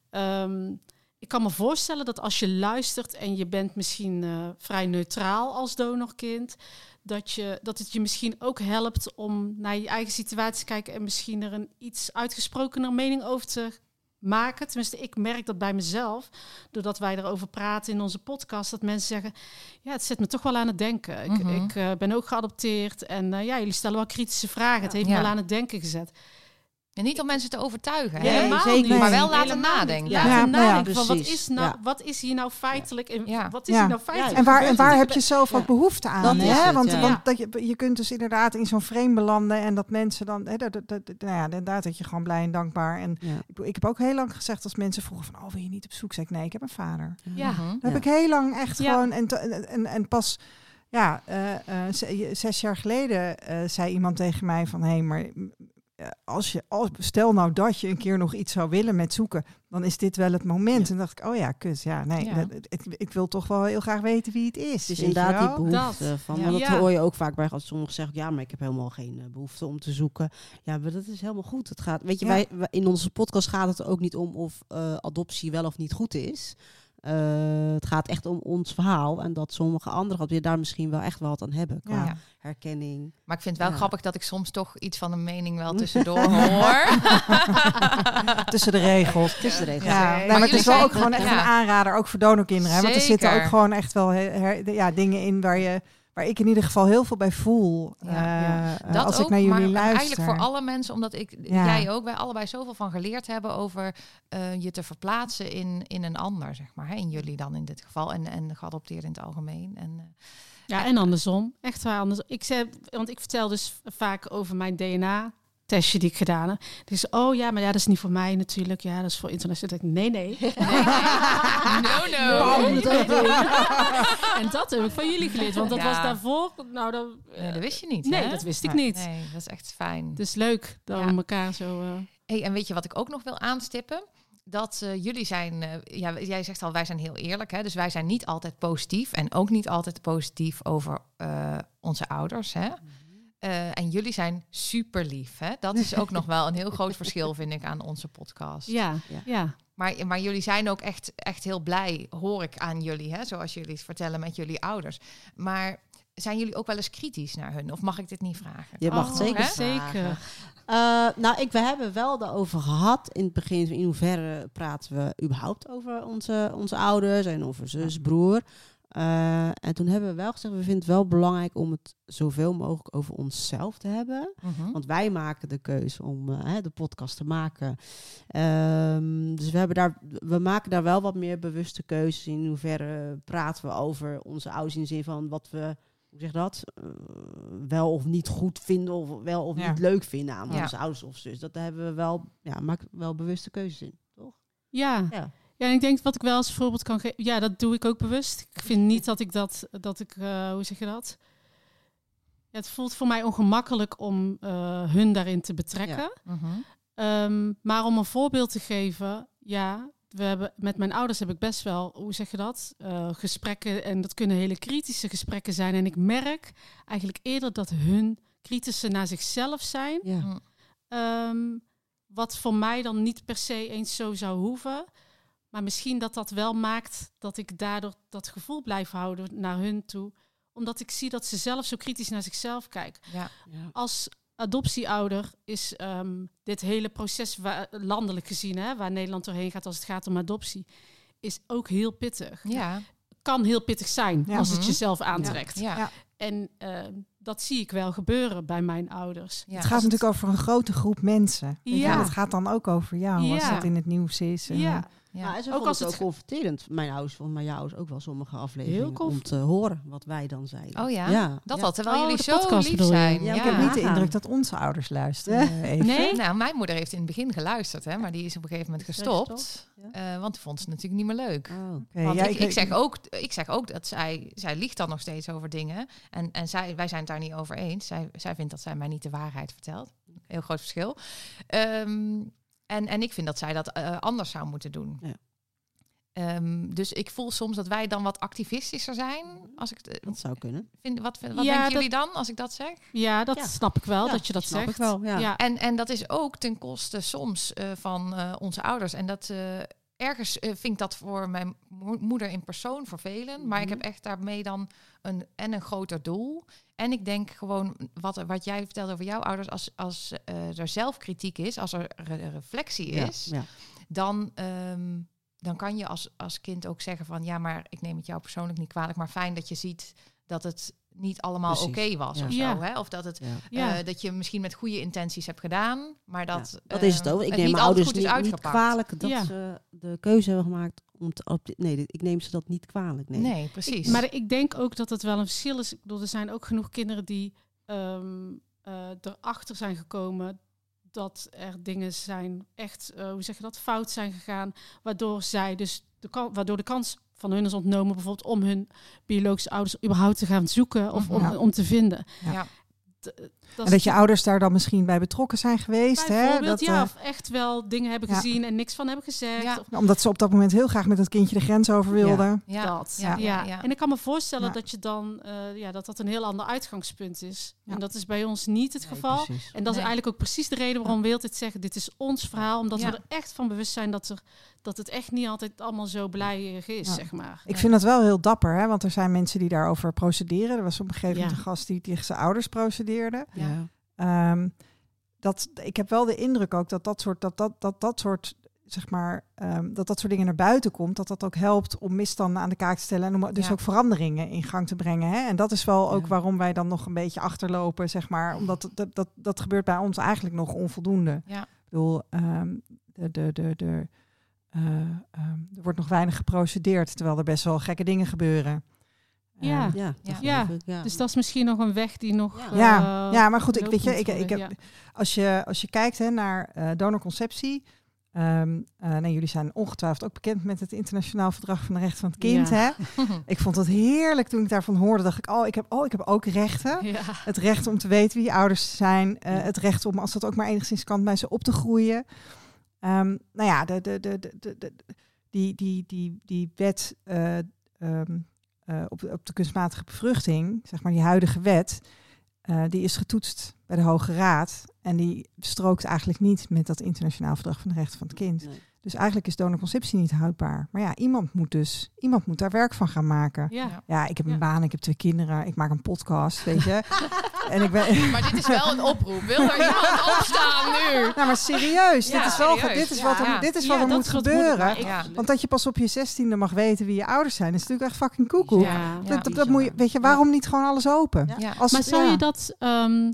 [SPEAKER 3] ehm, ik kan me voorstellen dat als je luistert en je bent misschien eh, vrij neutraal als donorkind, dat, je, dat het je misschien ook helpt om naar je eigen situatie te kijken en misschien er een iets uitgesprokener mening over te maken. Tenminste, ik merk dat bij mezelf, doordat wij erover praten in onze podcast, dat mensen zeggen, ja, het zet me toch wel aan het denken. Ik,
[SPEAKER 1] Mhm.
[SPEAKER 3] ik eh, ben ook geadopteerd en eh, ja, jullie stellen wel kritische vragen. Het heeft
[SPEAKER 1] Ja.
[SPEAKER 3] me wel aan het denken gezet.
[SPEAKER 1] En niet om mensen te overtuigen,
[SPEAKER 3] Nee, helemaal
[SPEAKER 4] zeker
[SPEAKER 3] niet.
[SPEAKER 1] Maar wel laten
[SPEAKER 3] Helemaal
[SPEAKER 1] nadenken.
[SPEAKER 3] Laten
[SPEAKER 2] Ja, nou ja,
[SPEAKER 3] nadenken van wat is, nou,
[SPEAKER 4] Ja.
[SPEAKER 3] wat is hier nou feitelijk en
[SPEAKER 1] Ja.
[SPEAKER 3] wat is
[SPEAKER 2] Ja.
[SPEAKER 3] hier nou feitelijk?
[SPEAKER 2] En waar, en waar
[SPEAKER 3] Ik
[SPEAKER 2] heb je zelf ook
[SPEAKER 4] Ja.
[SPEAKER 2] behoefte aan?
[SPEAKER 4] Dat
[SPEAKER 2] hè?
[SPEAKER 4] het,
[SPEAKER 2] want
[SPEAKER 4] ja.
[SPEAKER 2] want dat je, je kunt dus inderdaad in zo'n frame belanden en dat mensen dan... Hè, dat, dat, dat- nou ja, inderdaad dat je gewoon blij en dankbaar... En
[SPEAKER 4] Ja.
[SPEAKER 2] ik, ik heb ook heel lang gezegd als mensen vroegen van... Oh, wil je niet op zoek? Zeg ik, nee, ik heb een vader.
[SPEAKER 3] Ja.
[SPEAKER 1] Mhm.
[SPEAKER 2] Dat heb ik heel lang echt
[SPEAKER 3] Ja.
[SPEAKER 2] gewoon... En, en, en, pas... Ja, eh, eh, zes jaar geleden eh, zei iemand tegen mij van... Hé, hey, maar als je, als, stel nou dat je een keer nog iets zou willen met zoeken... dan is dit wel het moment.
[SPEAKER 4] Ja.
[SPEAKER 2] En dacht ik, oh ja, kut. Ja, nee,
[SPEAKER 1] Ja.
[SPEAKER 2] dat- ik, ik wil toch wel heel graag weten wie het is.
[SPEAKER 4] Het is
[SPEAKER 2] weet je
[SPEAKER 4] inderdaad die behoefte van.
[SPEAKER 1] Ja.
[SPEAKER 4] Want dat
[SPEAKER 3] Ja.
[SPEAKER 4] hoor je ook vaak bij als sommigen zeggen, ja, maar ik heb helemaal geen eh, behoefte om te zoeken. Ja, maar dat is helemaal goed. Het gaat, weet je,
[SPEAKER 2] Ja.
[SPEAKER 4] wij, wij- in onze podcast gaat het er ook niet om of eh, adoptie wel of niet goed is. Eh, het gaat echt om ons verhaal en dat sommige anderen die daar misschien wel echt wel wat aan hebben qua
[SPEAKER 2] Ja.
[SPEAKER 4] Herkenning.
[SPEAKER 1] Maar ik vind het wel
[SPEAKER 4] Ja.
[SPEAKER 1] grappig dat ik soms toch iets van een mening wel (laughs) tussendoor hoor. (laughs)
[SPEAKER 2] Tussen de regels.
[SPEAKER 4] Tussen de regels.
[SPEAKER 2] Ja,
[SPEAKER 1] Ja.
[SPEAKER 2] nee,
[SPEAKER 1] Maar
[SPEAKER 2] maar, het is wel ook gewoon echt
[SPEAKER 1] ja.
[SPEAKER 2] een aanrader, ook voor donorkinderen. Hè? Want er zitten ook gewoon echt wel he- her- ja, dingen in waar, je, waar ik in ieder geval heel veel bij voel.
[SPEAKER 1] Ja,
[SPEAKER 2] eh,
[SPEAKER 3] ja.
[SPEAKER 1] Dat
[SPEAKER 2] als
[SPEAKER 1] ook,
[SPEAKER 2] ik naar jullie
[SPEAKER 1] maar
[SPEAKER 2] luister.
[SPEAKER 1] eigenlijk voor alle mensen, omdat ik,
[SPEAKER 2] Ja.
[SPEAKER 1] jij ook, wij allebei zoveel van geleerd hebben over eh, je te verplaatsen in, in een ander, zeg maar. Hè? In jullie dan in dit geval en, en geadopteerd in het algemeen. En, eh,
[SPEAKER 3] Ja, en andersom. Echt waar anders. Ik zei, want ik vertel dus vaak over mijn DNA-testje die ik gedaan heb. Dus, oh ja, maar ja, dat is niet voor mij natuurlijk. Ja, dat is voor internationaal. Nee, nee. (laughs)
[SPEAKER 1] no, no.
[SPEAKER 3] Bam, dat doen. en dat heb ik van jullie geleerd. Want dat
[SPEAKER 1] Ja.
[SPEAKER 3] was daarvoor... Nou, dat,
[SPEAKER 1] Nee, dat wist je niet,
[SPEAKER 3] Nee,
[SPEAKER 1] hè?
[SPEAKER 3] dat wist ik niet.
[SPEAKER 1] Nee, dat is echt fijn.
[SPEAKER 3] Dus leuk dat
[SPEAKER 1] Ja.
[SPEAKER 3] we elkaar zo... eh,
[SPEAKER 1] Hey, en weet je wat ik ook nog wil aanstippen? dat eh, jullie zijn, eh, ja, jij zegt al, wij zijn heel eerlijk. Hè? Dus wij zijn niet altijd positief en ook niet altijd positief over eh, onze ouders. Hè? Eh, en jullie zijn super lief. Hè? Dat is ook nog wel een heel groot (laughs) verschil, vind ik, aan onze podcast.
[SPEAKER 3] Ja,
[SPEAKER 4] Ja.
[SPEAKER 3] ja.
[SPEAKER 1] Maar, maar jullie zijn ook echt, echt heel blij, hoor ik aan jullie, hè? zoals jullie het vertellen met jullie ouders. Maar zijn jullie ook wel eens kritisch naar hun? Of mag ik dit niet vragen?
[SPEAKER 4] Je mag
[SPEAKER 3] Oh,
[SPEAKER 4] zeker
[SPEAKER 1] hè?
[SPEAKER 3] Zeker.
[SPEAKER 4] Eh, nou, ik, we hebben wel erover gehad in het begin. In hoeverre praten we überhaupt over onze, onze ouders en over zus, broer. Eh, en toen hebben we wel gezegd, we vinden het wel belangrijk om het zoveel mogelijk over onszelf te hebben.
[SPEAKER 1] Mhm.
[SPEAKER 4] Want wij maken de keuze om eh, de podcast te maken. Ehm, dus we, hebben daar, we maken daar wel wat meer bewuste keuzes in. In hoeverre praten we over onze ouders in de zin van wat we, hoe zeg dat, Eh, wel of niet goed vinden of wel of
[SPEAKER 2] Ja.
[SPEAKER 4] niet leuk vinden aan
[SPEAKER 1] Ja.
[SPEAKER 4] onze ouders of zus. Dat hebben we wel, ja, maken wel bewuste keuzes in, toch?
[SPEAKER 3] Ja.
[SPEAKER 4] Ja.
[SPEAKER 3] Ja, en ik denk wat ik wel als voorbeeld kan geven. Ja, dat doe ik ook bewust. Ik vind niet dat ik dat, dat ik, eh, hoe zeg je dat? Ja, het voelt voor mij ongemakkelijk om eh, hun daarin te betrekken.
[SPEAKER 1] Mhm.
[SPEAKER 3] Ehm, maar om een voorbeeld te geven, ja, we hebben, met mijn ouders heb ik best wel, hoe zeg je dat? Eh, gesprekken, en dat kunnen hele kritische gesprekken zijn. En ik merk eigenlijk eerder dat hun kritische naar zichzelf zijn.
[SPEAKER 4] Ja.
[SPEAKER 3] Ehm, wat voor mij dan niet per se eens zo zou hoeven. Maar misschien dat dat wel maakt dat ik daardoor dat gevoel blijf houden naar hun toe. Omdat ik zie dat ze zelf zo kritisch naar zichzelf kijken.
[SPEAKER 1] Ja.
[SPEAKER 3] Als adoptieouder is ehm, dit hele proces wa- landelijk gezien, hè, waar Nederland doorheen gaat als het gaat om adoptie, is ook heel pittig.
[SPEAKER 1] Ja.
[SPEAKER 3] Kan heel pittig zijn
[SPEAKER 2] Ja.
[SPEAKER 3] als het
[SPEAKER 1] Mhm.
[SPEAKER 3] jezelf aantrekt.
[SPEAKER 1] Ja.
[SPEAKER 2] Ja.
[SPEAKER 3] En ehm, dat zie ik wel gebeuren bij mijn ouders.
[SPEAKER 1] Ja.
[SPEAKER 2] Het gaat natuurlijk over een grote groep mensen.
[SPEAKER 3] Ja.
[SPEAKER 2] en het gaat dan ook over jou als dat in het nieuws is. En,
[SPEAKER 3] Ja,
[SPEAKER 1] Ja.
[SPEAKER 4] Nou, en ze
[SPEAKER 3] Ook als
[SPEAKER 4] het
[SPEAKER 3] het
[SPEAKER 4] ook confronterend. Mijn ouders vonden, maar jouw ouders ook wel sommige afleveringen. Om te horen wat wij dan zeiden.
[SPEAKER 1] Oh ja?
[SPEAKER 4] ja.
[SPEAKER 1] Dat
[SPEAKER 4] ja.
[SPEAKER 1] al, terwijl
[SPEAKER 3] Oh,
[SPEAKER 1] jullie zo
[SPEAKER 3] podcast
[SPEAKER 1] lief zijn.
[SPEAKER 4] Ja,
[SPEAKER 2] Ik heb niet de indruk dat onze ouders luisteren. (laughs) even.
[SPEAKER 3] Nee?
[SPEAKER 1] Nou, mijn moeder heeft in het begin geluisterd, hè, maar die is op een gegeven moment gestopt. Eh, want die vond ze natuurlijk niet meer leuk.
[SPEAKER 4] Oh.
[SPEAKER 2] Oké,
[SPEAKER 1] Want
[SPEAKER 2] ja,
[SPEAKER 1] ik, ik, zeg ook, ik zeg ook dat zij, zij liegt dan nog steeds over dingen. En, en zij, wij zijn het daar niet over eens. Zij, zij vindt dat zij mij niet de waarheid vertelt. Heel groot verschil. Ehm, en, en ik vind dat zij dat eh, anders zou moeten doen.
[SPEAKER 4] Ja.
[SPEAKER 1] Ehm, dus ik voel soms dat wij dan wat activistischer zijn. Als ik het,
[SPEAKER 4] Dat zou kunnen.
[SPEAKER 1] vind, wat wat
[SPEAKER 3] Ja,
[SPEAKER 1] denken
[SPEAKER 3] dat-
[SPEAKER 1] jullie dan als ik dat zeg?
[SPEAKER 3] Ja, dat
[SPEAKER 4] Ja.
[SPEAKER 3] snap ik wel,
[SPEAKER 4] Ja,
[SPEAKER 3] dat je dat
[SPEAKER 4] snap
[SPEAKER 3] zegt.
[SPEAKER 4] ik wel, ja.
[SPEAKER 1] En, en dat is ook ten koste soms eh, van eh, onze ouders. En dat eh, ergens eh, vind ik dat voor mijn mo- moeder in persoon vervelend. Maar ik
[SPEAKER 4] Mhm.
[SPEAKER 1] heb echt daarmee dan een, en een groter doel. En ik denk gewoon, wat, wat jij vertelde over jouw ouders, als, als eh, er zelfkritiek is, als er re- reflectie is,
[SPEAKER 4] ja.
[SPEAKER 1] dan, ehm, dan kan je als, als kind ook zeggen van ja, maar ik neem het jou persoonlijk niet kwalijk, maar fijn dat je ziet dat het niet allemaal oké was
[SPEAKER 4] Ja.
[SPEAKER 1] of
[SPEAKER 3] Ja.
[SPEAKER 1] zo. Hè? Of dat het eh, dat je misschien met goede intenties hebt gedaan, maar dat,
[SPEAKER 4] Ja, dat is het
[SPEAKER 1] eh,
[SPEAKER 4] ook. Ik
[SPEAKER 1] het
[SPEAKER 4] neem
[SPEAKER 1] niet
[SPEAKER 4] mijn
[SPEAKER 1] altijd
[SPEAKER 4] ouders
[SPEAKER 1] goed
[SPEAKER 4] niet,
[SPEAKER 1] is
[SPEAKER 4] niet
[SPEAKER 1] uitgepakt.
[SPEAKER 4] kwalijk dat
[SPEAKER 3] Ja.
[SPEAKER 4] ze de keuze hebben gemaakt om te... Op, nee, ik neem ze dat niet kwalijk. Nee.
[SPEAKER 1] Nee, precies.
[SPEAKER 3] Maar ik denk ook dat het wel een verschil is. Ik bedoel, er zijn ook genoeg kinderen die ehm, eh, erachter zijn gekomen dat er dingen zijn echt, eh, hoe zeg je dat, fout zijn gegaan, waardoor zij dus de kan- waardoor de kans van hun is ontnomen, bijvoorbeeld om hun biologische ouders überhaupt te gaan zoeken of om,
[SPEAKER 2] Ja.
[SPEAKER 3] om te vinden.
[SPEAKER 1] ja.
[SPEAKER 3] D-
[SPEAKER 2] En dat je ouders daar dan misschien bij betrokken zijn geweest. Hè? Dat,
[SPEAKER 3] ja,
[SPEAKER 2] eh,
[SPEAKER 3] of echt wel dingen hebben
[SPEAKER 2] Ja.
[SPEAKER 3] gezien en niks van hebben gezegd.
[SPEAKER 1] Ja.
[SPEAKER 3] Of
[SPEAKER 2] omdat ze op dat moment heel graag met dat kindje de grens over wilden.
[SPEAKER 1] Ja.
[SPEAKER 3] dat.
[SPEAKER 1] Ja,
[SPEAKER 3] Ja,
[SPEAKER 1] ja, ja.
[SPEAKER 3] En ik kan me voorstellen
[SPEAKER 2] Ja.
[SPEAKER 3] dat je dan eh, ja, dat dat een heel ander uitgangspunt is.
[SPEAKER 2] Ja.
[SPEAKER 3] En dat is bij ons niet het
[SPEAKER 4] Nee,
[SPEAKER 3] geval.
[SPEAKER 4] precies.
[SPEAKER 3] En dat is eigenlijk ook precies de reden waarom we altijd zeggen: dit is ons verhaal, omdat
[SPEAKER 1] Ja.
[SPEAKER 3] we er echt van bewust zijn dat, er, dat het echt niet altijd allemaal zo blij is,
[SPEAKER 2] Ja.
[SPEAKER 3] zeg maar.
[SPEAKER 2] Ik vind dat wel heel dapper, hè? want er zijn mensen die daarover procederen. Er was op een gegeven moment
[SPEAKER 3] Ja.
[SPEAKER 2] een gast die tegen zijn ouders procedeerde.
[SPEAKER 1] Ja.
[SPEAKER 2] Ehm, dat, ik heb wel de indruk ook dat dat soort, dat, dat, dat, dat soort, zeg maar, ehm, dat dat soort dingen naar buiten komt. Dat dat ook helpt om misstanden aan de kaak te stellen en om dus
[SPEAKER 1] Ja.
[SPEAKER 2] ook veranderingen in gang te brengen. Hè? En dat is wel ook
[SPEAKER 4] Ja.
[SPEAKER 2] waarom wij dan nog een beetje achterlopen, zeg maar. Omdat dat, dat, dat gebeurt bij ons eigenlijk nog onvoldoende.
[SPEAKER 1] Ja.
[SPEAKER 2] Ik bedoel, ehm, de, de, de, de, eh, er wordt nog weinig geprocedeerd, terwijl er best wel gekke dingen gebeuren.
[SPEAKER 3] Ja.
[SPEAKER 2] Ehm,
[SPEAKER 4] Ja,
[SPEAKER 1] Ja.
[SPEAKER 4] dat
[SPEAKER 3] Ja,
[SPEAKER 4] geloof ik, ja.
[SPEAKER 3] Dus dat is misschien nog een weg die nog.
[SPEAKER 4] Ja.
[SPEAKER 3] eh,
[SPEAKER 2] Ja, ja, maar goed, ik, weet je, ik, ik heb, als, je, als je kijkt hè, naar eh donorconceptie. ehm eh, nee, jullie zijn ongetwijfeld ook bekend met het internationaal verdrag van de rechten van het kind.
[SPEAKER 3] Ja.
[SPEAKER 2] Hè? (laughs) Ik vond het heerlijk toen ik daarvan hoorde. Dacht ik, oh, ik heb, oh, ik heb ook rechten.
[SPEAKER 3] Ja.
[SPEAKER 2] Het recht om te weten wie je ouders zijn. eh. Het recht om, als dat ook maar enigszins kan, bij ze op te groeien. Ehm, nou ja, de, de, de, de, de, de- die, die, die, die wet eh, eh, op, op de kunstmatige bevruchting, zeg maar die huidige wet, eh, die is getoetst bij de Hoge Raad. En die strookt eigenlijk niet met dat internationaal verdrag van de rechten van het kind. Dus eigenlijk is donorconceptie niet houdbaar. Maar ja, iemand moet dus, iemand moet daar werk van gaan maken.
[SPEAKER 3] Ja.
[SPEAKER 1] Ja.
[SPEAKER 2] Ik heb een
[SPEAKER 3] Ja.
[SPEAKER 2] baan, ik heb twee kinderen, ik maak een podcast, weet je. (laughs) en ik ben...
[SPEAKER 1] Maar dit is wel een oproep. Wil er iemand (laughs) opstaan nu?
[SPEAKER 2] Nou, maar serieus,
[SPEAKER 1] Ja,
[SPEAKER 2] dit is wel,
[SPEAKER 1] serieus.
[SPEAKER 2] dit is
[SPEAKER 1] Ja,
[SPEAKER 2] wat er, dit is wat er moet gebeuren.
[SPEAKER 3] maar ik-
[SPEAKER 1] Ja.
[SPEAKER 2] Want dat je pas op je zestiende mag weten wie je ouders zijn, is natuurlijk echt fucking koekoek.
[SPEAKER 3] Ja.
[SPEAKER 1] Ja.
[SPEAKER 2] Dat, dat, dat moet je, weet je, waarom niet gewoon alles open?
[SPEAKER 4] Ja.
[SPEAKER 1] Ja.
[SPEAKER 2] Als,
[SPEAKER 3] Maar zou
[SPEAKER 2] ja.
[SPEAKER 3] je dat, ehm,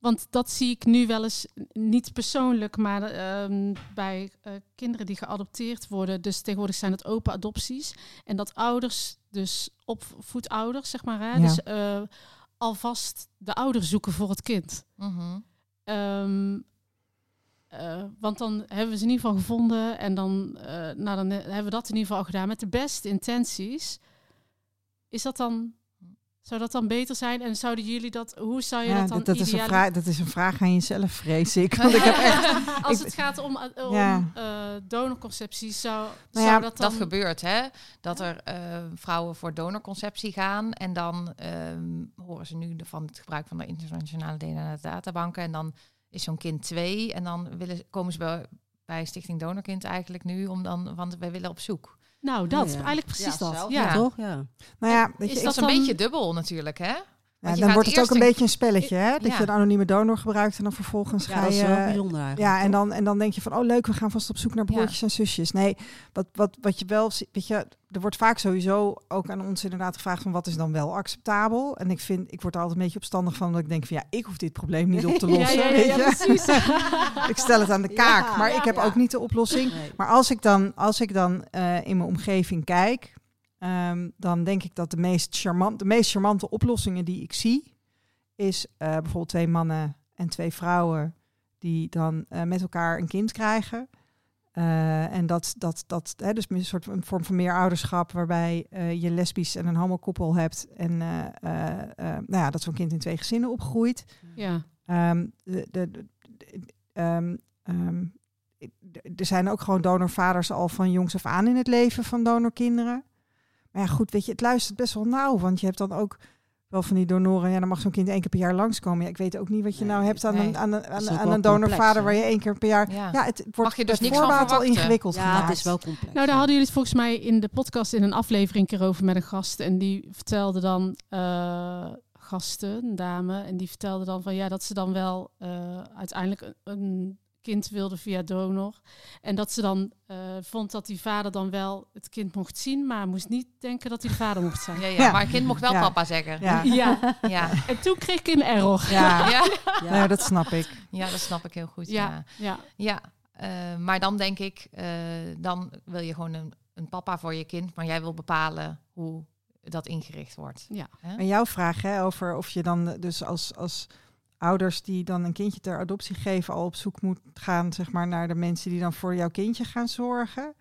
[SPEAKER 3] want dat zie ik nu wel eens, niet persoonlijk, maar ehm, bij eh, kinderen die geadopteerd worden. Dus tegenwoordig zijn het open adopties. En dat ouders, dus opvoedouders, zeg maar, hè,
[SPEAKER 2] Ja.
[SPEAKER 3] dus eh, alvast de ouder zoeken voor het kind.
[SPEAKER 1] Mhm.
[SPEAKER 3] Ehm, eh, want dan hebben we ze in ieder geval gevonden en dan, nou, dan hebben we dat in ieder geval gedaan met de beste intenties. Is dat dan, zou dat dan beter zijn? En zouden jullie dat, hoe zou je
[SPEAKER 2] Ja,
[SPEAKER 3] dat dan
[SPEAKER 2] dat, dat, is een vraag, dat is een vraag aan jezelf, vrees ik. (laughs) Want ik heb echt... (laughs)
[SPEAKER 3] Als
[SPEAKER 2] ik-
[SPEAKER 3] het gaat om, eh, om
[SPEAKER 2] Ja.
[SPEAKER 3] eh, donorconceptie, zou,
[SPEAKER 2] Nou
[SPEAKER 3] zou dat dan...
[SPEAKER 1] Dat gebeurt, hè? Dat er eh, vrouwen voor donorconceptie gaan en dan ehm, horen ze nu de- van het gebruik van de internationale DNA-databanken en dan is zo'n kind twee en dan willen, ze- komen ze bij, bij Stichting Donorkind eigenlijk nu om dan, want wij willen op zoek.
[SPEAKER 3] Nou, dat,
[SPEAKER 4] Ja, ja.
[SPEAKER 3] eigenlijk precies
[SPEAKER 4] Ja,
[SPEAKER 3] dat.
[SPEAKER 4] zelf,
[SPEAKER 3] ja.
[SPEAKER 4] Toch? Ja.
[SPEAKER 2] Nou ja, weet
[SPEAKER 3] Is
[SPEAKER 2] je,
[SPEAKER 3] dat
[SPEAKER 1] Dat is een
[SPEAKER 3] dan-
[SPEAKER 1] beetje dubbel natuurlijk, hè?
[SPEAKER 2] Ja, dan wordt het ook een beetje een spelletje, hè? Dat
[SPEAKER 1] Ja.
[SPEAKER 2] je een anonieme donor gebruikt en dan vervolgens
[SPEAKER 4] Ja,
[SPEAKER 2] ga
[SPEAKER 4] dat
[SPEAKER 2] je...
[SPEAKER 4] is wel bijzonder eigenlijk.
[SPEAKER 2] Ja, en dan, en dan denk je van, oh leuk, we gaan vast op zoek naar
[SPEAKER 1] Ja.
[SPEAKER 2] broertjes en zusjes. Nee, wat, wat, wat je wel ziet, weet je, er wordt vaak sowieso ook aan ons inderdaad gevraagd van wat is dan wel acceptabel. En ik vind, ik word er altijd een beetje opstandig van, dat ik denk van ja, ik hoef dit probleem niet op te (laughs)
[SPEAKER 3] Ja,
[SPEAKER 2] lossen,
[SPEAKER 3] ja, ja,
[SPEAKER 2] weet
[SPEAKER 3] ja,
[SPEAKER 2] je.
[SPEAKER 3] precies. (laughs)
[SPEAKER 2] ik stel het aan de kaak,
[SPEAKER 4] Ja,
[SPEAKER 2] maar
[SPEAKER 4] ja,
[SPEAKER 2] ik heb
[SPEAKER 4] ja.
[SPEAKER 2] ook niet de oplossing.
[SPEAKER 4] Nee.
[SPEAKER 2] Maar als ik dan, als ik dan eh, in mijn omgeving kijk, ehm, dan denk ik dat de meest, charmant, de meest charmante oplossingen die ik zie, is eh, bijvoorbeeld twee mannen en twee vrouwen die dan eh, met elkaar een kind krijgen. Eh, en dat, dat, dat hè, dus een soort een vorm van meer ouderschap, waarbij je lesbisch en een homokoppel hebt. En nou ja, dat zo'n kind in twee gezinnen opgroeit.
[SPEAKER 3] Ja.
[SPEAKER 2] Ehm, de, de, ehm, er zijn ook gewoon donorvaders al van jongs af aan in het leven van donorkinderen. Maar ja, goed, weet je, het luistert best wel nauw. Want je hebt dan ook wel van die donoren. Ja, dan mag zo'n kind één keer per jaar langskomen. Ja, ik weet ook niet wat je
[SPEAKER 4] Nee,
[SPEAKER 2] nou hebt aan
[SPEAKER 1] nee.
[SPEAKER 2] een, aan een, aan, een donorvader waar je één keer per jaar...
[SPEAKER 1] Ja.
[SPEAKER 2] Ja, het wordt
[SPEAKER 1] je dus niks van
[SPEAKER 2] voorbaat al ingewikkeld
[SPEAKER 4] Ja,
[SPEAKER 2] gemaakt.
[SPEAKER 4] het is wel complex.
[SPEAKER 3] Nou, daar hadden jullie het volgens mij in de podcast in een aflevering een keer over met een gast. En die vertelde dan, eh, gasten, een dame, en die vertelde dan van ja, dat ze dan wel eh, uiteindelijk een, een kind wilde via donor. En dat ze dan eh, vond dat die vader dan wel het kind mocht zien, maar moest niet denken dat hij de vader mocht zijn.
[SPEAKER 1] Ja, ja,
[SPEAKER 2] Ja.
[SPEAKER 1] maar een kind mocht wel
[SPEAKER 2] Ja.
[SPEAKER 1] papa zeggen.
[SPEAKER 2] Ja,
[SPEAKER 3] Ja, (laughs)
[SPEAKER 1] Ja.
[SPEAKER 3] en toen kreeg ik een error.
[SPEAKER 2] ja. (laughs)
[SPEAKER 1] Ja.
[SPEAKER 4] Ja.
[SPEAKER 2] Nou, dat snap ik.
[SPEAKER 1] ja, dat snap ik heel goed. Ja,
[SPEAKER 3] Ja, ja.
[SPEAKER 1] ja. eh, maar dan denk ik, eh, dan wil je gewoon een, een papa voor je kind, maar jij wil bepalen hoe dat ingericht wordt.
[SPEAKER 3] Ja.
[SPEAKER 1] Hè?
[SPEAKER 2] En jouw vraag hè, over of je dan dus als, als ouders die dan een kindje ter adoptie geven, al op zoek moet gaan zeg maar, naar de mensen die dan voor jouw kindje gaan zorgen.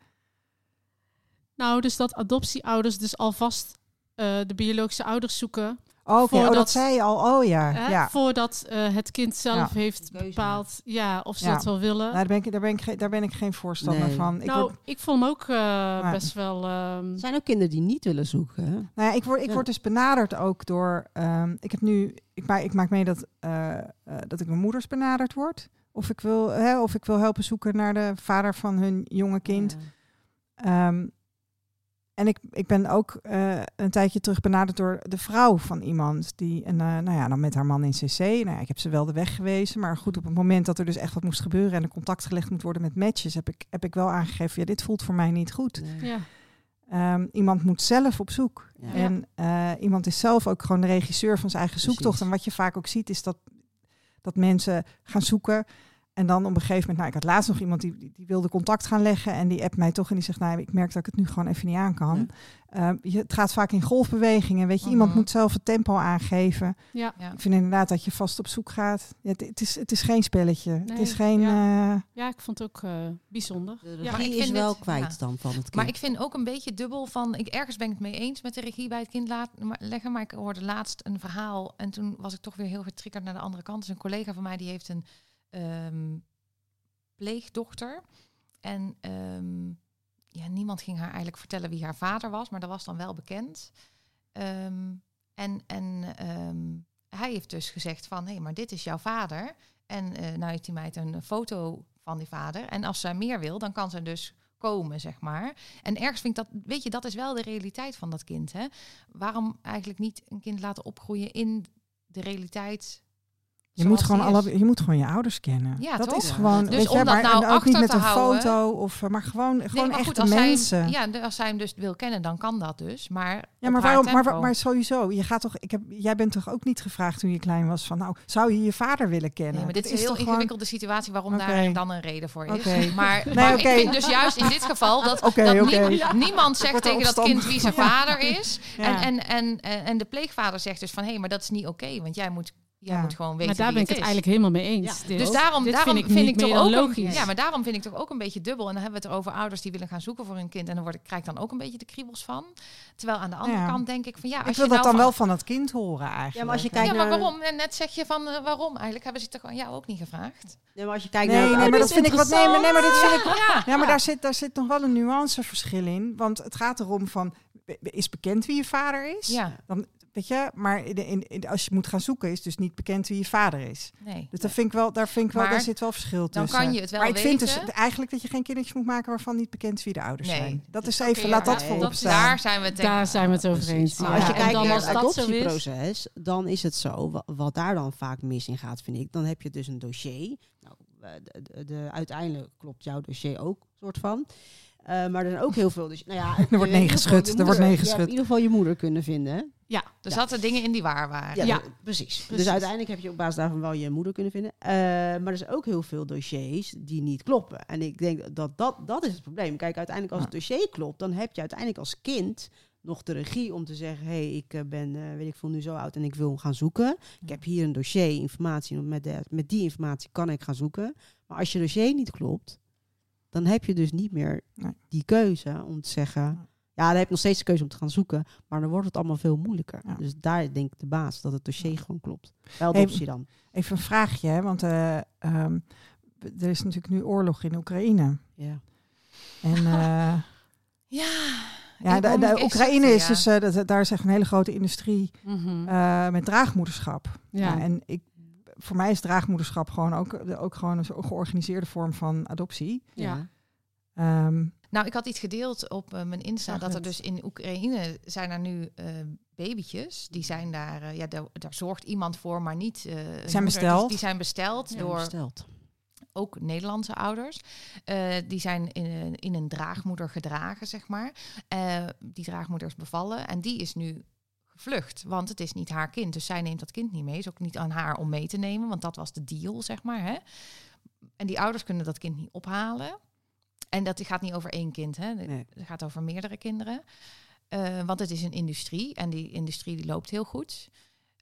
[SPEAKER 3] Nou, dus dat adoptieouders dus alvast eh, de biologische ouders zoeken.
[SPEAKER 2] Oh, oh, dat
[SPEAKER 3] Voordat-
[SPEAKER 2] zei je al. Oh ja,
[SPEAKER 3] Hè,
[SPEAKER 2] ja.
[SPEAKER 3] Voordat eh, het kind zelf
[SPEAKER 2] Ja.
[SPEAKER 3] heeft bepaald ja, of ze
[SPEAKER 2] Ja.
[SPEAKER 3] dat wel willen.
[SPEAKER 2] Nou, daar, ben ik, daar, ben ik, daar ben ik geen voorstander
[SPEAKER 4] Nee.
[SPEAKER 2] van. Ik
[SPEAKER 3] nou,
[SPEAKER 2] word,
[SPEAKER 3] ik vond hem ook eh, best wel... ehm,
[SPEAKER 4] Er zijn ook kinderen die niet willen zoeken. hè?
[SPEAKER 2] nou ja, ik, word, ik
[SPEAKER 4] Ja.
[SPEAKER 2] word dus benaderd ook door. ehm, ik heb nu. Ik maak, ik maak mee dat, eh, eh, dat ik mijn moeders benaderd word. Of ik, wil, hè, of ik wil helpen zoeken naar de vader van hun jonge kind.
[SPEAKER 4] Ja.
[SPEAKER 2] En ik, ik ben ook eh, een tijdje terug benaderd door de vrouw van iemand. Die, en, eh, nou ja, dan met haar man in CC. Nou ja, ik heb ze wel de weg gewezen. Maar goed, op het moment dat er dus echt wat moest gebeuren... en er contact gelegd moet worden met matches... heb ik, heb ik wel aangegeven, ja, dit voelt voor mij niet goed.
[SPEAKER 4] Nee.
[SPEAKER 3] ja.
[SPEAKER 2] Ehm, iemand moet zelf op zoek.
[SPEAKER 4] Ja.
[SPEAKER 2] En eh, iemand is zelf ook gewoon de regisseur van zijn eigen
[SPEAKER 4] Precies.
[SPEAKER 2] zoektocht. En wat je vaak ook ziet, is dat, dat mensen gaan zoeken. En dan op een gegeven moment, nou, ik had laatst nog iemand die, die, die wilde contact gaan leggen. En die appt mij toch en die zegt, nou, ik merk dat ik het nu gewoon even niet aan kan. Ehm, je, het gaat vaak in golfbewegingen. Weet je, iemand
[SPEAKER 1] Mhm.
[SPEAKER 2] moet zelf het tempo aangeven.
[SPEAKER 3] Ja.
[SPEAKER 1] Ja.
[SPEAKER 2] Ik vind inderdaad dat je vast op zoek gaat. Ja, het, het is, het is geen spelletje. het
[SPEAKER 3] Nee,
[SPEAKER 2] is geen.
[SPEAKER 3] ja.
[SPEAKER 2] eh,
[SPEAKER 3] ja, ik vond het ook eh, bijzonder.
[SPEAKER 4] De
[SPEAKER 3] Ja,
[SPEAKER 4] regie
[SPEAKER 1] maar ik
[SPEAKER 4] is
[SPEAKER 1] vind
[SPEAKER 4] wel
[SPEAKER 1] dit-
[SPEAKER 4] kwijt
[SPEAKER 1] ja.
[SPEAKER 4] dan van het kind.
[SPEAKER 1] Maar ik vind ook een beetje dubbel van, ik, ergens ben ik het mee eens met de regie bij het kind laten maar- leggen, maar ik hoorde laatst een verhaal en toen was ik toch weer heel getriggerd naar de andere kant. Dus een collega van mij die heeft een ehm, pleegdochter en ehm, ja, niemand ging haar eigenlijk vertellen wie haar vader was, maar dat was dan wel bekend. Ehm, en en hij heeft dus gezegd van, hé, maar dit is jouw vader. En eh nou heeft die meid een foto van die vader. En als zij meer wil, dan kan ze dus komen, zeg maar. En ergens vind ik dat, weet je, dat is wel de realiteit van dat kind. Hè? Waarom eigenlijk niet een kind laten opgroeien in de realiteit?
[SPEAKER 2] Je moet, gewoon alle, je moet gewoon je ouders kennen.
[SPEAKER 1] Ja,
[SPEAKER 2] dat
[SPEAKER 1] toch?
[SPEAKER 2] is gewoon.
[SPEAKER 1] Dus
[SPEAKER 2] weet je,
[SPEAKER 1] dat nou
[SPEAKER 2] ook niet met een
[SPEAKER 1] houden-
[SPEAKER 2] foto of eh, maar gewoon,
[SPEAKER 1] Nee,
[SPEAKER 2] gewoon
[SPEAKER 1] maar goed, zij,
[SPEAKER 2] mensen.
[SPEAKER 1] ja, als zij hem dus wil kennen, dan kan dat dus. Maar
[SPEAKER 2] Ja, maar waarom? Maar, maar sowieso, je gaat toch. Ik heb, jij bent toch ook niet gevraagd toen je klein was van, nou, zou je je vader willen kennen?
[SPEAKER 1] Nee, maar dit is een heel
[SPEAKER 2] gewoon-
[SPEAKER 1] ingewikkelde situatie waarom daar dan een reden voor is. (laughs) Maar, (laughs)
[SPEAKER 2] Nee,
[SPEAKER 1] maar ik vind dus juist in dit geval dat, dat niemand, niemand zegt tegen dat kind wie zijn vader is. En, en de pleegvader zegt dus van hé, maar dat is niet oké, want jij moet, jij
[SPEAKER 2] Ja.
[SPEAKER 1] moet gewoon weten
[SPEAKER 3] Maar daar
[SPEAKER 1] wie
[SPEAKER 3] ben ik
[SPEAKER 1] het
[SPEAKER 3] eigenlijk helemaal mee eens.
[SPEAKER 4] Ja,
[SPEAKER 1] Dus daarom,
[SPEAKER 3] dit
[SPEAKER 1] daarom
[SPEAKER 3] vind ik,
[SPEAKER 1] vind
[SPEAKER 3] niet
[SPEAKER 1] ik toch
[SPEAKER 3] meer dan
[SPEAKER 1] ook een-
[SPEAKER 3] logisch.
[SPEAKER 1] ja, maar daarom vind ik toch ook een beetje dubbel. En dan hebben we het erover ouders die willen gaan zoeken voor hun kind. En dan word ik, krijg ik dan ook een beetje de kriebels van. Terwijl aan de andere
[SPEAKER 2] Ja.
[SPEAKER 1] kant denk ik van ja, als
[SPEAKER 2] ik wil
[SPEAKER 1] je
[SPEAKER 2] dat
[SPEAKER 1] nou
[SPEAKER 2] dan
[SPEAKER 1] van-
[SPEAKER 2] wel van het kind horen eigenlijk.
[SPEAKER 4] Ja, maar als je
[SPEAKER 1] Ja,
[SPEAKER 4] kijkt
[SPEAKER 1] maar
[SPEAKER 4] naar...
[SPEAKER 1] waarom? En net zeg je van eh, waarom? Eigenlijk hebben ze het toch aan jou ook niet gevraagd.
[SPEAKER 4] Nee, maar als je kijkt
[SPEAKER 2] Nee,
[SPEAKER 4] naar...
[SPEAKER 2] nee,
[SPEAKER 3] Oh,
[SPEAKER 2] maar dat vind ik wat. Nee, maar, nee, maar dit vind ik.
[SPEAKER 1] Ja,
[SPEAKER 2] Ja, maar daar zit, daar zit nog wel een nuanceverschil in. Want het gaat erom van, is bekend wie je vader is?
[SPEAKER 1] ja,
[SPEAKER 2] Weet je, maar in, in, in- als je moet gaan zoeken, is dus niet bekend wie je vader is.
[SPEAKER 1] nee.
[SPEAKER 2] Dus daar vind ik wel, daar vind ik wel,
[SPEAKER 1] Maar
[SPEAKER 2] daar zit wel verschil
[SPEAKER 1] Dan
[SPEAKER 2] tussen.
[SPEAKER 1] kan je het wel
[SPEAKER 2] maar ik
[SPEAKER 1] weten.
[SPEAKER 2] vind dus eigenlijk dat je geen kindertjes moet maken waarvan niet bekend is wie de ouders
[SPEAKER 1] Nee.
[SPEAKER 2] zijn. Dat is
[SPEAKER 1] Oké,
[SPEAKER 2] even, laat
[SPEAKER 1] ja,
[SPEAKER 2] dat
[SPEAKER 1] nee,
[SPEAKER 2] voorop
[SPEAKER 1] dat-
[SPEAKER 2] staan.
[SPEAKER 1] Daar zijn we het
[SPEAKER 3] Daar zijn we het over eens.
[SPEAKER 4] Maar als je kijkt
[SPEAKER 3] dan
[SPEAKER 4] naar het
[SPEAKER 3] is,
[SPEAKER 4] adoptieproces, dan is het zo, wa- wat daar dan vaak mis in gaat, vind ik. Dan heb je dus een dossier. Nou, eh, de, de, de- uiteindelijk klopt jouw dossier ook, soort van. Eh, maar er zijn ook heel veel. Dus, nou ja, (laughs)
[SPEAKER 2] Er wordt
[SPEAKER 4] in
[SPEAKER 2] nee
[SPEAKER 4] ieder geval
[SPEAKER 2] geschud,
[SPEAKER 4] je
[SPEAKER 2] er wordt
[SPEAKER 4] moeder-
[SPEAKER 2] nee
[SPEAKER 4] Je in ieder geval je moeder kunnen vinden. hè?
[SPEAKER 3] ja,
[SPEAKER 1] Er
[SPEAKER 4] Ja.
[SPEAKER 1] zaten dingen in die waar waren.
[SPEAKER 4] Ja,
[SPEAKER 3] Ja.
[SPEAKER 4] de- precies.
[SPEAKER 3] Precies.
[SPEAKER 4] Dus uiteindelijk heb je op basis daarvan wel je moeder kunnen vinden. Eh, maar er zijn ook heel veel dossiers die niet kloppen. En ik denk dat dat, dat is het probleem. Kijk, uiteindelijk als het dossier klopt, dan heb je uiteindelijk als kind nog de regie om te zeggen: hé, hey, ik eh, ben, eh, weet ik veel, nu zo oud en ik wil gaan zoeken. Ik heb hier een dossier, informatie. en Met, de, met die informatie kan ik gaan zoeken. Maar als je dossier niet klopt, dan heb je dus niet meer
[SPEAKER 2] Nee.
[SPEAKER 4] die keuze om te zeggen. Ja, dan heb je nog steeds de keuze om te gaan zoeken, maar dan wordt het allemaal veel moeilijker.
[SPEAKER 2] Ja.
[SPEAKER 4] Dus daar denk ik de baas dat het dossier gewoon klopt. Wel
[SPEAKER 2] Hey,
[SPEAKER 4] adoptie dan.
[SPEAKER 2] Even een vraagje, hè, want eh, ehm, er is natuurlijk nu oorlog in Oekraïne.
[SPEAKER 4] Ja.
[SPEAKER 2] En eh, (laughs)
[SPEAKER 1] Ja,
[SPEAKER 2] ja, de, de Oekraïne is
[SPEAKER 1] ja.
[SPEAKER 2] dus, eh, dat, daar is echt een hele grote industrie
[SPEAKER 3] Mhm.
[SPEAKER 2] eh, met draagmoederschap.
[SPEAKER 3] ja.
[SPEAKER 2] Ja, en ik, voor mij is draagmoederschap gewoon ook, de- ook gewoon een zo- georganiseerde vorm van adoptie.
[SPEAKER 3] Ja.
[SPEAKER 2] Ehm,
[SPEAKER 1] Nou, ik had iets gedeeld op eh, mijn Insta dat er dus in Oekraïne zijn er nu eh, babytjes. Die zijn daar, eh, ja, daar, daar zorgt iemand voor, maar niet. eh, hun moeder.
[SPEAKER 2] besteld.
[SPEAKER 1] Die, die zijn besteld
[SPEAKER 3] Ja,
[SPEAKER 1] door
[SPEAKER 4] Besteld.
[SPEAKER 1] ook Nederlandse ouders. Eh, die zijn in, een- in een draagmoeder gedragen, zeg maar. Eh, die draagmoeder is bevallen en die is nu gevlucht, want het is niet haar kind. Dus zij neemt dat kind niet mee. Is ook niet aan haar om mee te nemen, want dat was de deal, zeg maar. Hè? En die ouders kunnen dat kind niet ophalen. En dat gaat niet over één kind, hè?
[SPEAKER 4] Nee.
[SPEAKER 1] Het gaat over meerdere kinderen. Eh, want het is een industrie en die industrie die loopt heel goed.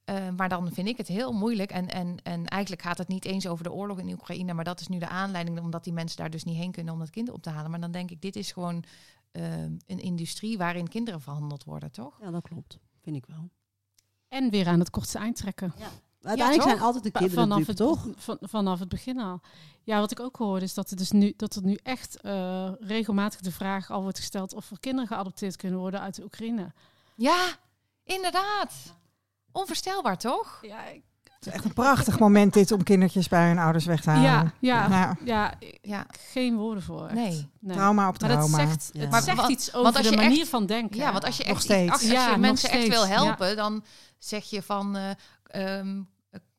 [SPEAKER 1] Eh, maar dan vind ik het heel moeilijk. En, en, en eigenlijk gaat het niet eens over de oorlog in Oekraïne. Maar dat is nu de aanleiding, omdat die mensen daar dus niet heen kunnen om dat kind op te halen. Maar dan denk ik, dit is gewoon eh, een industrie waarin kinderen verhandeld worden, toch?
[SPEAKER 4] Ja, dat klopt. Vind ik wel.
[SPEAKER 3] En weer aan het kortste eind trekken.
[SPEAKER 4] Uiteindelijk
[SPEAKER 1] toch?
[SPEAKER 4] zijn altijd de kinderen
[SPEAKER 3] vanaf, het,
[SPEAKER 4] toch?
[SPEAKER 3] van, vanaf het begin al. Ja, wat ik ook hoorde is dat, er dus nu, dat er nu echt eh, regelmatig de vraag al wordt gesteld of er kinderen geadopteerd kunnen worden uit de Oekraïne.
[SPEAKER 1] Ja, inderdaad. Onvoorstelbaar, toch?
[SPEAKER 3] Ja, ik-
[SPEAKER 2] het is echt een prachtig moment dit om kindertjes bij hun ouders weg te halen.
[SPEAKER 3] ja, ja,
[SPEAKER 2] Ja.
[SPEAKER 3] ja,
[SPEAKER 1] Ja,
[SPEAKER 3] geen woorden voor. Echt.
[SPEAKER 1] nee.
[SPEAKER 3] Nee.
[SPEAKER 2] Trauma op
[SPEAKER 3] Maar dat
[SPEAKER 2] trauma.
[SPEAKER 3] zegt,
[SPEAKER 4] Ja.
[SPEAKER 3] het
[SPEAKER 4] Maar
[SPEAKER 3] zegt
[SPEAKER 1] wat-
[SPEAKER 3] iets
[SPEAKER 1] want
[SPEAKER 3] over
[SPEAKER 1] als
[SPEAKER 3] de
[SPEAKER 1] je
[SPEAKER 3] manier
[SPEAKER 1] echt-
[SPEAKER 3] van denken.
[SPEAKER 1] Ja, want als je
[SPEAKER 2] Nog
[SPEAKER 1] echt
[SPEAKER 2] steeds.
[SPEAKER 1] als, je mensen echt wil
[SPEAKER 3] ja.
[SPEAKER 1] helpen, dan zeg je van eh, ehm,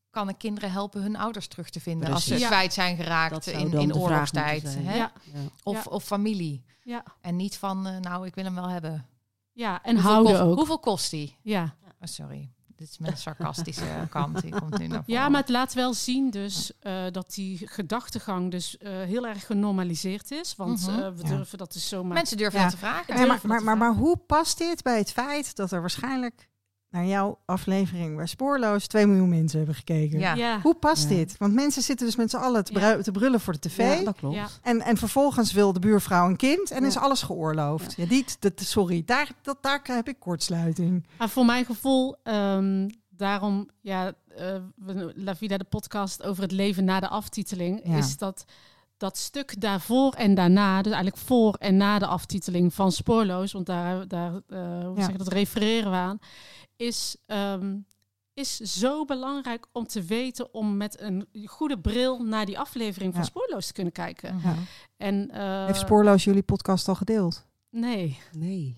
[SPEAKER 1] kan ik kinderen helpen hun ouders terug te vinden als ze kwijt zijn geraakt in, in oorlogstijd. Hè?
[SPEAKER 3] Ja.
[SPEAKER 4] Ja.
[SPEAKER 1] Of, of familie.
[SPEAKER 3] Ja,
[SPEAKER 1] En niet van, eh, nou, ik wil hem wel hebben.
[SPEAKER 3] ja, en
[SPEAKER 1] hoeveel
[SPEAKER 3] houden
[SPEAKER 1] kost,
[SPEAKER 3] ook.
[SPEAKER 1] Hoeveel kost die?
[SPEAKER 3] Ja.
[SPEAKER 1] Oh, sorry, dit is mijn sarcastische kant. Die komt nu naar voren.
[SPEAKER 3] ja, maar het laat wel zien dus eh, dat die gedachtegang dus eh, heel erg genormaliseerd is. Want
[SPEAKER 1] Mhm.
[SPEAKER 3] eh, we
[SPEAKER 2] Ja.
[SPEAKER 3] durven dat dus zomaar...
[SPEAKER 1] Mensen durven
[SPEAKER 2] Ja.
[SPEAKER 1] dat te vragen.
[SPEAKER 2] Ja, maar, maar, maar hoe past dit bij het feit dat er waarschijnlijk naar jouw aflevering bij Spoorloos 2 miljoen mensen hebben gekeken?
[SPEAKER 1] Ja.
[SPEAKER 3] ja.
[SPEAKER 2] Hoe past
[SPEAKER 4] Ja.
[SPEAKER 2] dit? Want mensen zitten dus met z'n allen te, te brullen voor de tv.
[SPEAKER 4] Ja, dat klopt.
[SPEAKER 3] Ja.
[SPEAKER 2] En, en vervolgens wil de buurvrouw een kind en
[SPEAKER 4] Ja.
[SPEAKER 2] is alles geoorloofd. Ja. die, dat, sorry, daar, dat, daar heb ik kortsluiting.
[SPEAKER 3] Maar voor mijn gevoel, ehm, daarom, ja, eh, we- La Vida, de podcast over het leven na de aftiteling,
[SPEAKER 2] Ja.
[SPEAKER 3] is dat dat stuk daarvoor en daarna, dus eigenlijk voor en na de aftiteling van Spoorloos, want daar, daar uh, hoe
[SPEAKER 2] Ja.
[SPEAKER 3] zeg dat refereren we aan, is, ehm, is zo belangrijk om te weten om met een goede bril naar die aflevering van
[SPEAKER 2] Ja.
[SPEAKER 3] Spoorloos te kunnen kijken.
[SPEAKER 2] Ja.
[SPEAKER 3] En, eh,
[SPEAKER 2] Heeft Spoorloos jullie podcast al gedeeld?
[SPEAKER 3] Nee,
[SPEAKER 4] Nee.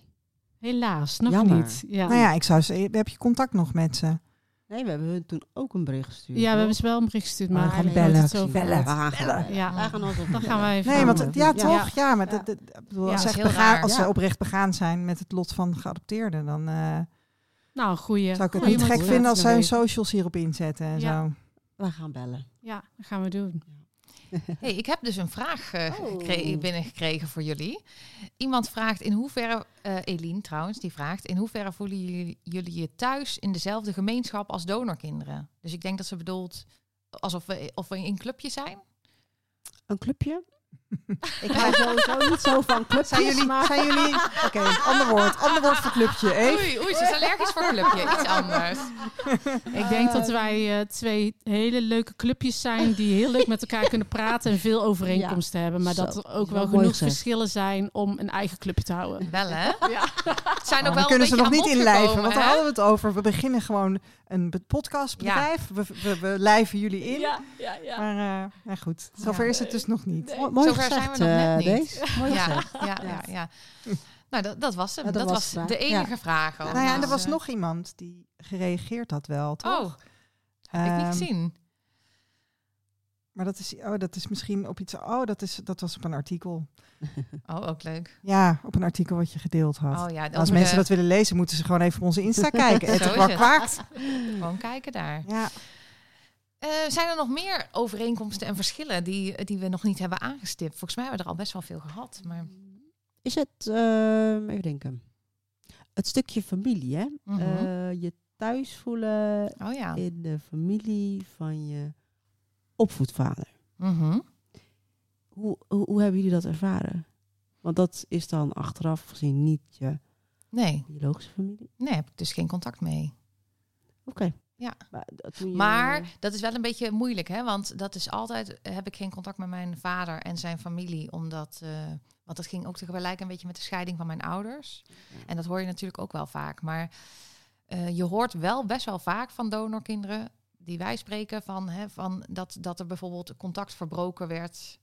[SPEAKER 3] helaas, nog
[SPEAKER 4] Jammer.
[SPEAKER 3] niet. Ja.
[SPEAKER 2] Nou ja, ik zou ze, heb je contact nog met ze?
[SPEAKER 4] Nee, we hebben hun toen ook een bericht gestuurd.
[SPEAKER 3] ja, we hebben ze wel een bericht gestuurd, maar
[SPEAKER 2] gaan we
[SPEAKER 3] eigenlijk
[SPEAKER 2] bellen.
[SPEAKER 3] zo
[SPEAKER 2] Bellen.
[SPEAKER 4] We gaan gewoon-
[SPEAKER 3] Ja.
[SPEAKER 4] Wij gaan altijd
[SPEAKER 3] Dan gaan wij even
[SPEAKER 2] Nee, want
[SPEAKER 4] Gaan
[SPEAKER 2] ja,
[SPEAKER 4] Ja.
[SPEAKER 2] toch? Ja, maar dat, als,
[SPEAKER 1] dat
[SPEAKER 2] ze begaan, als ze oprecht begaan zijn met het lot van geadopteerden, dan eh,
[SPEAKER 3] Nou, goeie.
[SPEAKER 2] zou ik het
[SPEAKER 3] goeie
[SPEAKER 2] niet gek vinden als zij hun socials hierop inzetten en
[SPEAKER 3] Ja.
[SPEAKER 2] zo.
[SPEAKER 4] We gaan bellen.
[SPEAKER 3] Ja, dat gaan we doen. (laughs)
[SPEAKER 1] Hey, ik heb dus een vraag eh,
[SPEAKER 4] Oh.
[SPEAKER 1] gekre- binnengekregen voor jullie. Iemand vraagt in hoeverre, eh Eline trouwens, die vraagt... in hoeverre voelen jullie, jullie je thuis in dezelfde gemeenschap als donorkinderen? Dus ik denk dat ze bedoelt alsof we, of we in clubjes zijn.
[SPEAKER 4] Een clubje? (laughs) ik ga sowieso niet zo van clubjes.
[SPEAKER 2] Zijn jullie,
[SPEAKER 4] maar...
[SPEAKER 2] zijn jullie, oké, ander woord, ander woord voor clubje.
[SPEAKER 1] Oei, oei, ze is allergisch voor clubje. Iets anders. (laughs)
[SPEAKER 3] Ik denk dat wij eh, twee hele leuke clubjes zijn die heel leuk met elkaar kunnen praten en veel overeenkomsten hebben. Maar
[SPEAKER 4] Zo,
[SPEAKER 3] dat er ook
[SPEAKER 4] wel
[SPEAKER 3] genoeg verschillen zijn om een eigen clubje te houden.
[SPEAKER 1] Wel, hè? (laughs) Het zijn ook
[SPEAKER 2] Dan
[SPEAKER 1] wel
[SPEAKER 2] kunnen ze nog niet inlijven, want daar hadden we het over. We beginnen gewoon een be- podcastbedrijf. We, we, we lijven jullie in.
[SPEAKER 3] ja, ja.
[SPEAKER 2] Maar eh, ja, goed, zover
[SPEAKER 1] Ja.
[SPEAKER 2] is het dus nog niet.
[SPEAKER 4] Mooi, gezegd,
[SPEAKER 1] zijn we nog net
[SPEAKER 4] eh,
[SPEAKER 1] niet.
[SPEAKER 4] Deze. (laughs) Mooi
[SPEAKER 1] Ja,
[SPEAKER 4] gezegd.
[SPEAKER 1] ja, ja, ja. Nou, dat, dat was hem.
[SPEAKER 4] Ja,
[SPEAKER 1] dat,
[SPEAKER 4] dat
[SPEAKER 1] was,
[SPEAKER 4] was de
[SPEAKER 1] enige vraag.
[SPEAKER 2] Nou ja, en er
[SPEAKER 1] Dus,
[SPEAKER 2] was
[SPEAKER 1] eh,
[SPEAKER 2] nog iemand die gereageerd had wel, toch?
[SPEAKER 1] Oh, heb ik niet
[SPEAKER 2] Ehm,
[SPEAKER 1] gezien.
[SPEAKER 2] Maar dat is, oh, dat is misschien op iets. Oh, dat, is, dat was op een artikel. (laughs)
[SPEAKER 1] Oh, ook leuk.
[SPEAKER 2] Ja, op een artikel wat je gedeeld had.
[SPEAKER 1] Oh ja,
[SPEAKER 2] Als mensen
[SPEAKER 1] de-
[SPEAKER 2] dat willen lezen, moeten ze gewoon even op onze Insta kijken.
[SPEAKER 1] Zo (laughs)
[SPEAKER 2] Het
[SPEAKER 1] is
[SPEAKER 2] kwak
[SPEAKER 1] het.
[SPEAKER 2] kwaakt.
[SPEAKER 1] Gewoon kijken daar.
[SPEAKER 2] Ja.
[SPEAKER 1] Eh, zijn er nog meer overeenkomsten en verschillen die, die we nog niet hebben aangestipt? Volgens mij hebben we er al best wel veel gehad. Maar...
[SPEAKER 4] Is het, ehm, even denken, het stukje familie, hè?
[SPEAKER 1] Mhm.
[SPEAKER 4] Eh, je thuis voelen
[SPEAKER 1] Oh ja.
[SPEAKER 4] in de familie van je opvoedvader.
[SPEAKER 1] Mhm.
[SPEAKER 4] Hoe, hoe, hoe hebben jullie dat ervaren? Want dat is dan achteraf gezien niet je
[SPEAKER 1] Nee,
[SPEAKER 4] biologische familie.
[SPEAKER 1] nee, heb ik dus geen contact mee.
[SPEAKER 4] Oké.
[SPEAKER 1] Ja.
[SPEAKER 4] Maar, dat toen je-
[SPEAKER 1] Maar dat is wel een beetje moeilijk, hè? Want dat is altijd, heb ik geen contact met mijn vader en zijn familie. Omdat, eh, want dat ging ook tegelijk een beetje met de scheiding van mijn ouders. En dat hoor je natuurlijk ook wel vaak. Maar eh, je hoort wel best wel vaak van donorkinderen die wij spreken van, hè, van dat, dat er bijvoorbeeld contact verbroken werd.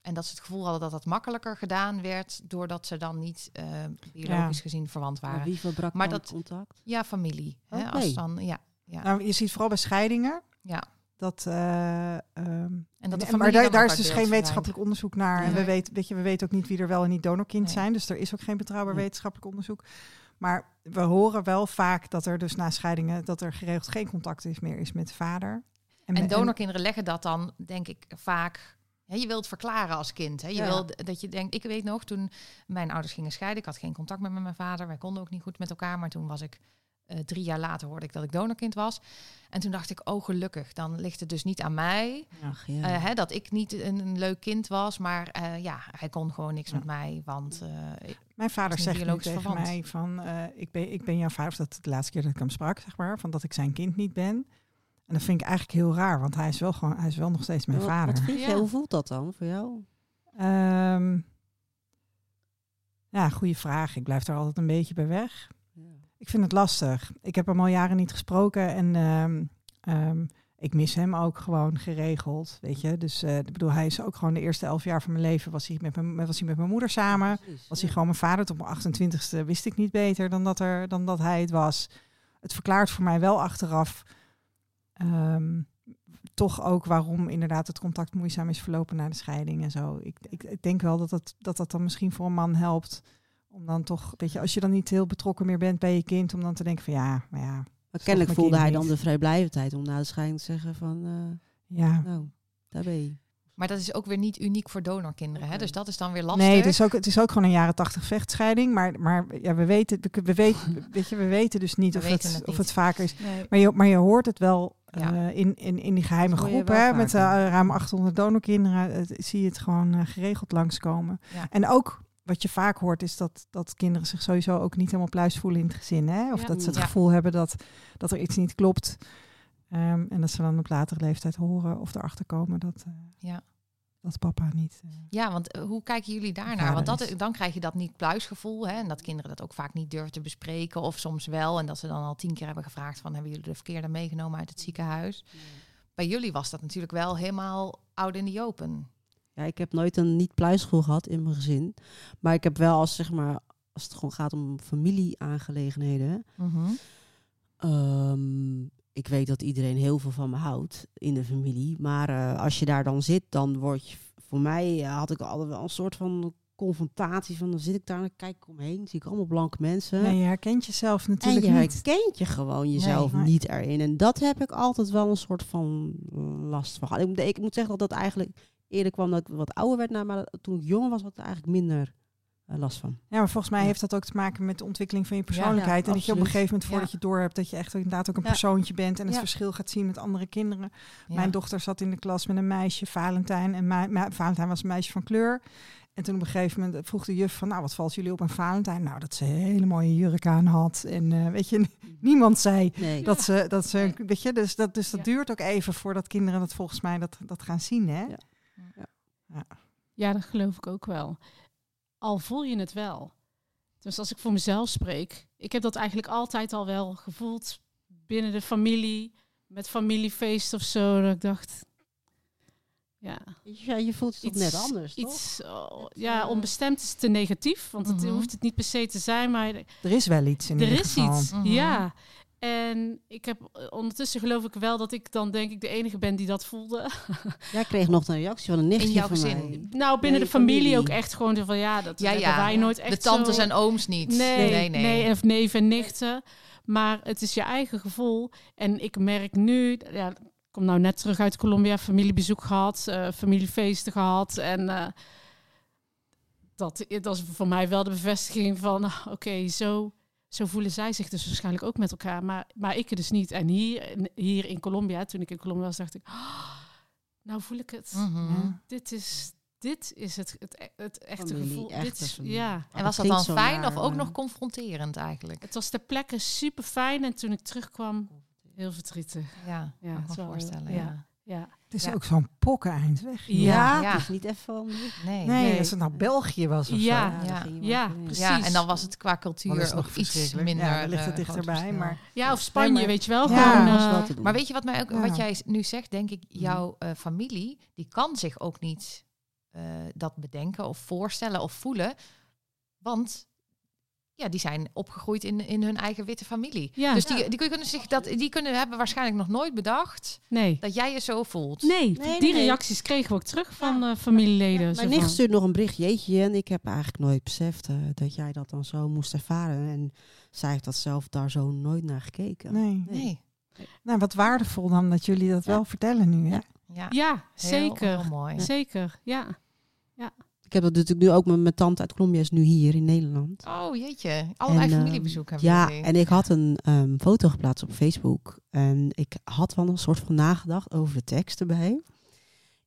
[SPEAKER 1] En dat ze het gevoel hadden dat dat makkelijker gedaan werd, doordat ze dan niet eh, biologisch gezien verwant
[SPEAKER 4] Maar
[SPEAKER 1] waren.
[SPEAKER 4] wie verbrak
[SPEAKER 1] Maar dat-
[SPEAKER 4] contact?
[SPEAKER 1] Ja, familie. Hè, als dan, ja, ja,
[SPEAKER 2] Nou, je ziet vooral bij scheidingen
[SPEAKER 1] ja.
[SPEAKER 2] dat. eh, ehm,
[SPEAKER 1] En dat de
[SPEAKER 2] en-
[SPEAKER 1] familie
[SPEAKER 2] maar daar, is dus geen wetenschappelijk onderzoek naar. En we weten, weet je, we weten ook niet wie er wel en niet donorkind
[SPEAKER 1] Nee.
[SPEAKER 2] zijn. Dus er is ook geen betrouwbaar
[SPEAKER 4] Nee.
[SPEAKER 2] wetenschappelijk onderzoek. Maar we horen wel vaak dat er dus na scheidingen dat er geregeld geen contact is meer is met de vader.
[SPEAKER 1] En
[SPEAKER 2] me-
[SPEAKER 1] donorkinderen leggen dat dan, denk ik, vaak. Hè, je wilt verklaren als kind. Hè? Je
[SPEAKER 4] Ja.
[SPEAKER 1] wil dat je denkt. Ik weet nog toen mijn ouders gingen scheiden. Ik had geen contact meer met mijn vader. Wij konden ook niet goed met elkaar. Maar toen was ik eh, drie jaar later hoorde ik dat ik donorkind was. En toen dacht ik, oh gelukkig, dan ligt het dus niet aan mij.
[SPEAKER 4] Ach, ja.
[SPEAKER 1] eh, hè, dat ik niet een, een leuk kind was. Maar eh, ja, hij kon gewoon niks
[SPEAKER 2] Ja.
[SPEAKER 1] met mij. Want eh,
[SPEAKER 2] Mijn vader zegt nu tegen
[SPEAKER 1] verwant.
[SPEAKER 2] mij van, eh, ik, ben, ik ben jouw vader, of dat is de laatste keer dat ik hem sprak, zeg maar, van dat ik zijn kind niet ben. En dat vind ik eigenlijk heel raar, want hij is wel gewoon, hij is wel nog steeds mijn
[SPEAKER 4] Wat-
[SPEAKER 2] vader.
[SPEAKER 4] Wat vind
[SPEAKER 1] Ja.
[SPEAKER 4] jij? Hoe voelt dat dan voor jou?
[SPEAKER 2] Ehm, ja, goede vraag. Ik blijf er altijd een beetje bij weg. Ik vind het lastig. Ik heb hem al jaren niet gesproken en ehm, ehm, ik mis hem ook gewoon geregeld, weet je. Dus eh, ik bedoel, hij is ook gewoon de eerste elf jaar van mijn leven was hij met mijn, was hij met mijn moeder samen.
[SPEAKER 4] Precies,
[SPEAKER 2] Was hij gewoon mijn vader. Tot mijn 28ste wist ik niet beter dan dat, er, dan dat hij het was. Het verklaart voor mij wel achteraf ehm, toch ook waarom inderdaad het contact moeizaam is verlopen na de scheiding en zo. Ik, ik, ik denk wel dat dat, dat dat dan misschien voor een man helpt. Om dan toch, weet je, als je dan niet heel betrokken meer bent bij je kind, om dan te denken van ja, maar ja,
[SPEAKER 4] Maar kennelijk voelde hij dan de vrijblijvendheid om na de scheiding te zeggen van, eh,
[SPEAKER 2] ja.
[SPEAKER 4] nou, daar ben je.
[SPEAKER 1] maar dat is ook weer niet uniek voor donorkinderen. Hè? Dus dat is dan weer lastig.
[SPEAKER 2] Nee, het is, ook, het is ook gewoon een jaren tachtig vechtscheiding. Maar, maar ja, we weten, we, we weten, (laughs) weet je, we weten dus niet,
[SPEAKER 1] We
[SPEAKER 2] of,
[SPEAKER 1] weten
[SPEAKER 2] het,
[SPEAKER 1] het
[SPEAKER 2] of het vaker is.
[SPEAKER 1] Nee.
[SPEAKER 2] Maar je, maar je hoort het wel
[SPEAKER 1] Ja.
[SPEAKER 2] eh, in, in, in die geheime groep, hè, met eh,
[SPEAKER 4] vaker.
[SPEAKER 2] ruim 800 donorkinderen, zie je het gewoon geregeld langskomen.
[SPEAKER 1] Ja.
[SPEAKER 2] En ook wat je vaak hoort is dat, dat kinderen zich sowieso ook niet helemaal pluis voelen in het gezin. Hè? Of
[SPEAKER 3] Ja.
[SPEAKER 2] dat ze het
[SPEAKER 1] Ja.
[SPEAKER 2] gevoel hebben dat, dat er iets niet klopt. Ehm, en dat ze dan op latere leeftijd horen of erachter komen dat... eh,
[SPEAKER 1] Ja.
[SPEAKER 2] dat papa niet... eh,
[SPEAKER 1] Ja, want eh, hoe kijken jullie daarnaar? Want dat, dan krijg je dat niet pluisgevoel. Hè? En dat kinderen dat ook vaak niet durven te bespreken. Of soms wel. En dat ze dan al tien keer hebben gevraagd van... hebben jullie de verkeerde meegenomen uit het ziekenhuis? Bij jullie was dat natuurlijk wel helemaal oud in the open.
[SPEAKER 4] Ja, ik heb nooit een niet-pluisschool gehad in mijn gezin. Maar ik heb wel als, zeg maar, als het gewoon gaat om familieaangelegenheden. Ehm, ik weet dat iedereen heel veel van me houdt in de familie. Maar eh, als je daar dan zit, dan word je... Voor mij eh, had ik altijd wel een soort van confrontatie. Van dan zit ik daar en kijk ik omheen. Zie ik allemaal blanke mensen.
[SPEAKER 2] Nee, je herkent jezelf
[SPEAKER 4] en
[SPEAKER 2] natuurlijk
[SPEAKER 4] je
[SPEAKER 2] niet.
[SPEAKER 4] herkent je gewoon jezelf
[SPEAKER 2] Nee.
[SPEAKER 4] niet erin. En dat heb ik altijd wel een soort van last van. ik moet zeggen dat dat eigenlijk eerder kwam dat ik wat ouder werd. Nou, maar toen ik jonger was, had ik er eigenlijk minder eh, last van.
[SPEAKER 2] Ja, maar volgens mij
[SPEAKER 4] Ja.
[SPEAKER 2] heeft dat ook te maken met de ontwikkeling van je persoonlijkheid.
[SPEAKER 4] Ja,
[SPEAKER 2] en dat je op een gegeven moment, voordat je door hebt, dat je echt inderdaad ook een persoontje bent en het verschil gaat zien met andere kinderen. Mijn dochter zat in de klas met een meisje, Valentijn. En ma- Valentijn was een meisje van kleur. En toen op een gegeven moment vroeg de juf van, nou, wat valt jullie op aan Valentijn? Nou, dat ze een hele mooie jurk aan had. En eh, weet je, (laughs) niemand zei
[SPEAKER 4] Nee.
[SPEAKER 2] dat ze, dat ze, weet je, dus dat, dus dat duurt ook even voordat kinderen dat volgens mij dat, dat gaan zien, hè?
[SPEAKER 4] Ja.
[SPEAKER 3] Ja, dat geloof ik ook wel. Al voel je het wel. Dus als ik voor mezelf spreek, ik heb dat eigenlijk altijd al wel gevoeld binnen de familie, met familiefeest of zo. Dat ik dacht, ja,
[SPEAKER 4] Ja, je voelt je toch net anders, toch?
[SPEAKER 3] iets, oh,
[SPEAKER 4] Het,
[SPEAKER 3] ja,
[SPEAKER 4] eh,
[SPEAKER 3] onbestemd is te negatief, want het
[SPEAKER 1] Mhm.
[SPEAKER 3] hoeft het niet per se te zijn, maar
[SPEAKER 2] Er is wel iets in
[SPEAKER 3] er is
[SPEAKER 2] geval.
[SPEAKER 3] iets.
[SPEAKER 1] Mhm.
[SPEAKER 3] Ja. En ik heb eh, ondertussen geloof ik wel dat ik dan denk ik de enige ben die dat voelde. (laughs)
[SPEAKER 4] Jij kreeg nog een reactie van een nichtje
[SPEAKER 1] In jouw
[SPEAKER 4] van
[SPEAKER 1] gezin?
[SPEAKER 4] mij.
[SPEAKER 3] Nou, binnen de familie,
[SPEAKER 4] familie.
[SPEAKER 3] ook echt gewoon zo van ja, dat
[SPEAKER 1] Ja,
[SPEAKER 3] wij nooit echt
[SPEAKER 1] de tantes
[SPEAKER 3] zo-
[SPEAKER 1] en ooms niet.
[SPEAKER 3] Nee,
[SPEAKER 1] nee,
[SPEAKER 3] nee. of neven en nichten. Maar het is je eigen gevoel. En ik merk nu, ja, ik kom nou net terug uit Colombia, familiebezoek gehad, eh, familiefeesten gehad. En eh, dat, dat is voor mij wel de bevestiging van, ah, oké, zo, zo voelen zij zich dus waarschijnlijk ook met elkaar. Maar, maar ik dus niet. En hier, hier in Colombia, toen ik in Colombia was, dacht ik, ah, nou voel ik het.
[SPEAKER 1] Mhm.
[SPEAKER 2] Ja.
[SPEAKER 3] Dit is... Dit is het, het, het echte
[SPEAKER 4] Familie,
[SPEAKER 3] gevoel.
[SPEAKER 4] echte
[SPEAKER 3] Dit is, ja,
[SPEAKER 1] En was dat dan fijn
[SPEAKER 4] naar,
[SPEAKER 1] of ook
[SPEAKER 4] maar-
[SPEAKER 1] nog confronterend eigenlijk?
[SPEAKER 3] Het was ter plekke super fijn en toen ik terugkwam, heel verdrietig.
[SPEAKER 1] Ja,
[SPEAKER 3] Ja,
[SPEAKER 1] kan ik
[SPEAKER 3] het is
[SPEAKER 1] me voorstellen.
[SPEAKER 3] ja.
[SPEAKER 1] Ja.
[SPEAKER 2] Het is
[SPEAKER 1] Ja.
[SPEAKER 2] ook zo'n pokken eind weg.
[SPEAKER 3] Ja.
[SPEAKER 1] Ja.
[SPEAKER 4] Het is niet even om...
[SPEAKER 1] Nee.
[SPEAKER 2] Nee,
[SPEAKER 3] Nee.
[SPEAKER 2] als het nou België was of
[SPEAKER 3] Ja.
[SPEAKER 2] zo.
[SPEAKER 1] Ja.
[SPEAKER 3] Ja, precies.
[SPEAKER 1] Ja, en dan was het qua cultuur
[SPEAKER 2] het nog
[SPEAKER 1] iets minder.
[SPEAKER 2] Ja, ligt het
[SPEAKER 1] eh,
[SPEAKER 2] dichterbij, maar-
[SPEAKER 3] ja of Spanje,
[SPEAKER 2] maar-
[SPEAKER 3] weet je wel. Gewoon, eh,
[SPEAKER 4] wel.
[SPEAKER 1] Maar weet je wat, mij ook, wat jij nu zegt, denk ik, jouw eh, familie, die kan zich ook niet eh, dat bedenken of voorstellen of voelen. Want ja, die zijn opgegroeid in, in hun eigen witte familie.
[SPEAKER 3] Ja.
[SPEAKER 1] Dus die, die, kunnen zich dat, die kunnen hebben waarschijnlijk nog nooit bedacht
[SPEAKER 3] nee.
[SPEAKER 1] dat jij je zo voelt.
[SPEAKER 3] Nee,
[SPEAKER 4] Nee,
[SPEAKER 3] die
[SPEAKER 4] nee.
[SPEAKER 3] reacties kregen we ook terug van eh, familieleden. Zo
[SPEAKER 4] Mijn nicht stuurt nog een bericht, jeetje, en ik heb eigenlijk nooit beseft eh, dat jij dat dan zo moest ervaren. En zij heeft dat zelf daar zo nooit naar gekeken.
[SPEAKER 2] Nee.
[SPEAKER 1] Nee.
[SPEAKER 2] Nou, wat waardevol dan dat jullie dat wel vertellen nu, hè?
[SPEAKER 1] Ja,
[SPEAKER 3] Ja,
[SPEAKER 1] heel-
[SPEAKER 3] zeker.
[SPEAKER 1] Heel mooi.
[SPEAKER 3] Zeker, ja.
[SPEAKER 4] Ik heb dat natuurlijk nu ook met mijn tante uit Colombia, is nu hier in Nederland.
[SPEAKER 1] Oh jeetje, allerlei
[SPEAKER 4] En, ehm,
[SPEAKER 1] familiebezoek hebben
[SPEAKER 4] Ja,
[SPEAKER 1] jullie.
[SPEAKER 4] en ik had een ehm, foto geplaatst op Facebook. En ik had wel een soort van nagedacht over de tekst erbij.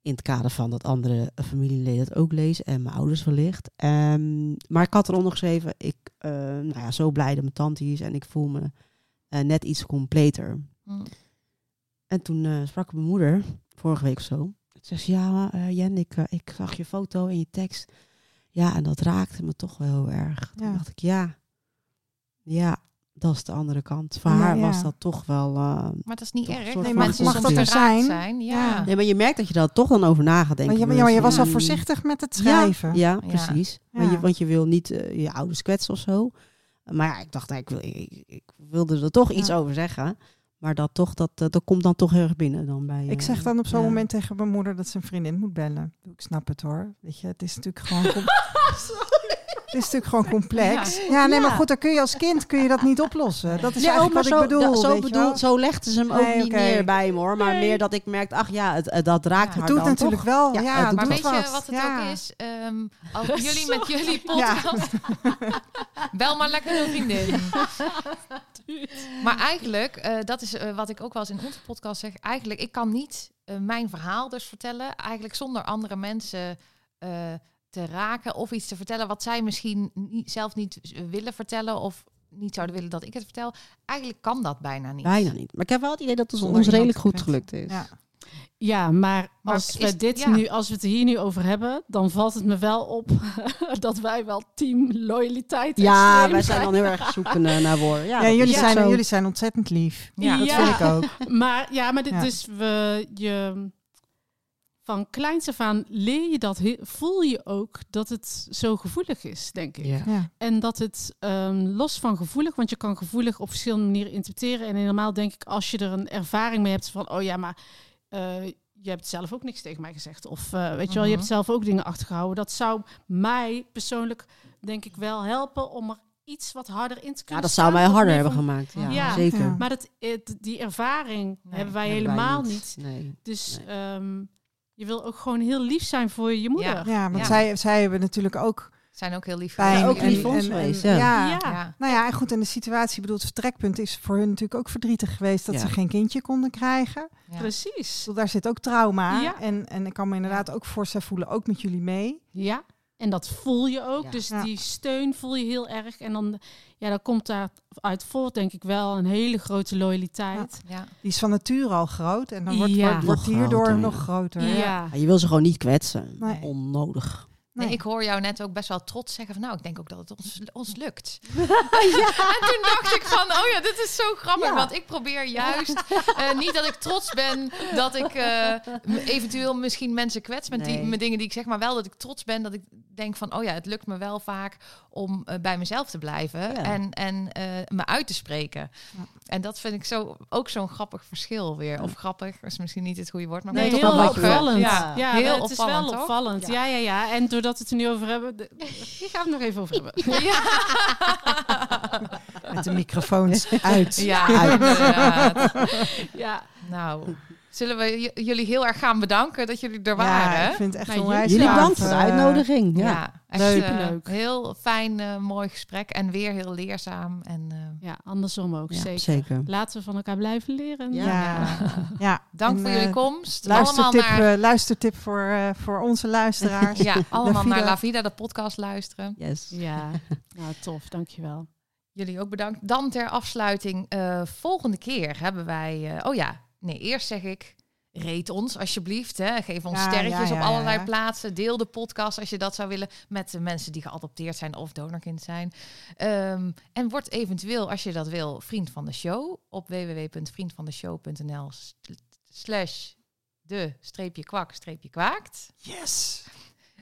[SPEAKER 4] In het kader van dat andere familieleden het ook lezen en mijn ouders wellicht. Ehm, maar ik had eronder geschreven, ik eh, nou ja, zo blij dat mijn tante hier is en ik voel me eh, net iets completer.
[SPEAKER 1] Hm.
[SPEAKER 4] En toen eh, sprak mijn moeder, vorige week of zo. Toen zei ze, ja eh, Jen, ik, eh, ik zag je foto en je tekst. Ja, en dat raakte me toch wel heel erg. Toen
[SPEAKER 2] Ja.
[SPEAKER 4] dacht ik, ja, ja, dat is de andere kant. Voor
[SPEAKER 2] Ja,
[SPEAKER 4] haar
[SPEAKER 2] ja.
[SPEAKER 4] was dat toch wel... eh,
[SPEAKER 1] Maar dat is niet erg. Nee, mensen
[SPEAKER 4] mag dat er
[SPEAKER 2] zijn?
[SPEAKER 1] zijn. Ja.
[SPEAKER 2] Ja.
[SPEAKER 4] Nee, maar je merkt dat je daar toch dan over na gaat denken.
[SPEAKER 2] Want je, ja, maar je was al
[SPEAKER 4] Mm,
[SPEAKER 2] voorzichtig met het schrijven.
[SPEAKER 4] ja,
[SPEAKER 1] Ja.
[SPEAKER 4] precies.
[SPEAKER 2] Ja.
[SPEAKER 4] Want, je, want je wil niet je ouders kwetsen of zo. Maar ja, ik dacht, ik, wil, ik, ik wilde er toch iets over zeggen. Maar dat, toch, dat, eh, dat komt dan toch heel erg binnen. Dan bij,
[SPEAKER 2] Ik
[SPEAKER 4] eh,
[SPEAKER 2] zeg dan op zo'n
[SPEAKER 4] ja.
[SPEAKER 2] moment tegen mijn moeder dat ze een vriendin moet bellen. Ik snap het hoor. Weet je, het is natuurlijk gewoon. (laughs) (laughs) (laughs) het is natuurlijk gewoon complex. Ja, nee, maar goed, dan kun je als kind kun je dat niet oplossen. Dat is
[SPEAKER 4] Nee, oh,
[SPEAKER 2] eigenlijk
[SPEAKER 4] maar
[SPEAKER 2] wat
[SPEAKER 4] zo,
[SPEAKER 2] ik bedoel.
[SPEAKER 4] da- zo, bedoel zo legden ze hem ook
[SPEAKER 2] Nee,
[SPEAKER 4] niet meer bij me hoor. Maar
[SPEAKER 3] Nee.
[SPEAKER 4] meer dat ik merkte, ach ja, het, het- dat raakt
[SPEAKER 1] Ja.
[SPEAKER 4] haar
[SPEAKER 2] Het doet
[SPEAKER 4] dan
[SPEAKER 2] natuurlijk
[SPEAKER 4] toch.
[SPEAKER 2] wel.
[SPEAKER 4] Ja,
[SPEAKER 2] Ja,
[SPEAKER 4] het
[SPEAKER 2] het
[SPEAKER 4] doet
[SPEAKER 1] Maar weet je
[SPEAKER 2] wat.
[SPEAKER 1] het
[SPEAKER 2] Ja.
[SPEAKER 1] ook is? Ehm, (laughs) als jullie met jullie
[SPEAKER 2] Ja.
[SPEAKER 1] podcast... (laughs) Bel maar lekker een vriendin. (laughs) maar eigenlijk, eh, dat is eh, wat ik ook wel eens in onze podcast zeg. Eigenlijk, ik kan niet eh, mijn verhaal dus vertellen. Eigenlijk zonder andere mensen eh, te raken of iets te vertellen wat zij misschien niet, zelf niet willen vertellen of niet zouden willen dat ik het vertel. Eigenlijk kan dat bijna niet.
[SPEAKER 4] Bijna niet. Maar ik heb wel het idee dat het
[SPEAKER 2] Zonder
[SPEAKER 4] ons redelijk goed gelukt is.
[SPEAKER 2] Ja.
[SPEAKER 3] Ja, maar
[SPEAKER 1] Maar
[SPEAKER 3] als
[SPEAKER 1] is-
[SPEAKER 3] we, dit
[SPEAKER 1] ja.
[SPEAKER 3] nu, als we het hier nu over hebben, dan valt het me wel op (laughs) dat wij wel team loyaliteit
[SPEAKER 4] Ja, wij zijn dan heel erg zoekende (laughs) naar woorden. Ja,
[SPEAKER 2] jullie, zijn,
[SPEAKER 4] zo.
[SPEAKER 2] jullie zijn ontzettend lief.
[SPEAKER 1] Ja.
[SPEAKER 2] Dat vind ik ook. (laughs)
[SPEAKER 3] Maar ja, maar dit,
[SPEAKER 2] Ja.
[SPEAKER 3] dus we, je, van kleins af aan leer je dat, voel je ook dat het zo gevoelig is, denk ik.
[SPEAKER 4] Ja.
[SPEAKER 2] Ja.
[SPEAKER 3] En dat het ehm, los van gevoelig, want je kan gevoelig op verschillende manieren interpreteren. En helemaal denk ik, als je er een ervaring mee hebt van, oh ja, maar eh, je hebt zelf ook niks tegen mij gezegd. Of eh, weet je wel, je
[SPEAKER 1] Mhm.
[SPEAKER 3] hebt zelf ook dingen achtergehouden. Dat zou mij persoonlijk, denk ik, wel helpen om er iets wat harder in te
[SPEAKER 4] Ja,
[SPEAKER 3] kunnen
[SPEAKER 4] dat zou mij harder hebben
[SPEAKER 3] van-
[SPEAKER 4] gemaakt. Ja,
[SPEAKER 3] Ja.
[SPEAKER 4] zeker.
[SPEAKER 2] Ja.
[SPEAKER 3] Maar dat, het, die ervaring
[SPEAKER 1] Nee,
[SPEAKER 3] hebben wij
[SPEAKER 4] Hebben wij
[SPEAKER 3] helemaal niet.
[SPEAKER 4] Nee.
[SPEAKER 3] Dus
[SPEAKER 4] Nee.
[SPEAKER 3] ehm, je wil ook gewoon heel lief zijn voor je moeder.
[SPEAKER 1] Ja.
[SPEAKER 2] Ja, want
[SPEAKER 1] Ja.
[SPEAKER 2] Zij, zij hebben natuurlijk ook
[SPEAKER 1] Zijn ook heel lief.
[SPEAKER 2] pijn.
[SPEAKER 4] ook lief voor ons geweest, ja.
[SPEAKER 2] ja.
[SPEAKER 3] Ja.
[SPEAKER 1] Ja.
[SPEAKER 2] Nou ja, en goed, en de situatie, ik bedoel, het vertrekpunt is voor hun natuurlijk ook verdrietig geweest dat
[SPEAKER 4] Ja.
[SPEAKER 2] ze geen kindje konden krijgen.
[SPEAKER 1] Ja.
[SPEAKER 3] Precies.
[SPEAKER 2] Bedoel, daar zit ook trauma.
[SPEAKER 3] Ja.
[SPEAKER 2] En, en ik kan me inderdaad ook voor zij voelen, ook met jullie mee.
[SPEAKER 3] Ja, en dat voel je ook.
[SPEAKER 4] Ja.
[SPEAKER 3] Dus
[SPEAKER 2] Ja.
[SPEAKER 3] die steun voel je heel erg. En dan, ja, dan komt daar uit voort, denk ik wel, een hele grote loyaliteit.
[SPEAKER 1] Ja.
[SPEAKER 2] Die is van nature al groot en dan wordt,
[SPEAKER 3] Ja.
[SPEAKER 2] wordt, hierdoor
[SPEAKER 4] groter,
[SPEAKER 2] nog groter.
[SPEAKER 3] Ja.
[SPEAKER 2] Ja.
[SPEAKER 4] Ja, je wil ze gewoon niet kwetsen.
[SPEAKER 2] Nee.
[SPEAKER 4] Onnodig.
[SPEAKER 1] Nee, ik hoor jou net ook best wel trots zeggen van nou, ik denk ook dat het ons, ons lukt. (laughs) En toen dacht ik van, oh ja, dit is zo grappig.
[SPEAKER 4] Ja.
[SPEAKER 1] Want ik probeer juist, eh, niet dat ik trots ben dat ik eh, eventueel misschien mensen kwets met, die, met dingen die ik zeg. Maar wel dat ik trots ben dat ik denk van, oh ja, het lukt me wel vaak om eh, bij mezelf te blijven.
[SPEAKER 4] Ja.
[SPEAKER 1] En, en me uit te spreken. En dat vind ik zo, ook zo'n grappig verschil weer. Of grappig, is misschien niet het goede woord. Maar
[SPEAKER 3] Nee,
[SPEAKER 1] toch
[SPEAKER 3] heel
[SPEAKER 1] wel wat je-
[SPEAKER 3] opvallend.
[SPEAKER 1] Ja,
[SPEAKER 3] Ja,
[SPEAKER 1] heel
[SPEAKER 3] het is
[SPEAKER 1] opvallend,
[SPEAKER 3] wel
[SPEAKER 1] toch?
[SPEAKER 3] opvallend. Ja. ja, ja, En doordat we het er nu over hebben, de, (laughs) hier gaan we het nog even over hebben.
[SPEAKER 1] Ja.
[SPEAKER 2] Met de microfoons uit.
[SPEAKER 1] Ja, inderdaad.
[SPEAKER 3] ja.
[SPEAKER 1] Nou, zullen we j- jullie heel erg gaan bedanken dat jullie er waren?
[SPEAKER 2] Ja, ik vind het echt
[SPEAKER 3] Nou,
[SPEAKER 2] onwijs
[SPEAKER 4] Jullie bedankt voor de
[SPEAKER 2] eh,
[SPEAKER 4] uitnodiging. Ja.
[SPEAKER 1] Ja, echt
[SPEAKER 2] Leuk.
[SPEAKER 1] eh,
[SPEAKER 3] Superleuk.
[SPEAKER 1] heel fijn, eh, mooi gesprek en weer heel leerzaam. En eh,
[SPEAKER 3] ja, andersom ook,
[SPEAKER 4] Ja,
[SPEAKER 3] zeker.
[SPEAKER 4] zeker.
[SPEAKER 3] Laten we van elkaar blijven leren.
[SPEAKER 4] Ja.
[SPEAKER 2] Ja, ja.
[SPEAKER 1] dank
[SPEAKER 2] En,
[SPEAKER 1] voor jullie komst. Allemaal
[SPEAKER 2] Luistertip,
[SPEAKER 1] naar,
[SPEAKER 2] eh, luistertip voor, eh, voor onze luisteraars.
[SPEAKER 1] ja, (laughs) allemaal naar La Vida, de podcast luisteren.
[SPEAKER 4] Yes.
[SPEAKER 3] Ja, (laughs) nou tof, dankjewel.
[SPEAKER 1] Jullie ook bedankt. Dan ter afsluiting, eh, volgende keer hebben wij... eh, oh ja, nee, eerst zeg ik... Reet ons alsjeblieft. Hè. Geef ons
[SPEAKER 2] Ja,
[SPEAKER 1] sterretjes
[SPEAKER 2] ja,
[SPEAKER 1] op allerlei plaatsen. Deel de podcast als je dat zou willen met de mensen die geadopteerd zijn of donorkind zijn. Ehm, en word eventueel, als je dat wil, vriend van de show op www.vriendvandeshow.nl slash de streepje kwak streepje kwaakt.
[SPEAKER 2] Yes!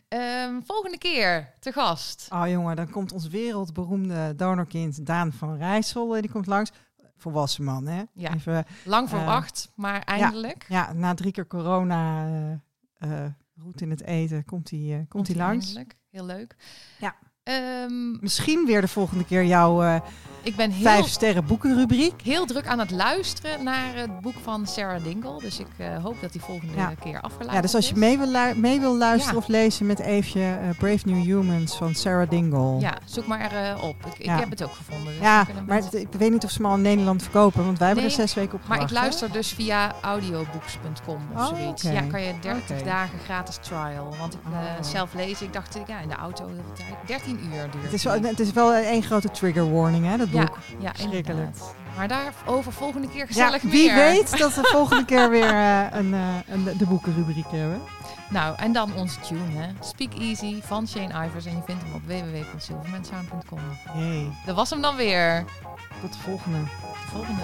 [SPEAKER 1] Ehm, volgende keer te gast.
[SPEAKER 2] Oh jongen, dan komt ons wereldberoemde donorkind Daan van Rijssel. eh, Die komt langs. Volwassen man, hè?
[SPEAKER 1] Ja.
[SPEAKER 2] Even,
[SPEAKER 1] Lang
[SPEAKER 2] Eh,
[SPEAKER 1] verwacht, maar eindelijk.
[SPEAKER 2] ja, na drie keer corona, eh, roet in het eten, komt hij komt hij langs.
[SPEAKER 1] eindelijk. Heel leuk.
[SPEAKER 2] Ja.
[SPEAKER 1] Ehm,
[SPEAKER 2] Misschien weer de volgende keer jouw eh,
[SPEAKER 1] ik ben heel
[SPEAKER 2] vijf sterren boekenrubriek.
[SPEAKER 1] heel druk aan het luisteren naar het boek van Sarah Dingle. Dus ik eh, hoop dat die volgende
[SPEAKER 2] Ja.
[SPEAKER 1] keer afgeluisterd
[SPEAKER 2] Ja, dus als je mee wil, mee wil luisteren
[SPEAKER 1] Ja.
[SPEAKER 2] of lezen met Eefje eh, Brave New Humans van Sarah Dingle.
[SPEAKER 1] Ja, zoek maar op. Ik, ik
[SPEAKER 2] Ja.
[SPEAKER 1] heb het ook gevonden. dus
[SPEAKER 2] Ja, maar het- ik weet niet of ze hem al in Nederland verkopen, want wij hebben er zes weken op
[SPEAKER 1] maar ik
[SPEAKER 2] gewacht, hè?
[SPEAKER 1] luister dus via audiobooks.com of
[SPEAKER 2] Oh,
[SPEAKER 1] zoiets. Ja, kan je 30
[SPEAKER 2] Oké.
[SPEAKER 1] dagen gratis trial. Want ik
[SPEAKER 2] Oh.
[SPEAKER 1] zelf lezen, ik dacht ja, in de auto de tijd. 13 uur duurt
[SPEAKER 2] Het is, wel, het is wel één grote trigger warning, hè, dat
[SPEAKER 1] Ja,
[SPEAKER 2] boek.
[SPEAKER 1] ja
[SPEAKER 2] Schrikkelijk.
[SPEAKER 1] Maar daarover volgende keer
[SPEAKER 2] Ja,
[SPEAKER 1] gezellig
[SPEAKER 2] wie
[SPEAKER 1] meer.
[SPEAKER 2] weet dat we (laughs) volgende keer weer eh, een, eh, een, de boekenrubriek hebben.
[SPEAKER 1] Nou, en dan onze tune, hè. Speak Easy van Shane Ivers. En je vindt hem op www.silvermansound.com.
[SPEAKER 2] Hey,
[SPEAKER 1] Dat was hem dan weer.
[SPEAKER 2] tot de volgende.
[SPEAKER 1] De volgende.